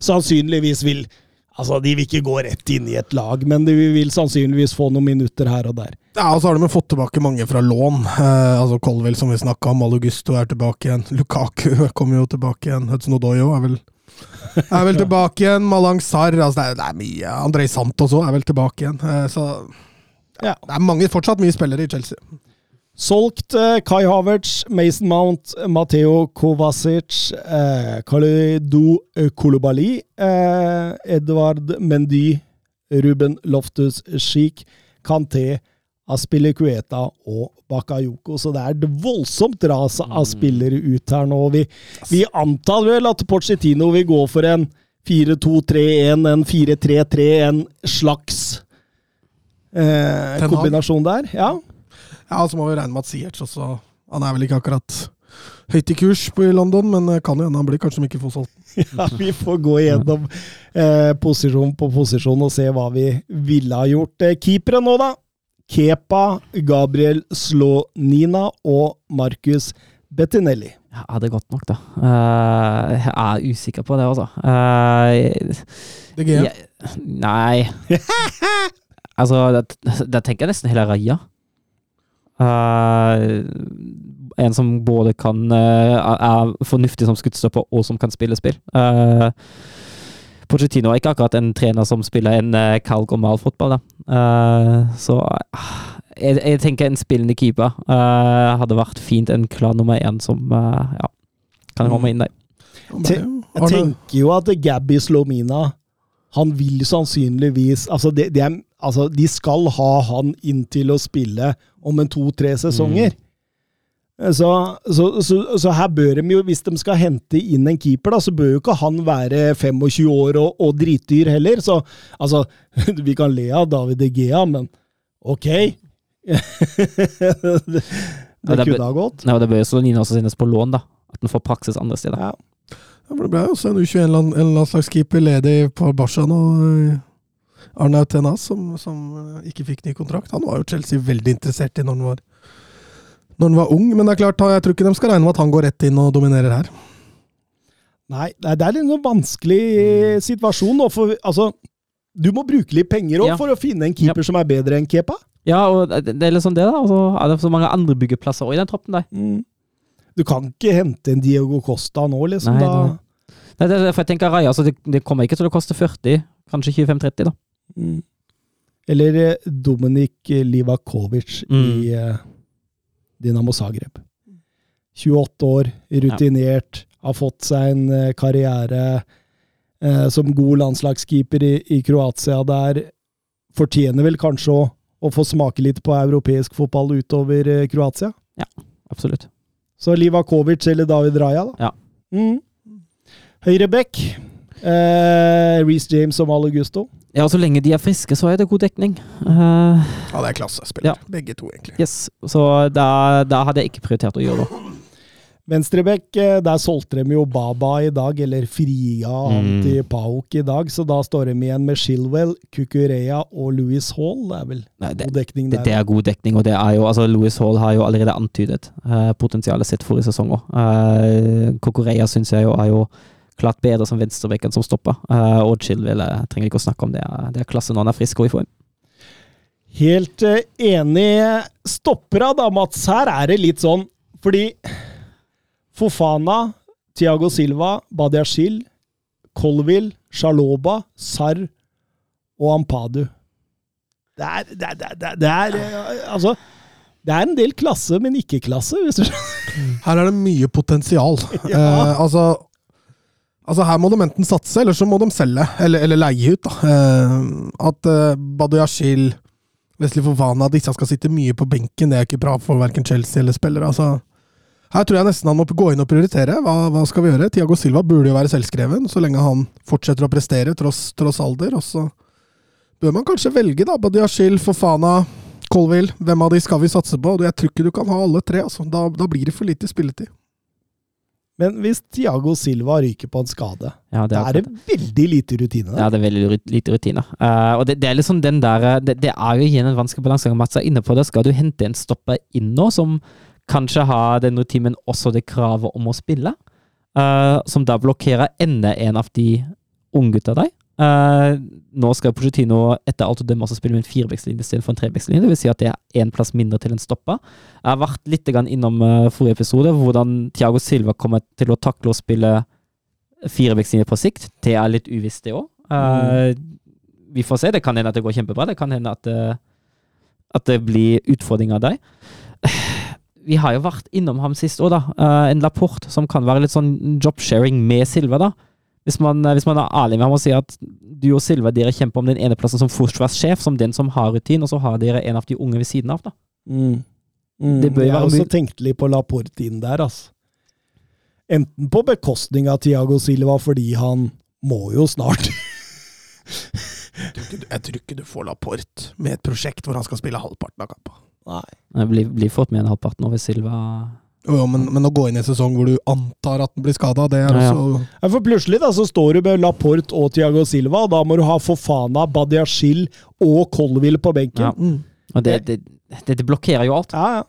sannsynligvis vil Altså, De vil ikke gå rett inn i et lag, men de vil sannsynligvis få noen minutter her og der. Ja, og så har de fått tilbake mange fra lån. Eh, altså Colville, som vi snakka om, Malugusto er tilbake igjen. Lukaku kommer jo tilbake igjen. Hudson Odoyo er vel, er vel tilbake igjen. Malang Sarr altså det, er, det er mye. Andrej Santos òg er vel tilbake igjen. Eh, så Ja. det er mange, fortsatt mye spillere i Chelsea. Solgt eh, Kai Havertz, Mason Mount, Matteo Kovacic, eh, Khalidou Kolobali, eh, Edvard Mendy, Ruben Loftus Schick, Kanté, Aspilicueta og Bakayoko. Så det er et voldsomt ras av spillere ut her nå. Vi, vi antar vel at Pochettino vil gå for en 4-2-3-1, en 4-3-3, en slags eh, kombinasjon der. Ja. Ja, så må vi regne med at Siertz også Han er vel ikke akkurat høyt i kurs på i London, men eh, kan jo hende han blir kanskje ikke Fosholt. Ja, vi får gå gjennom eh, posisjon på posisjon og se hva vi ville ha gjort. Eh, Keepere nå, da. Kepa, Gabriel Slonina og Marcus Bettinelli. Ja, det er godt nok, da. Uh, jeg er usikker på det, altså. Uh, Det Gea. nei Altså, da tenker jeg nesten hele Raja. Uh, en som både kan uh, er fornuftig som skuddstopper, og som kan spille spill. Uh, Pochettino er ikke akkurat en trener som spiller en uh, kald og mal fotball, da. Eh, så ah, jeg, jeg tenker en spillende keeper eh, hadde vært fint. En klar nummer én som eh, ja, kan komme inn der. Jeg tenker jo at Gabby Slomina han vil sannsynligvis altså, det, det er, altså De skal ha han inn til å spille om en to-tre sesonger. Så, så, så, så her bør de jo, hvis de skal hente inn en keeper, da, så bør jo ikke han være 25 år og, og dritdyr heller. Så altså, vi kan le av David De Gea, men ok. det det Ja, det kunne ha gått. Nei, det bør jo Solonina også sendes på lån, da. At den får praksis andre steder. Ja. Ja, for det ble jo også en U21-landslagskeeper ledig på Barca nå. eh, Arnaut Tenas, som, som eh, ikke fikk ny kontrakt. Han var jo Chelsea veldig interessert i når han var, når han var ung, men det er klart, jeg tror ikke de skal regne med at han går rett inn og dominerer her. Nei, det er- en vanskelig situasjon. nå, For, altså, du må bruke litt penger også Ja. for å finne en keeper som er bedre enn Kepa. Ja, og det er liksom det, da. Og så er det så mange andre byggeplasser òg i den troppen der. Mm. Du kan ikke hente en Diego Costa nå, liksom. Nei, da. nei. Nei, det, er for jeg tenker Raja, altså, det, det kommer ikke til å koste 40, kanskje 25-30, da. Mm. Eller eh, Dominik Livakovic i eh, Dinamo Zagreb. 28 år, rutinert, har fått seg en eh, karriere eh, som god landslagskeeper i, i Kroatia der. Fortjener vel kanskje å, å få smake litt på europeisk fotball utover eh, Kroatia. Absolutt. Så Livakovic eller David Raja, da. Ja. Mm. Høyrebekk. Eh, Reece James og Malo Gusto. Ja, så lenge de er friske, så er det god dekning. Uh, Ja, det er klassespillere. Ja. Begge to, egentlig. yes. Så da, da hadde jeg ikke prioritert å gjøre det. Venstrebekk, eh, der solgte de jo Baba i dag, eller Fria Mm. til Pauk i dag, så da står de igjen med Shilwell, Kukureya og Louis Hall. Det er vel Nei, det, god dekning der. det er god dekning, og det er jo altså Louis Hall har jo allerede antydet eh, potensialet sitt forrige sesong òg. Uh, Kukureya syns jeg jo er jo klart bedre som venstrebekk enn som stopper. Uh, og Chilwell trenger ikke å snakke om det. er- Det er klasse når han er frisk og i form. Helt eh, enig. Stoppera da, Mats. Her er det litt sånn, fordi Fofana, Tiago Silva, Badiashil, Colville, Shaloba, Sarr og Ampadu. Det er, det er, det er, det er, det er eh, Altså, det er en del klasse, men ikke klasse, hvis du skjønner. Her er det mye potensial. Ja. Eh, altså, altså Her må de enten satse, eller så må de selge. Eller, eller leie ut. da. Eh, at uh, Badiashil, Wesley Fofana, disse skal sitte mye på benken, det er ikke bra for verken Chelsea eller spillere. altså. Her tror jeg nesten han må gå inn og prioritere. Hva, hva skal vi gjøre? Tiago Silva burde jo være selvskreven, så lenge han fortsetter å prestere tross, tross alder. Og så bør man kanskje velge da, Badiashil, Fofana, Colville, hvem av de skal vi satse på? Jeg tror ikke du kan ha alle tre. Altså. Da, da blir det for lite spilletid. Men hvis Tiago Silva ryker på en skade, Ja, det da er det veldig lite rutine Ja, det er veldig lite rutiner. Uh, og det, det er liksom den der eh, det, det er jo igjen en vanskelig balansegang. Mats er inne på det. Skal du hente en stopper inn nå, som kanskje har den rutinen, men også det kravet om å spille? Uh, som da blokkerer enda en av de unggutta deg? Eh, nå skal Pochettino etter alt å dømme også spille med en firebekslinje istedenfor en trebekslinje. Vil si at det er én plass mindre til en stopper. Jeg har vært litt innom uh, forrige episode hvordan Thiago Silva kommer til å takle å spille firebekslinje på sikt. Det er litt uvisst, det òg. vi får se. Det kan hende at det går kjempebra. Det kan hende at at det blir utfordring av deg. Vi har jo vært innom ham sist òg, da. Eh, en rapport som kan være litt sånn job-sharing med Silva, da. Hvis man, eh, hvis man er ærlig med ham og sier at du og Silva dere kjemper om den ene plassen som forsvarssjef, som den som har rutin, og så har dere en av de unge ved siden av, da. Mm. Mm. Det bør jeg være også tenkte tenkt litt på Laporte inn der, altså. Enten på bekostning av Tiago Silva, fordi han må jo snart Jeg tror, ikke, du- jeg tror ikke du får Laporte med et prosjekt hvor han skal spille halvparten av kampen. Nei. Det blir, blir fort med en halvparten over Silva. Jo, jo, men, men å gå inn i en sesong hvor du antar at den blir skada, det er Ja, også Ja, For plutselig da, så står du med Laporte og Tiago Silva, og da må du ha Fofana, Badiashil og Colville på benken. Ja. mm. Og det, det, det, det blokkerer jo alt. Ja, ja.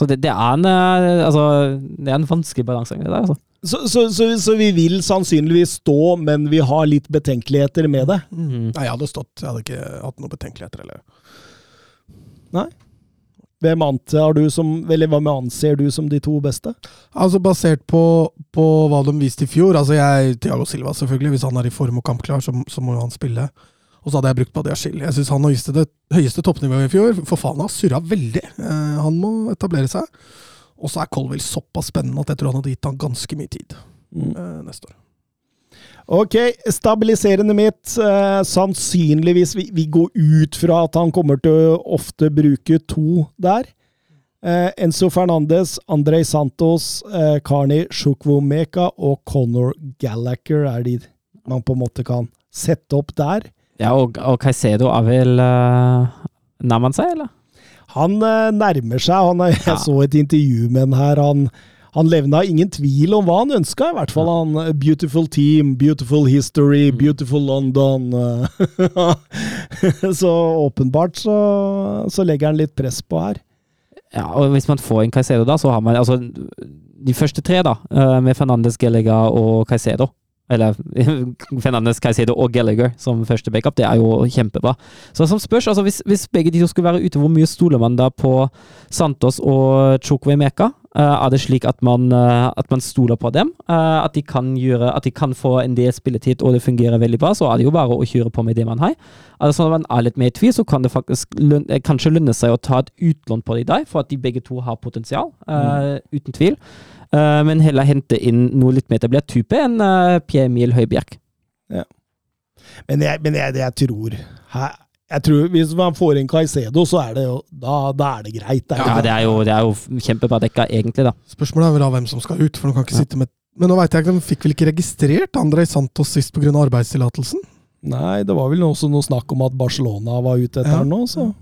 Så det, det, er en, eh, altså, det er en vanskelig balansegang. Altså. Så, så, så, så vi vil sannsynligvis stå, men vi har litt betenkeligheter med det. Mm. Nei, jeg hadde stått. Jeg hadde ikke hatt noen betenkeligheter heller. Hvem antar du som, eller hvem anser du som de to beste? Altså Basert på, på hva de viste i fjor altså jeg, Thiago Silva, selvfølgelig. Hvis han er i form og kampklar, så, så må jo han spille. Og så hadde jeg brukt Badiashil. Jeg syns han viste det høyeste toppnivået i fjor. For faen, han surra veldig. Eh, han må etablere seg. Og så er Colville såpass spennende at jeg tror han hadde gitt han ganske mye tid eh, neste år. Ok, stabiliserende mitt. Eh, sannsynligvis vi, vi går ut fra at han kommer til å ofte bruke to der. Eh, Enzo Fernandes, Andrej Santos, eh, Karni Sjukvomeka og Conor Gallagher er de man på en måte kan sette opp der. Ja, og, og Caicedo er vel uh, Nærmer seg, eller? Han eh, nærmer seg. Han, jeg Ja. så et intervju med han her. Han, han levna ingen tvil om hva han ønska. I hvert fall han eh, Beautiful team, beautiful history, beautiful London. eh. så åpenbart så, så legger han litt press på her. Ja, og hvis man får en Caicedo, da, så har man altså De første tre, da, eh, med Fernandes, Gallagher og Caicedo Eller Fernandes, Caicedo og Gallagher som første backup, det er jo kjempebra. Så som spørs, altså hvis, hvis begge de to skulle være ute, hvor mye stoler man da på Santos og Chukwemeka? Eh, er det slik at man, eh, at man stoler på dem? Eh, at, de kan gjøre, at de kan få en del spilletid, og det fungerer veldig bra? Så er det jo bare å kjøre på med det man har. Det sånn at man er litt mer i tvil, så kan det faktisk løn, eh, kanskje lønne seg å ta et utlån på de der, for at de begge to har potensial. eh, Uten tvil. Uh, men heller hente inn noe litt mer etablert type enn uh, Pierre Emil Høibjerg. Men jeg, men jeg, jeg tror her, jeg tror Hvis man får inn Caicedo, så er det jo Da, da er det greit. Det er Ja, det er jo, det er jo kjempebra dekka, egentlig, da. Spørsmålet er vel da hvem som skal ut, for de kan ikke Ja. sitte med Men nå veit jeg ikke, de fikk vel ikke registrert Andrej Santos sist pga. arbeidstillatelsen? Nei, det var vel også noe snakk om at Barcelona var ute etter Ja. han nå, så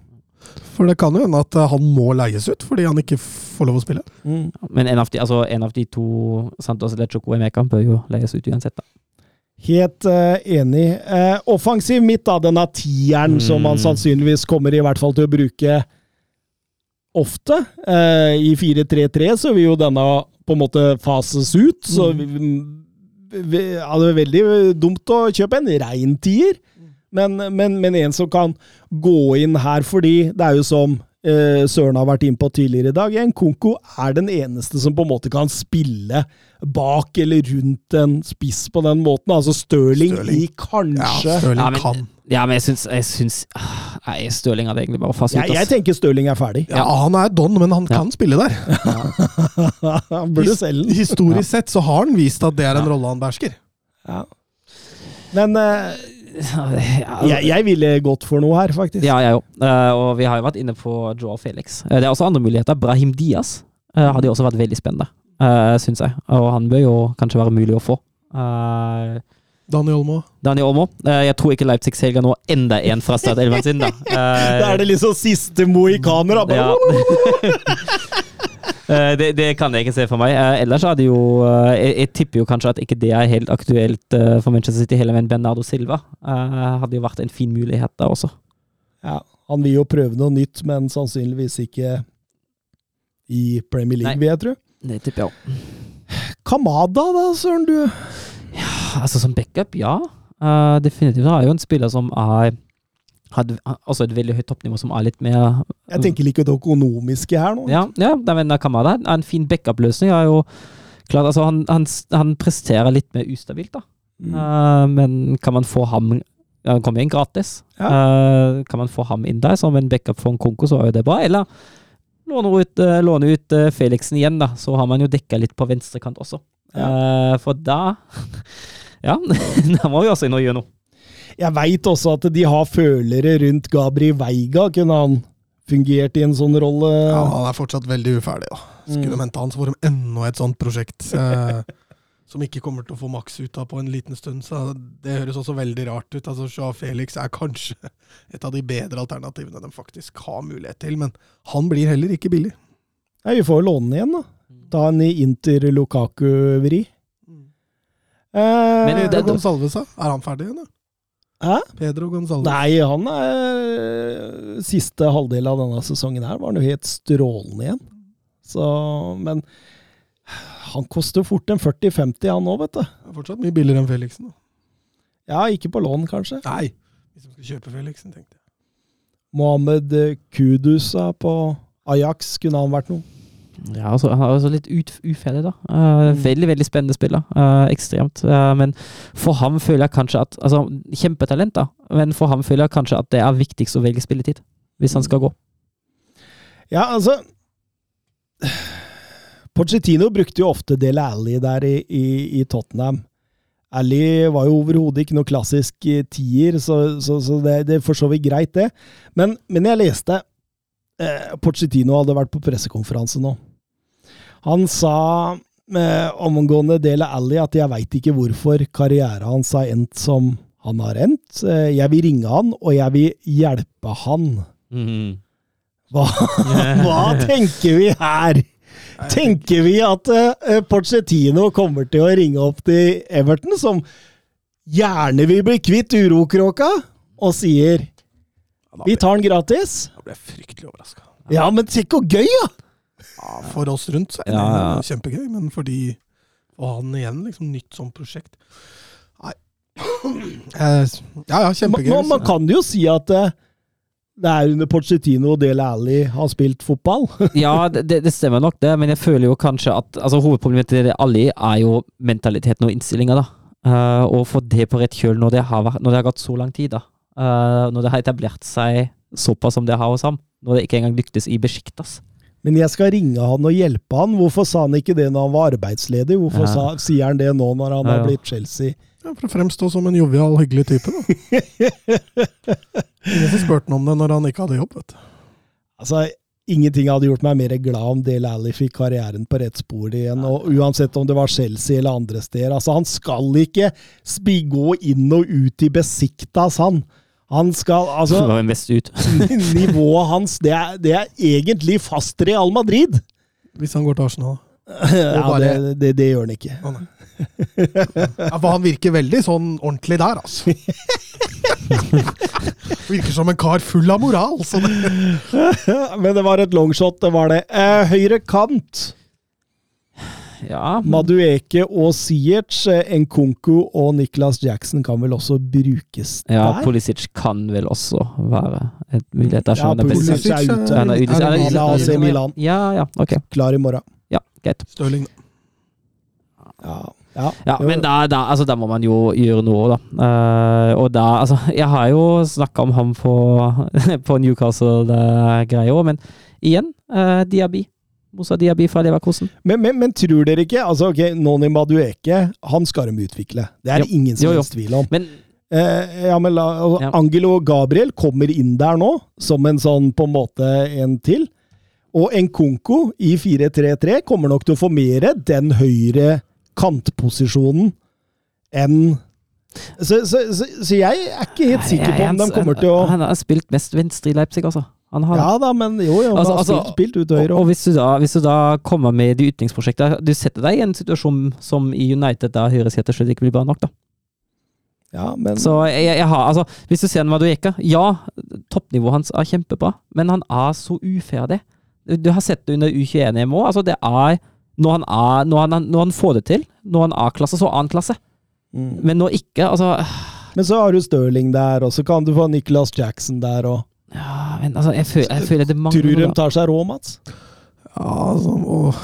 For det kan jo hende at eh, han må leies ut fordi han ikke får lov å spille. mm. Men en av de, altså, en av de to, Santos eller Chukwemeka, bør jo leies ut uansett, da. Helt uh, enig. Uh, offensiv midt, da, denne tieren som man Mm. sannsynligvis kommer i hvert fall til å bruke ofte. Uh, I 4-3-3 så vil jo denne på en måte fases ut, så vi, vi, ja, det er veldig dumt å kjøpe en rein tier. Men, men, men en som kan gå inn her, fordi det er jo som Søren har vært inn på tidligere i dag, en Konko er den eneste som på en måte kan spille bak eller rundt en spiss på den måten. Altså Stirling, Stirling. i kanskje Stirling Ja, men- kan. Ja, men jeg syns, jeg syns Nei, Stirling hadde egentlig bare fast ut, jeg, jeg tenker Stirling er ferdig. Ja, han er don, men han Ja. kan spille der. Han burde selge den. Historisk sett så har han vist at det er en Ja. rolle han behersker. Ja. Men eh, Ja, jeg, jeg ville gått for noe her, faktisk. Ja, jeg òg. Eh, og vi har jo vært inne på Joao Felix. Eh, det er også andre muligheter. Brahim Diaz uh, hadde jo også vært veldig spennende, uh, syns jeg. Og han bør jo kanskje være mulig å få. Uh, Daniel Olmo. Daniel Olmo. Eh, jeg tror ikke Leipzig selger nå enda en fra startelveren sin, da. Eh, Da er det liksom siste mohikaner. da. ja. Eh, det, det kan jeg ikke se for meg. Eh, ellers er det jo eh, jeg, jeg tipper jo kanskje at ikke det er helt aktuelt for Manchester City heller, men Bernardo Silva hadde jo vært en fin mulighet da også. Ja, han vil jo prøve noe nytt, men sannsynligvis ikke i Premier League, vil jeg tro. Det tipper jeg òg. Kamada, da, søren du. Ja, Altså som backup, ja. Uh, definitivt. Han er jo en spiller som er hadde også et veldig høyt toppnivå som er litt mer Jeg tenker like det økonomiske her nå. Ja, ja da mener jeg Kamada er en fin backup-løsning. er jo klart, altså han, han, han presterer litt mer ustabilt, da. Mm. Uh, men kan man få ham Han kommer inn gratis. Ja. Uh, kan man få ham inn der som en backup for en Konko, så er jo det bra. Eller låne ut, eh, låne ut eh, Felixen igjen, da. Så har man jo dekka litt på venstrekant også. Eh, for da Ja, da må vi også inn og gjøre noe. Jeg veit også at de har følere rundt Gabri Veiga. Kunne han fungert i en sånn rolle? Ja, han er fortsatt veldig uferdig, da. Skulle Mm. mente han så får de enda et sånt prosjekt eh, som ikke kommer til å få maks ut av på en liten stund. Så det høres også veldig rart ut. Altså, Joao Felix er kanskje et av de bedre alternativene de faktisk har mulighet til, men han blir heller ikke billig. Nei, vi får låne den igjen, da. Ta en i Inter Lukaku-vri. Eh, Men det- det, Gonsalves, da? Er han ferdig igjen, da? Hæ? Pedro Gonzales. Nei, han er Siste halvdel av denne sesongen her var han jo helt strålende igjen. Så, men han koster fort en 40-50, han òg, vet du. Det er fortsatt mye billigere enn Felixen. Da. Ja, ikke på lån, kanskje. Nei, hvis de skal kjøpe Felixen, tenkte jeg. Mohammed Kudusa på Ajax, kunne han vært noe? Ja, altså, han er også litt ut, uferdig, da. Uh, Mm. Veldig, veldig spennende spiller. Uh, ekstremt. Uh, men for ham føler jeg kanskje at Altså, kjempetalent, da. Men for ham føler jeg kanskje at det er viktigst å velge spilletid. Hvis han skal gå. Ja, altså Pochettino brukte jo ofte Del Alli der i, i, i Tottenham. Alli var jo overhodet ikke noe klassisk tier, så, så, så det, det er for så vidt greit, det. Men, men jeg leste eh, Pochettino hadde vært på pressekonferanse nå. Han sa eh, omgående Dele Alli at jeg veit ikke hvorfor karrieren hans har endt som han har endt. Eh, jeg vil ringe han, og jeg vil hjelpe han. Hva, hva tenker vi her? Tenker vi at uh, Porcetino kommer til å ringe opp til Everton, som gjerne vil bli kvitt urokråka, og sier vi tar den gratis? da ble jeg fryktelig overraska. Ja, men tenk hvor gøy, da! Ja, for oss rundt så er det Ja, ja. kjempegøy, men for de å ha den igjen, liksom nytt sånt prosjekt Nei. Eh, Ja ja, kjempegøy. man, man kan jo si at eh, det er under Pochettino og Del Alli har spilt fotball. Ja, det, det stemmer nok, det, men jeg føler jo kanskje at altså, Hovedproblemet til Ali er jo mentaliteten og innstillinga, da. å og få det på rett kjøl når det har, vært, når det har gått så lang tid, da. Uh, når det har etablert seg såpass som det har hos ham. Når det ikke engang lyktes i Besjiktas. Men jeg skal ringe han og hjelpe han. Hvorfor sa han ikke det når han var arbeidsledig? Hvorfor Ja. sa, sier han det nå når han Ja, har ja. blitt Chelsea? Ja, for å fremstå som en jovial, hyggelig type, da. Ingen som spurte ham om det når han ikke hadde jobb, vet du. Altså, Ingenting hadde gjort meg mer glad om Dale Alli fikk karrieren på rett spor igjen. og Uansett om det var Chelsea eller andre steder. Altså, Han skal ikke gå inn og ut i Besiktas, han. Han skal Altså, var ut. nivået hans, det er, det er egentlig fast Real Madrid. Hvis han går til Arsenal. Ja, bare- det, det, det gjør han ikke. Å. Ja, for han virker veldig sånn ordentlig der, altså. Virker som en kar full av moral. sånn. Men det var et longshot, det var det. Eh, høyre kant. Ja. Madueke og Siech, eh, Nkunku og Niklas Jackson kan vel også brukes der? ja? Pulisic kan vel også være et mulighet der. Ja, Pulisic er ute. Han er ute. AC Milan. Ja, ja, ok. Klar i morgen. Ja, greit. Stirling. Ja, ja. Ja, men da, da, altså, da må man jo gjøre noe, da. Uh, og da Altså, jeg har jo snakka om ham på, på Newcastle-greia òg, men igjen, uh, Diaby. Moussa Diaby fra Leverkosen. Men, men, men tror dere ikke altså ok, Noni Madueke han skal de utvikle. Det er Jo. ingen som helst tvil om. Men Eh, ja, men la, altså, Ja. Angelo Gabriel kommer inn der nå, som en sånn på en måte en til. Og Nkunku i 4-3-3 kommer nok til å få mer den høyre kantposisjonen enn Så, så, så, så jeg er ikke helt sikker på om de kommer til å Han har spilt mest venstre i Leipzig, altså. Har. Ja da, men jo, jo, han Altså- altså- spilt, spilt ut høyre. Og, og hvis, du da, hvis du da kommer med de ytringsprosjektene Du setter deg i en situasjon som i United, der høyresida slett ikke blir bra nok, da. ja, men Så jeg, jeg har, altså, hvis du ser Madueka, ja, toppnivået hans er kjempebra, men han er så uferdig. Du, har sett det under U21-EM òg. Altså, det er når han, er, når, han, når han får det til, når han er klasse, så er han klasse. mm. Men når ikke, altså Men så har du Stirling der, og så kan du få Nicholas Jackson der, og Ja, men altså, jeg føler, jeg føler det mangler Tror du de tar seg råd, Mats? Ja, altså, og,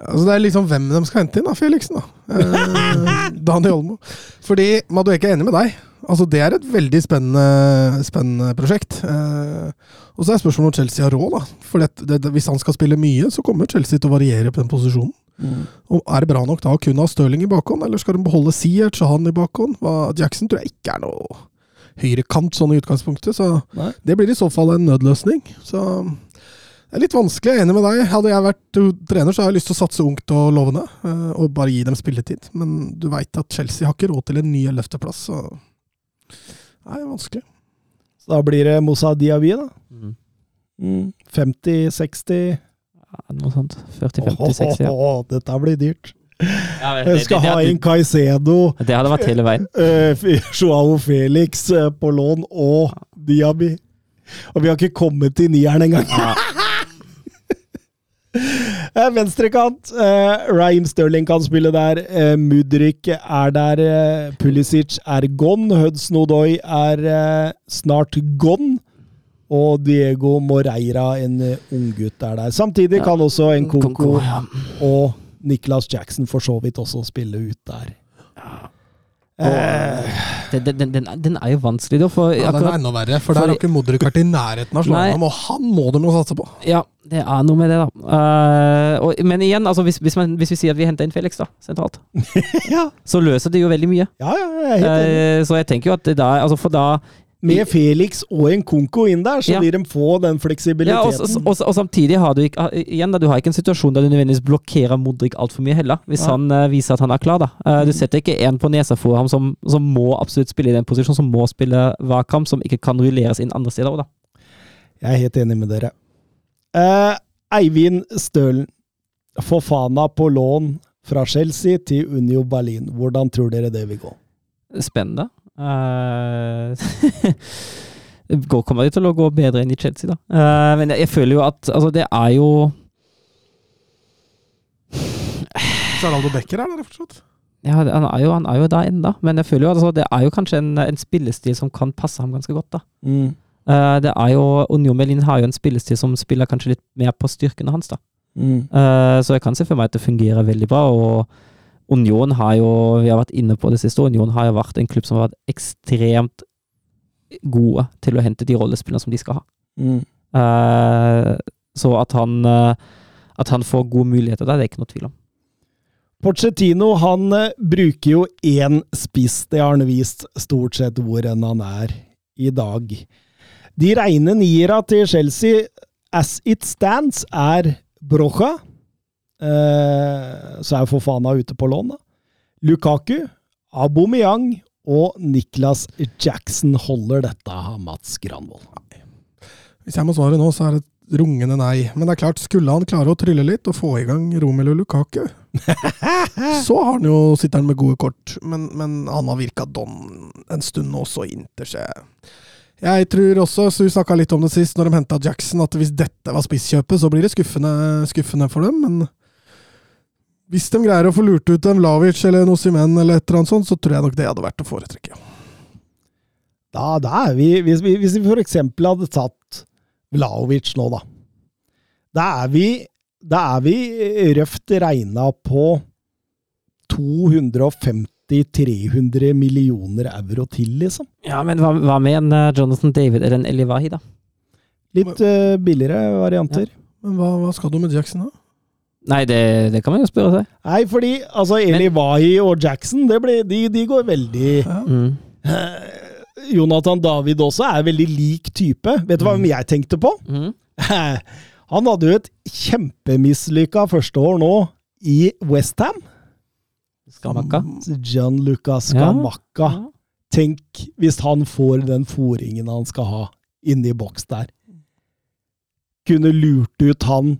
altså Det er liksom hvem de skal hente inn, da, Felixen. da. Eh, Daniel Olmo. Fordi Madueke er enig med deg. Altså Det er et veldig spennende, spennende prosjekt. Eh, og så er spørsmålet om Chelsea har råd. da. For det, det, Hvis han skal spille mye, så kommer Chelsea til å variere på den posisjonen. Og Er det bra nok da å kun ha Stirling i bakhånd, eller skal de beholde Siert, han i bakhånd? Hva, Jackson tror jeg ikke er noe høyrekant sånn i utgangspunktet, så Nei. det blir i så fall en nødløsning. Så det er litt vanskelig, jeg er enig med deg. Hadde jeg vært trener, så har jeg lyst til å satse ungt og lovende, eh, og bare gi dem spilletid. Men du veit at Chelsea har ikke råd til en ny ellevteplass, så det er vanskelig. Så da blir det Moussa Diaby, da. Mm. Mm. 50-60 Ja, noe sånt. 40-50-60, ja. Åh, Dette blir dyrt. Ja Jeg skal ha inn Caicedo, Det hadde vært hele veien. uh, Joao Felix eh, på lån og Diaby. Og vi har ikke kommet til nieren engang. Ja. Eh, Venstrekant. Uh, Raheem Sterling kan spille der. Uh, Mudrik er der. Uh, Pulisic er gone. Hudson Odoi er uh, snart gone. Og Diego Moreira, en unggutt, er der. Samtidig kan også en Koko og Nicholas Jackson for så vidt også spille ut der. Eh, Den, den, den, den er jo vanskelig, da. For Ja, den er akkurat enda verre, for der har ikke Modric vært i nærheten av slaget, og han må de jo satse på. Ja, det er noe med det, da. Uh, og, men igjen, altså, hvis, hvis, man, hvis vi sier at vi henter inn Felix da, sentralt, ja, så løser det jo veldig mye. ja, ja, jeg er helt enig. Eh, så jeg tenker jo at da, altså For da Med Felix og en Konko inn der, så Ja. vil de få den ja, og, fleksibiliteten. og, og samtidig har du ikke ah, Igjen da, du har ikke en situasjon der du nødvendigvis blokkerer Modric altfor mye heller, hvis ja. han uh, viser at han er klar. da. Uh, du setter ikke en på nesa for ham som, som må absolutt spille i den posisjonen, som må spille hver som ikke kan rulleres inn andre steder. også, da. Jeg er helt enig med dere. Uh, Eivind Stølen. Fofana på lån fra Chelsea til Unio Berlin. Hvordan tror dere det vil gå? Spennende. Eh, går- kommer det til å gå bedre enn i Chelsea, da. Uh, men jeg, jeg føler jo at altså, det er jo Geraldo Becker er der fortsatt. Ja, han er jo, han er jo der ennå, men jeg føler jo at altså, det er jo kanskje en, en spillestil som kan passe ham ganske godt. da. Mm. Uh, det er jo, Union Berlin har jo en spillestil som spiller kanskje litt mer på styrkene hans. da. Mm. Uh, så jeg kan se for meg at det fungerer veldig bra. og Union har jo, vi har vært inne på det siste, Union har jo vært en klubb som har vært ekstremt gode til å hente de rollespillene som de skal ha. Mm. Uh, så at han, uh, at han får gode muligheter der, det er ikke noe tvil om. Pochettino han eh, bruker jo én spiss, det har han vist stort sett hvor enn han er i dag. De reine niera til Chelsea, as it stands, er Brocha. Eh, så er Fofana ute på lån, da. Lukaku, Aubameyang og Niklas Jackson holder dette, Mats Granvold. Hvis jeg må svare nå, så er det et rungende nei. Men det er klart, skulle han klare å trylle litt og få i gang Romelu Lukaku, så har han jo, sitter han med gode kort. Men, men han har virka don en stund nå, så Inter ser Jeg tror også, så vi snakka litt om det sist, når de henta Jackson, at hvis dette var spisskjøpet, så blir det skuffende, skuffende for dem. Men hvis de greier å få lurt ut en Vlavic eller en Simen eller et eller annet sånt, så tror jeg nok det hadde vært å foretrekke. Da, da er vi Hvis vi, hvis vi for eksempel hadde tatt Vlaovic nå, da. Da er vi, da er vi røft regna på 250-300 millioner euro til, liksom. Ja, men hva, hva med en eh, Jonathan David eller en Elivahi, da? Litt uh, billigere varianter. Men hva, hva skal du med Jackson, da? Nei, det, det kan man jo spørre seg. Nei, fordi altså Eli Wahi og Jackson, det ble, de, de går veldig Ja. Mm. Jonathan David også er veldig lik type. Vet du hva jeg tenkte på? Mm. Han hadde jo et kjempemislykka første år nå i Westham. Skamaka. Gianluca Ja. Tenk hvis han får den fòringen han skal ha inni boks der. Kunne lurt ut han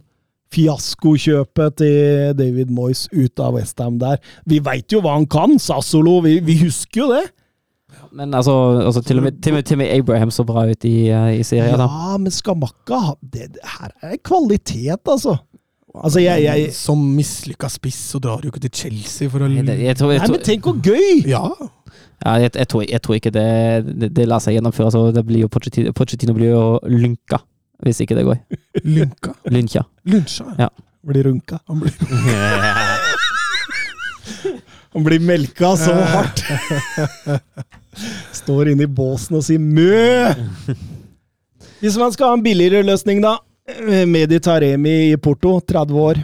fiaskokjøpet til David Moyes ut av Westham der. Vi veit jo hva han kan, Sassolo! Vi, vi husker jo det! Men altså, altså til, og med, til, og med, til og med Abraham så bra ut i, uh, i serien. da. Ja, men Skamakka det, det Her er kvalitet, altså. Altså, jeg, jeg Som mislykka spiss, så drar du ikke til Chelsea for å Jeg, jeg, tror, jeg, Nei, men tenk hvor gøy! Ja. ja, jeg, jeg, tror, jeg tror ikke det, det, det lar seg gjennomføre. Altså, det blir jo Pochettino, Pochettino blir jo lunka hvis ikke det går. Lynka. Lynkja. Lunsja. Ja. Blir runka. Han blir Han blir melka så hardt! Står inne i båsen og sier mø! Hvis man skal ha en billigere løsning, da. Medi Taremi i Porto, 30 år.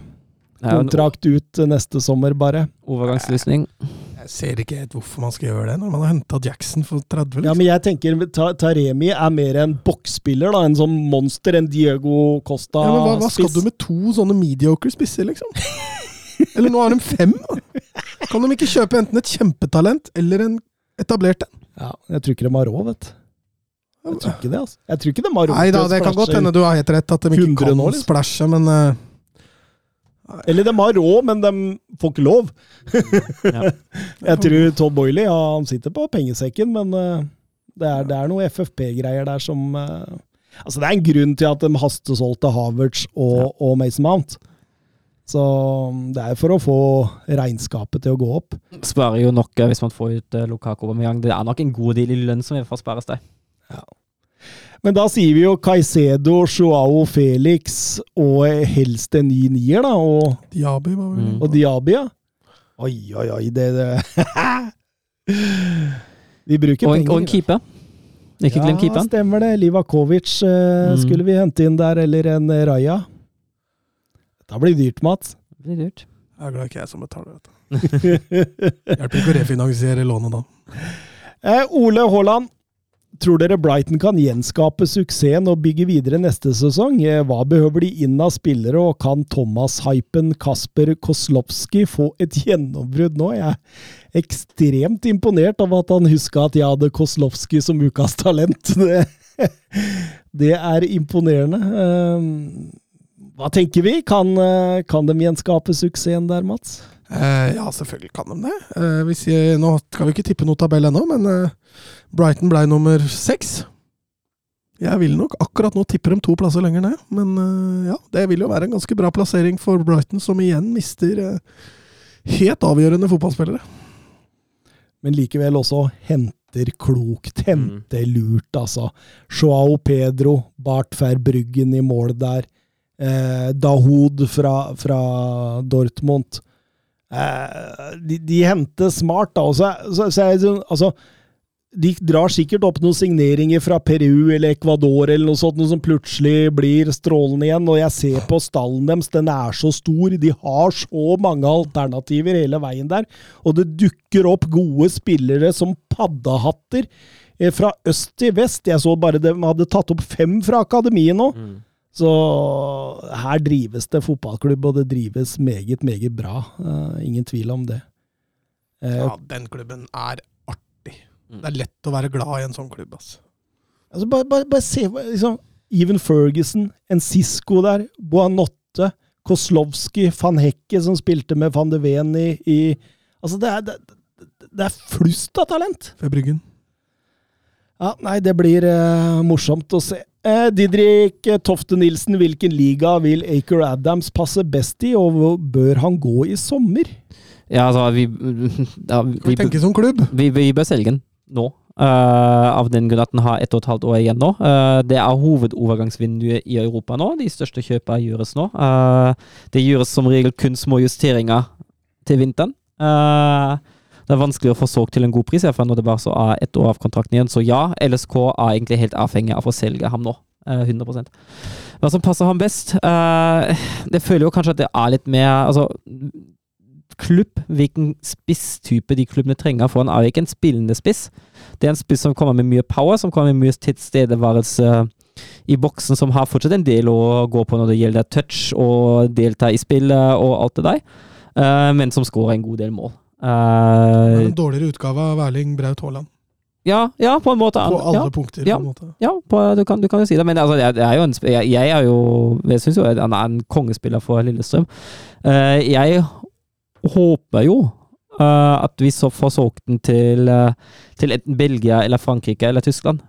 Kontrakt ut neste sommer, bare. overgangsløsning. Jeg ser ikke helt hvorfor man skal gjøre det, når man har henta Jackson for 30. Ja, Liksom. men jeg tenker Taremi er mer en boksspiller, da. En sånn monster, en Diego Costa. Ja, men hva, hva skal du med to sånne mediocre spisser, liksom? Eller nå har de fem? da. Kan de ikke kjøpe enten et kjempetalent eller en etablert en? Ja, jeg tror ikke de har råd, vet du. Jeg tror ikke det, altså. Jeg tror ikke de har råd Nei da, det kan godt hende du har helt rett, at de ikke 100 kan nå, liksom. splæsje, men eh, Eller de har råd, men de får ikke lov. Ja. Jeg tror Todd Boiley ja, han sitter på pengesekken, men eh, det, er, det er noe FFP-greier der som eh, Altså, det er en grunn til at de hastesolgte Havertz og, og Mason Mount. Så det er for å få regnskapet til å gå opp. Sparer jo nok eh, hvis man får ut Lukako Lukaku Aubameyang. Det er nok en god del i lønn som i hvert fall spares der. Men da sier vi jo Caicedo, Joao Felix og helst en ny nier, da. Og, Diaby var vel Mm. og Diaby, ja. Oi, oi, oi, det, det. Vi bruker Og en, penger. og en keeper. Ikke glem Ja, keeperen. stemmer det. Livakovic eh, Mm. skulle vi hente inn der, eller en Raja. Dette blir dyrt, Mats. Det blir dyrt. Jeg er glad ikke jeg som betaler dette. Hjelper ikke å refinansiere lånet da. Eh, Ole Haaland, tror dere Brighton kan gjenskape suksessen og bygge videre neste sesong? Eh, hva behøver de inn av spillere, og kan Thomas-hypen Kasper Koslowski få et gjennombrudd nå? Jeg er ekstremt imponert av at han huska at jeg hadde Koslowski som ukas talent. Det, det er imponerende. Eh, hva tenker vi? Kan, eh, kan de gjenskape suksessen der, Mats? Eh, ja, selvfølgelig kan de det. Uh, hvis jeg, nå skal vi ikke tippe noen tabell ennå, men uh, Brighton ble nummer seks. Jeg vil nok akkurat nå tippe dem to plasser lenger ned, men eh, ja, det vil jo være en ganske bra plassering for Brighton, som igjen mister eh, helt avgjørende fotballspillere. men likevel også henter klokt, henter lurt, altså. Joao Pedro, Bart Verbruggen i mål der. Eh, Dahoud fra, fra Dortmund. Eh, de, de henter smart, da. Også, så, så, så sånn, altså, de drar sikkert opp noen signeringer fra Peru eller Ecuador eller noe sånt, noe som plutselig blir strålende igjen. Og jeg ser på stallen deres, den er så stor. De har så mange alternativer hele veien der. Og det dukker opp gode spillere som paddehatter eh, fra øst til vest. Jeg så bare de hadde tatt opp fem fra akademiet nå. Så her drives det fotballklubb, og det drives meget, meget bra. Uh, ingen tvil om det. Uh, Ja, den klubben er artig. Det er lett å være glad i en sånn klubb, altså. Altså, bare, bare, bare se liksom, Even Ferguson, Encisco der, Boanotte, Koslowski, van Hekke som spilte med van de Ven i, i Altså, det er, det, det er flust av talent! Ved Bryggen. Ja, Nei, det blir uh, morsomt å se. Eh, Didrik Tofte Nilsen, hvilken liga vil Aker Adams passe best i, og hvor bør han gå i sommer? Ja, altså, vi, ja, vi, vi som klubb? vi, vi bør selge den nå. Uh, av den grunn at den har ett og et halvt år igjen nå. Uh, det er hovedovergangsvinduet i Europa nå. De største kjøpene gjøres nå. Uh, det gjøres som regel kun små justeringer til vinteren. Eh, det er vanskelig å få solgt til en god pris, når det bare så er ett år av kontrakten igjen. Så ja, LSK er egentlig helt avhengig av å selge ham nå. Eh, 100% Hva som passer ham best? Jeg det føler jo kanskje at det er litt mer altså, klubb, hvilken spisstype de klubbene trenger. For han er ikke en spillende spiss. Det er en spiss som kommer med mye power, som kommer med mye tilstedeværelse i boksen, som har fortsatt en del å gå på når det gjelder touch og delta i spillet og alt det der, Eh, men som skårer en god del mål. Eh, en dårligere utgave av Erling Braut Haaland. ja, ja, på en måte. På alle ja, punkter. ja. på en måte. ja på, du, kan, du kan jo si det. Men altså, jeg, det er jo en, jeg, jeg er jo Jeg syns jo han er en kongespiller for Lillestrøm. Uh, jeg håper jo uh, at vi så får solgt den til, uh, til enten Belgia eller Frankrike eller Tyskland.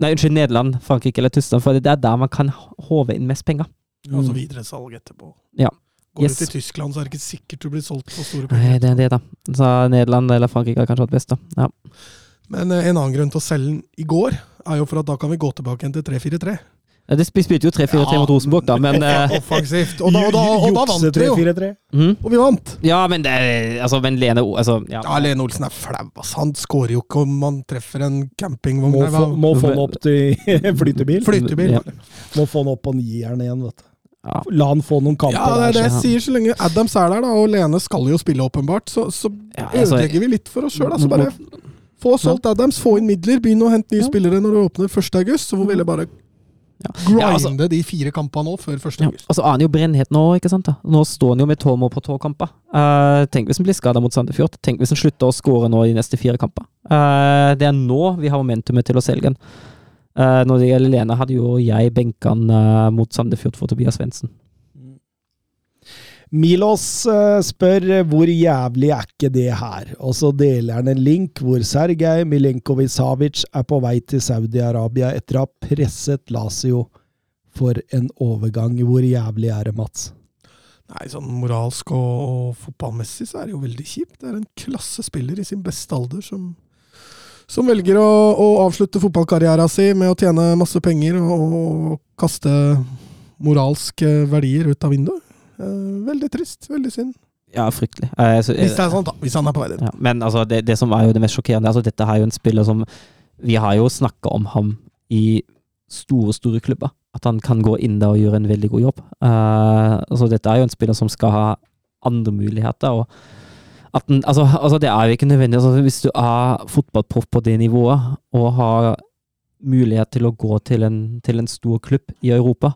Nei, unnskyld, Nederland, Frankrike eller Tyskland, for det er der man kan håve inn mest penger. Og så videresalg etterpå. Ja. Går Yes. du til Tyskland, så er det ikke sikkert du blir solgt for store Nei, det er det, da. Så Nederland eller Frankrike har kanskje hatt best, da. Ja. Men eh, en annen grunn til å selge den i går, er jo for at da kan vi gå tilbake igjen til 3-4-3. Ja, Det sp- spilte jo 3-4-3 mot Rosenborg, da, men eh, Offensivt. Og da, og da, og da vant vi jo! 3-4-3. mhm. Og vi vant! Ja, men det Altså, men Lene altså, ja. Ja, Lene Olsen er flau, ass. Han skårer jo ikke om han treffer en campingvogn. Må, få, han må få den opp til flytebil. Flytebil. Ja. Må få den opp på nieren igjen, vet du. Ja. La han få noen kamper Ja, det er det jeg så- sier. Så lenge Adams er der, da, og Lene skal jo spille åpenbart, så, så Ja, altså- ødelegger vi litt for oss sjøl. Altså bare få solgt Adams, få inn midler, begynn å hente nye Ja. spillere når du åpner 1. august. Så hvor vi heller bare Ja. grinde Ja, altså- de fire kampene nå før 1. Ja, august. og så er jo brennhet nå, ikke sant? da? Nå står han jo med tolv mål på tolv kamper. Eh, tenk hvis han blir skada mot Sandefjord. Tenk hvis han slutter å skåre nå de neste fire kamper. Uh, det er nå vi har momentumet til å selge den. Eh, når det gjelder Lene, hadde jo jeg benka han uh, mot Sandefjord for Tobias Svendsen. Milos eh, spør eh, hvor jævlig er ikke det her, og så deler han en link hvor Sergej Milenkovic-Savic er på vei til Saudi-Arabia etter å ha presset Lazio for en overgang. Hvor jævlig er det, Mats? Nei, sånn moralsk og, og fotballmessig så er det jo veldig kjipt. Det er en klassespiller i sin beste alder som, som velger å, å avslutte fotballkarrieren sin med å tjene masse penger og, og kaste moralske verdier ut av vinduet. Eh, veldig trist. Veldig synd. Ja, fryktelig. Eh, så, Hvis det er sånn da. Hvis han er på vei dit. Ja, men altså, det, det som er jo det mest sjokkerende altså, Dette er jo en spiller som Vi har jo snakka om ham i store, store klubber. At han kan gå inn der og gjøre en veldig god jobb. Eh, altså, dette er jo en spiller som skal ha andre muligheter. Og den, altså, altså, det er jo ikke nødvendig altså, Hvis du er fotballproff på det nivået og har mulighet til å gå til en, til en stor klubb i Europa,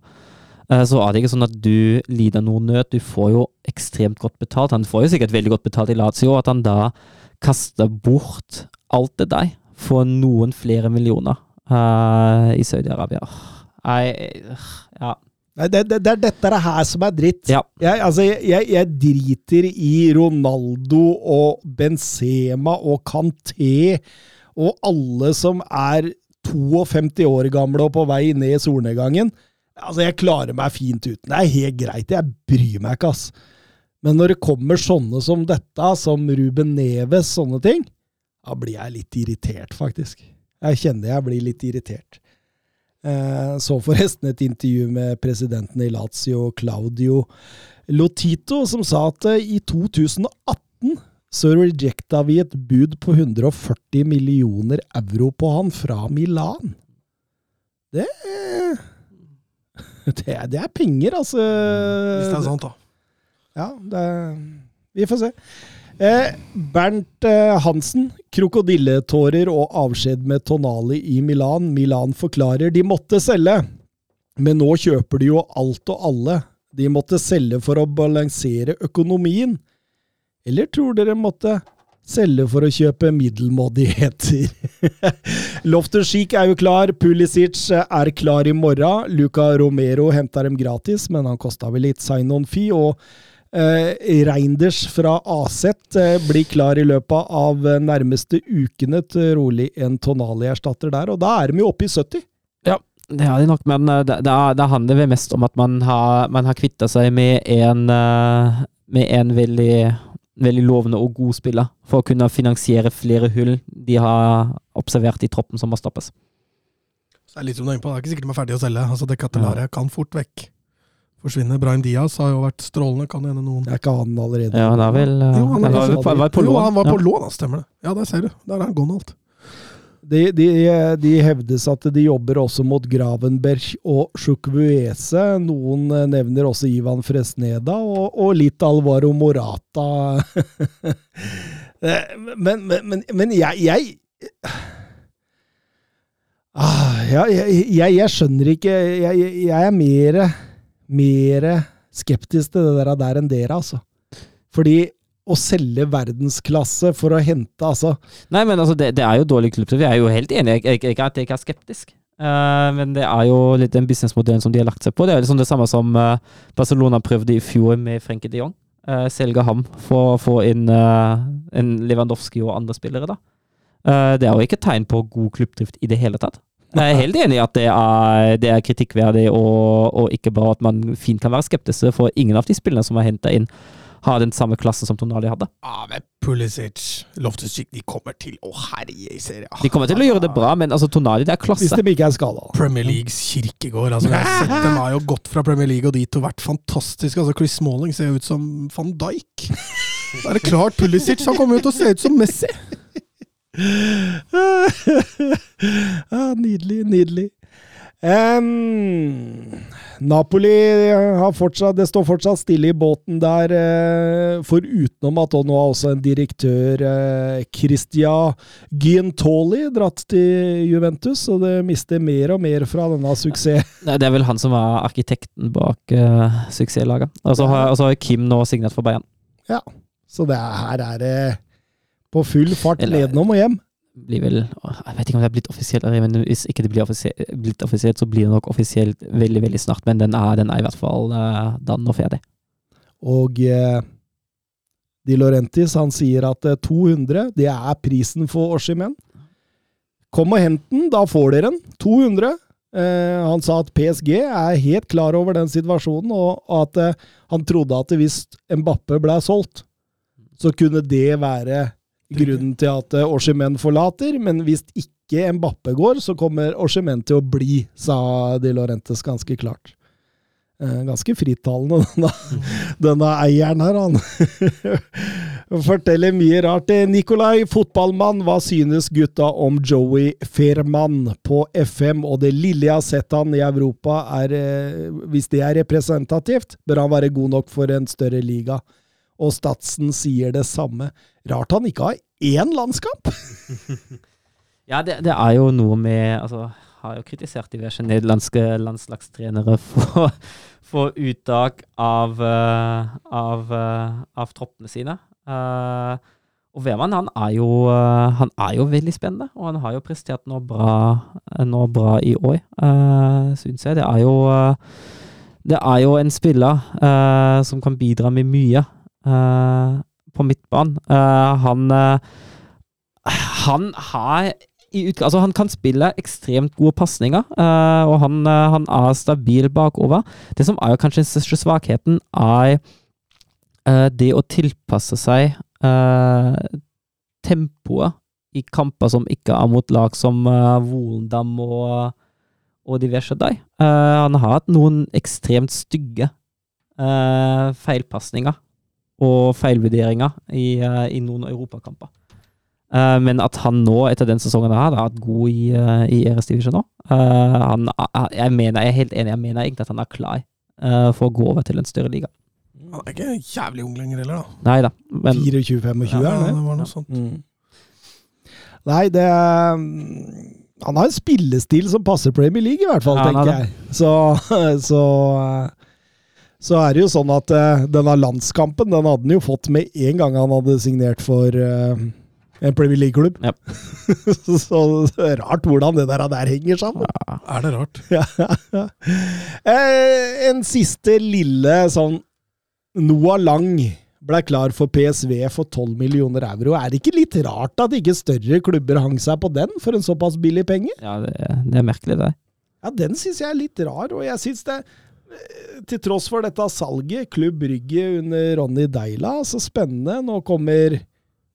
eh, så er det ikke sånn at du lider noen nød. Du får jo ekstremt godt betalt. Han får jo sikkert veldig godt betalt i Lazio. At han da kaster bort alt det der for noen flere millioner uh, i Saudi-Arabia. Nei, ja. Nei, det, det, det er dette her som er dritt. Ja. Jeg, altså, jeg, jeg, driter i Ronaldo og Benzema og Kanté og alle som er 52 år gamle og på vei ned i solnedgangen. Altså, jeg klarer meg fint uten. Det er helt greit. Jeg bryr meg ikke, ass. Men når det kommer sånne som dette, som Ruben Neves, sånne ting, da blir jeg litt irritert, faktisk. Jeg kjenner jeg blir litt irritert. Eh, så forresten et intervju med presidenten i Lazio, Claudio Lotito, som sa at eh, i 2018 så rejecta vi et bud på 140 millioner euro på han fra Milan. Det Det, er- det er penger, altså. Hvis det er sant, da. Ja, det Vi får se. Eh, Bernt eh, Hansen. Krokodilletårer og avskjed med Tonali i Milan. Milan forklarer de måtte selge, men nå kjøper de jo alt og alle. De måtte selge for å balansere økonomien. Eller tror dere måtte selge for å kjøpe middelmådigheter? Loftus Chic er jo klar, Pulisic er klar i morgen. Luca Romero henter dem gratis, men han kosta vel litt sign-on-fee. og Eh, Reinders fra Aset eh, blir klar i løpet av eh, nærmeste ukene til rolig en Tonali-erstatter der, og da er de jo oppe i 70. Ja, Det har de nok, men da det, det, er- det handler vel mest om at man har, man har kvitta seg med en, eh, med en veldig, veldig lovende og god spiller, for å kunne finansiere flere hull de har observert i troppen som må stoppes. Så det er litt som du er inne på, det er ikke sikkert de er ferdige å selge. Altså, Det Catelaret kan fort vekk forsvinne. Brahim Diaz har jo vært strålende, kan hende noen Det er ikke han allerede. Ja, han er vel uh, Jo, han Han er var, på- lån. Jo, han var på ja. lån, da, stemmer det. Ja, der ser du. Der er han Gonald. De, de, de hevdes at de jobber også mot Gravenberg og Sjukvuese. Noen eh, nevner også Ivan Fresneda og, og litt Alvaro Morata. Eh, men, men, men, men jeg, jeg ah, jeg, jeg, jeg skjønner ikke Jeg, jeg, jeg er mer, mer skeptisk til det der, der enn dere, altså. Fordi å selge verdensklasse for å hente, altså. Nei, men altså, det, det er jo dårlig klubb. så Vi er jo helt enige. Jeg, jeg, jeg, jeg, jeg er skeptisk. Uh, men det er jo litt den businessmodellen som de har lagt seg på. Det er liksom det samme som uh, Barcelona prøvde i fjor med Frenke de Jong. Uh, selge ham for å få inn en Lewandowski og andre spillere, da. Det er jo ikke tegn på god klubbdrift i det hele tatt. Jeg er helt enig i at det er, det er kritikkverdig, og, og ikke bare at man fint kan være skeptisk, for ingen av de spillene som er henta inn, har den samme klassen som Tonali hadde. Ja, men Pulisic, Loftus-Cheek, de kommer til å herje i serien. De kommer til å gjøre det bra, men altså, Tonali, det er Hvis klasse. de ikke er skada. Premier Leagues kirkegård. Altså, jeg har sett de har jo gått fra Premier League og dit og vært fantastiske. Altså, Chris Smalling ser jo ut som van Dijk. Da er det klart Pulisic han kommer jo til å se ut som Messi. Ja, nydelig, nydelig. Um, Napoli har fortsatt, det står fortsatt stille i båten der, For utenom at nå har også en direktør, uh, Christia Giantoli, dratt til Juventus, og det mister mer og mer fra denne suksess. Det er vel han som var arkitekten bak uh, suksesslaget. Og så har, har Kim nå signert for Bayern. Ja, Så det er, her er det på full fart Eller- nedenom og hjem. Blir vel Jeg vet ikke om det er blitt offisielt, men hvis ikke det blir offisielt, blitt offisielt, så blir det nok offisielt veldig veldig snart. Men den er, den er i hvert fall uh, dan og ferdig. Og uh, Di Laurentis han sier at eh, 200 det er prisen for Oshimen. Kom og hent den, da får dere den. 200. Eh, han sa at PSG er helt klar over den situasjonen, og at eh, han trodde at hvis Mbappe ble solgt, så kunne det være grunnen til at eh, Oshimen forlater. Men hvis ikke Mbappe går, så kommer Oshimen til å bli, sa De Lorentes ganske klart. Eh, ganske frittalende, denne, denne eieren her, han. Forteller mye rart. Eh, Nikolai, fotballmann, hva synes gutta om Joey Ferman på FM? Og det lille jeg har sett han i Europa, er eh, Hvis det er representativt, bør han være god nok for en større liga. Og Statsen sier det samme. Rart han ikke har én landskamp! Ja, det, det er jo noe med Altså, har jo kritisert diverse nederlandske landslagstrenere for, for uttak av, eh, av, eh, av troppene sine. Uh, og Wehrmann, han er, jo, han er jo veldig spennende, og han har jo prestert noe bra, noe bra i år, uh, syns jeg. Det er jo det er jo en spiller uh, som kan bidra med mye på midtbanen. Eh, han eh, han har i utg altså Han kan spille ekstremt gode pasninger, eh, og han, eh, han er stabil bakover. Det som er kanskje den største svakheten, er eh, det å tilpasse seg uh, tempoet i kamper som ikke er mot lag som uh, Volendam og, og diverse der. Uh, han har hatt noen ekstremt stygge uh, feilpasninger og feilvurderinger i, eh, i noen europakamper. Uh, men at han nå, etter den sesongen her, har vært god i, uh, i ERS Division nå uh, jeg, mener, jeg er helt enig, jeg mener egentlig at han er klar uh, for å gå over til en større liga. Han er ikke jævlig ung lenger heller, da. Nei da, 24-25 Ja, er det. det var noe sånt. Mm. Nei, det er- Han har en spillestil som passer Premier League, i hvert fall, Ja, tenker jeg. Så, så så er det jo sånn at uh, denne landskampen den hadde han jo fått med en gang han hadde signert for uh, en Premier League-klubb. Ja. så, så rart hvordan det der, der henger sammen. Er det rart? Ja. Eh, en siste lille sånn Noah Lang ble klar for PSV for 12 millioner euro. Er det ikke litt rart at ikke større klubber hang seg på den for en såpass billig penge? ja, det, det er merkelig, det. Ja, den syns jeg er litt rar, og jeg syns det til tross for dette salget, Klubb Brygge under Ronny Deila, så spennende. Nå kommer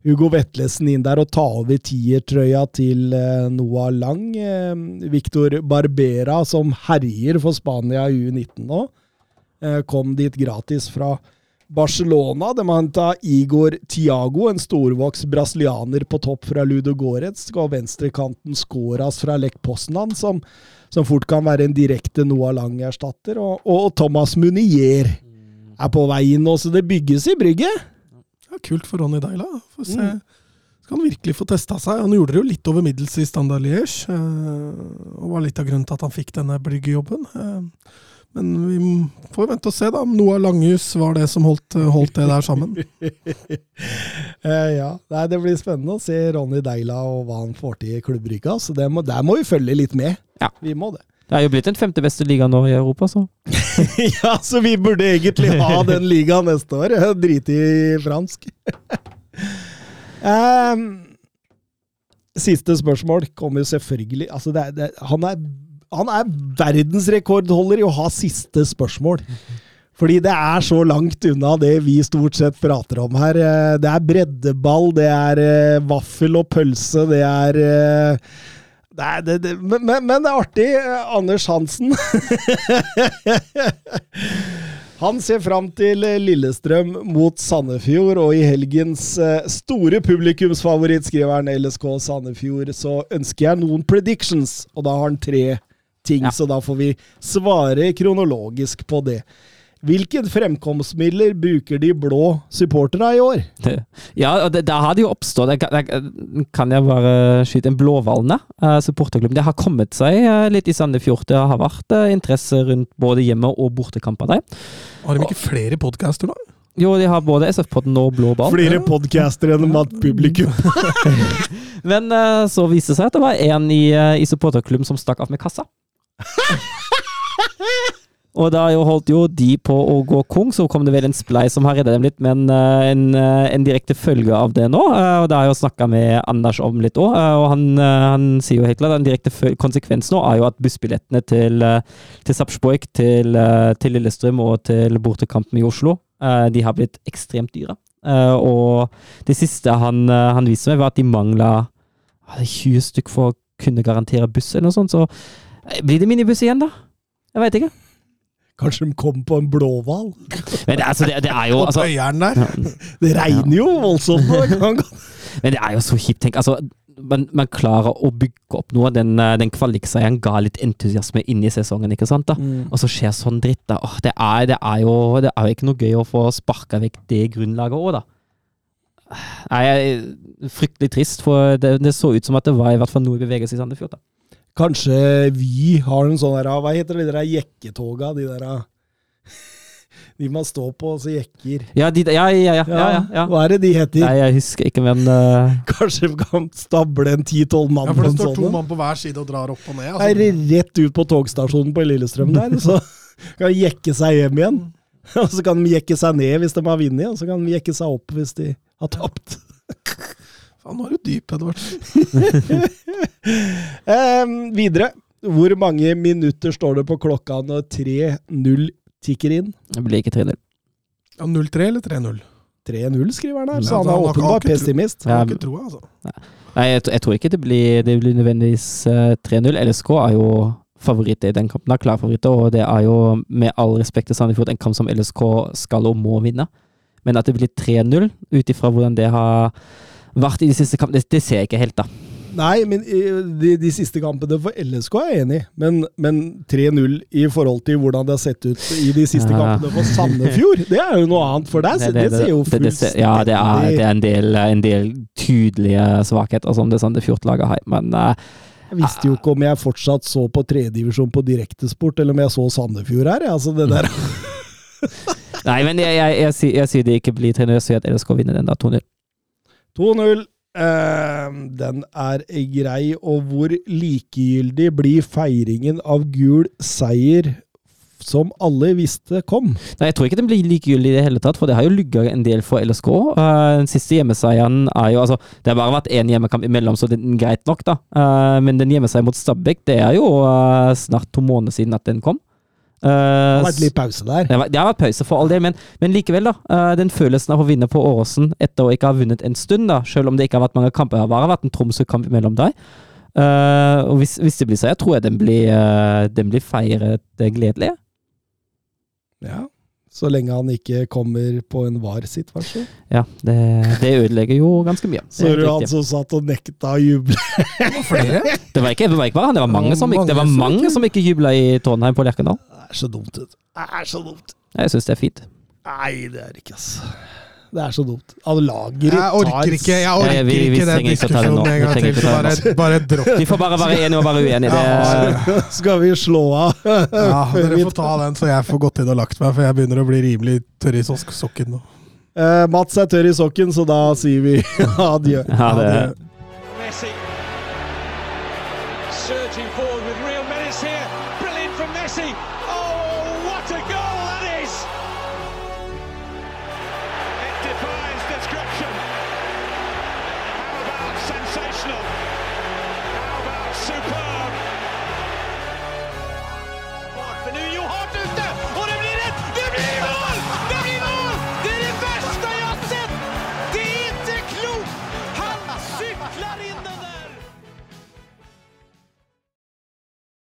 Hugo Vetlesen inn der og tar over tiertrøya til eh, Noah Lang. Eh, Victor Barbera, som herjer for Spania i U19 nå, eh, kom dit gratis fra Barcelona. De må henta Igor Tiago, en storvokst brasilianer på topp fra Ludo Goretz, og venstrekanten Skoras fra Lech Poznan, som, som fort kan være en direkte Noah Lang-erstatter. Og, og Thomas Munier er på vei inn nå, så det bygges i brygget. Ja, kult for Ronny Deila. Få se. Skal han virkelig få testa seg? Han gjorde det jo litt over middels i Standard Liège, eh, og var litt av grunnen til at han fikk denne bryggejobben. Eh, Men vi får vente og se, da. om Noah Langhus var det som holdt, holdt det der sammen. Eh, ja, Nei, Det blir spennende å se Ronny Deila og hva han får til i klubbrygga. Så det må, der må vi følge litt med. Ja. Vi må det. Det er jo blitt den femte beste ligaen nå i Europa, så. ja, så vi burde egentlig ha den ligaen neste år. Drite i fransk. um, siste spørsmål kommer jo selvfølgelig altså det er, det, han, er, han er verdensrekordholder i å ha siste spørsmål. Fordi det er så langt unna det vi stort sett prater om her. Eh, Det er breddeball, det er eh, vaffel og pølse, det er eh, det er, det, det, men, men det er artig. Eh, Anders Hansen Han ser fram til eh, Lillestrøm mot Sandefjord, og i helgens eh, store publikumsfavoritt, skriver han LSK Sandefjord, så ønsker jeg noen predictions, og da har han tre ting, Ja. så da får vi svare kronologisk på det. Hvilke fremkomstmidler bruker de blå supporterne i år? Ja, og det, har det jo oppstått jeg, kan- jeg, Kan jeg bare skyte en Blåhvalene, uh, supporterklubben? Det har kommet seg uh, litt i Sandefjord. Det har vært uh, interesse rundt både hjemme- og bortekamper der. Har de ikke flere podcaster nå? Jo, de har både SF-podden og Blå ball. Flere podcaster enn matpublikum. Men eh, så viste det seg at det var en i, i supporterklubben som stakk av med kassa. Og da jo holdt jo de på å gå kong, så kom det vel en splei som har reddet dem litt, men eh, en, eh, en direkte følge av det nå. eh, og det har jeg jo snakka med Anders om litt òg, og han, han sier jo helt klart at en direkte konsekvens nå er jo at bussbillettene til, til Sarpsborg, til, til Lillestrøm og til bortekampen i Oslo, de har blitt ekstremt dyre. Og det siste han, han viste meg, var at de mangla ah, det er 20 stykk for å kunne garantere buss eller noe sånt. Så blir det minibuss igjen, da? Jeg veit ikke. Kanskje de kom på en blåhval? Men det, altså, det, det er jo altså, øyeren der. Det regner jo voldsomt Men det er jo så kjipt. Tenk, altså, man, man klarer å bygge opp noe. Den, eh, den kvalikseieren ga litt entusiasme inn i sesongen, ikke sant? da? Og så skjer sånn dritt. da. Åh, det, er, det, er jo, det er jo ikke noe gøy å få sparka vekk det grunnlaget òg, da. Nei, er Fryktelig trist, for det, det så ut som at det var i hvert fall noe i bevegelse i Sandefjord. da. Kanskje vi har en sånn der, hva heter det, de der jekketoga? De der De man står på og så jekker. Ja, de, ja, ja, ja, ja, ja, ja. Hva er det de heter? Nei, jeg husker ikke, men uh... Kanskje vi kan stable en ti-tolv mann Ja, på for det står to sånn? mann på hver side og drar opp og ned. Er Altså. rett ut på togstasjonen på Lillestrøm der, så kan de jekke seg hjem igjen. Og så kan de jekke seg ned hvis de har vunnet, og så kan de jekke seg opp hvis de har tapt. Faen, nå er du dyp, Edvard. um, videre. Hvor mange minutter står det på klokka når 3-0 tikker inn? det blir ikke 3-0. Ja, 0-3 eller 3-0? 3-0, skriver han her, så han er har ikke- åpenbar har ikke tro- pessimist. Jeg har Ja, ikke tro, altså. Nei, jeg, jeg tror ikke det blir, det blir nødvendigvis eh, 3-0. LSK er jo favoritter i den kampen. Er klare favoritter, og det er jo med all respekt til Sandefjord en kamp som LSK skal og må vinne. Men at det blir 3-0, ut ifra hvordan det har vært i de siste kampene, det, det ser jeg ikke helt, da. Nei, men eh, de, de siste kampene for LSK er jeg enig i, men, men 3-0 i forhold til hvordan det har sett ut i de siste Ja. kampene for Sandefjord, det er jo noe annet. For deg. det, det, ser jo det- det ser- Ja, det er, det er en, del, en del tydelige svakheter som det Sandefjord-laget har. Men uh, Jeg visste jo ikke om jeg fortsatt så på tredjedivisjon på direktesport, eller om jeg så Sandefjord her. Altså det der. Nei, men jeg, jeg, jeg, jeg sier det ikke blir 3-0. Jeg sier at LSK vinner den da 2-0. 2-0. Eh, den er grei, og hvor likegyldig blir feiringen av gul seier som alle visste kom? Nei, Jeg tror ikke den blir likegyldig i det hele tatt, for det har jo lugga en del for LSK. Eh, den siste hjemmeseieren er jo altså Det har bare vært én hjemmekamp imellom, så det er greit nok, da. Eh, men den hjemmeseieren mot Stabæk, det er jo eh, snart to måneder siden at den kom. Eh, Det har vært litt pause der. det har, vært- det har vært pause for all del, men, men likevel, da. eh, den følelsen av å vinne på Åråsen etter å ikke ha vunnet en stund, da, selv om det ikke har vært mange kamper. Det har bare vært en Tromsø-kamp mellom der. Eh, og hvis, hvis det blir så, jeg tror jeg den blir, den blir feiret gledelig. Ja. Så lenge han ikke kommer på en VAR-situasjon. Ja, det, det ødelegger jo ganske mye. Så er det han som satt og nekta å juble. Det var flere. Det var ikke, det var ikke bare han, det var mange som, ikke- det var Mange som ikke jubla i Trondheim på Lerkendal. Er så dumt ut. Det er så dumt. Jeg syns det er fint. Nei, det er det ikke, altså. Det er så dumt. At laget Jeg orker ikke, jeg orker Nei, vi- vi ikke den diskusjonen en gang til. Så bare, bare dropp Vi får bare være enige og være uenige. Det, Ja, Skal vi slå av? ja, Dere får ta den, så jeg får gått inn og lagt meg, for jeg begynner å bli rimelig tørr i sokken nå. Eh, Mats er tørr i sokken, så da sier vi adjø. Ha det-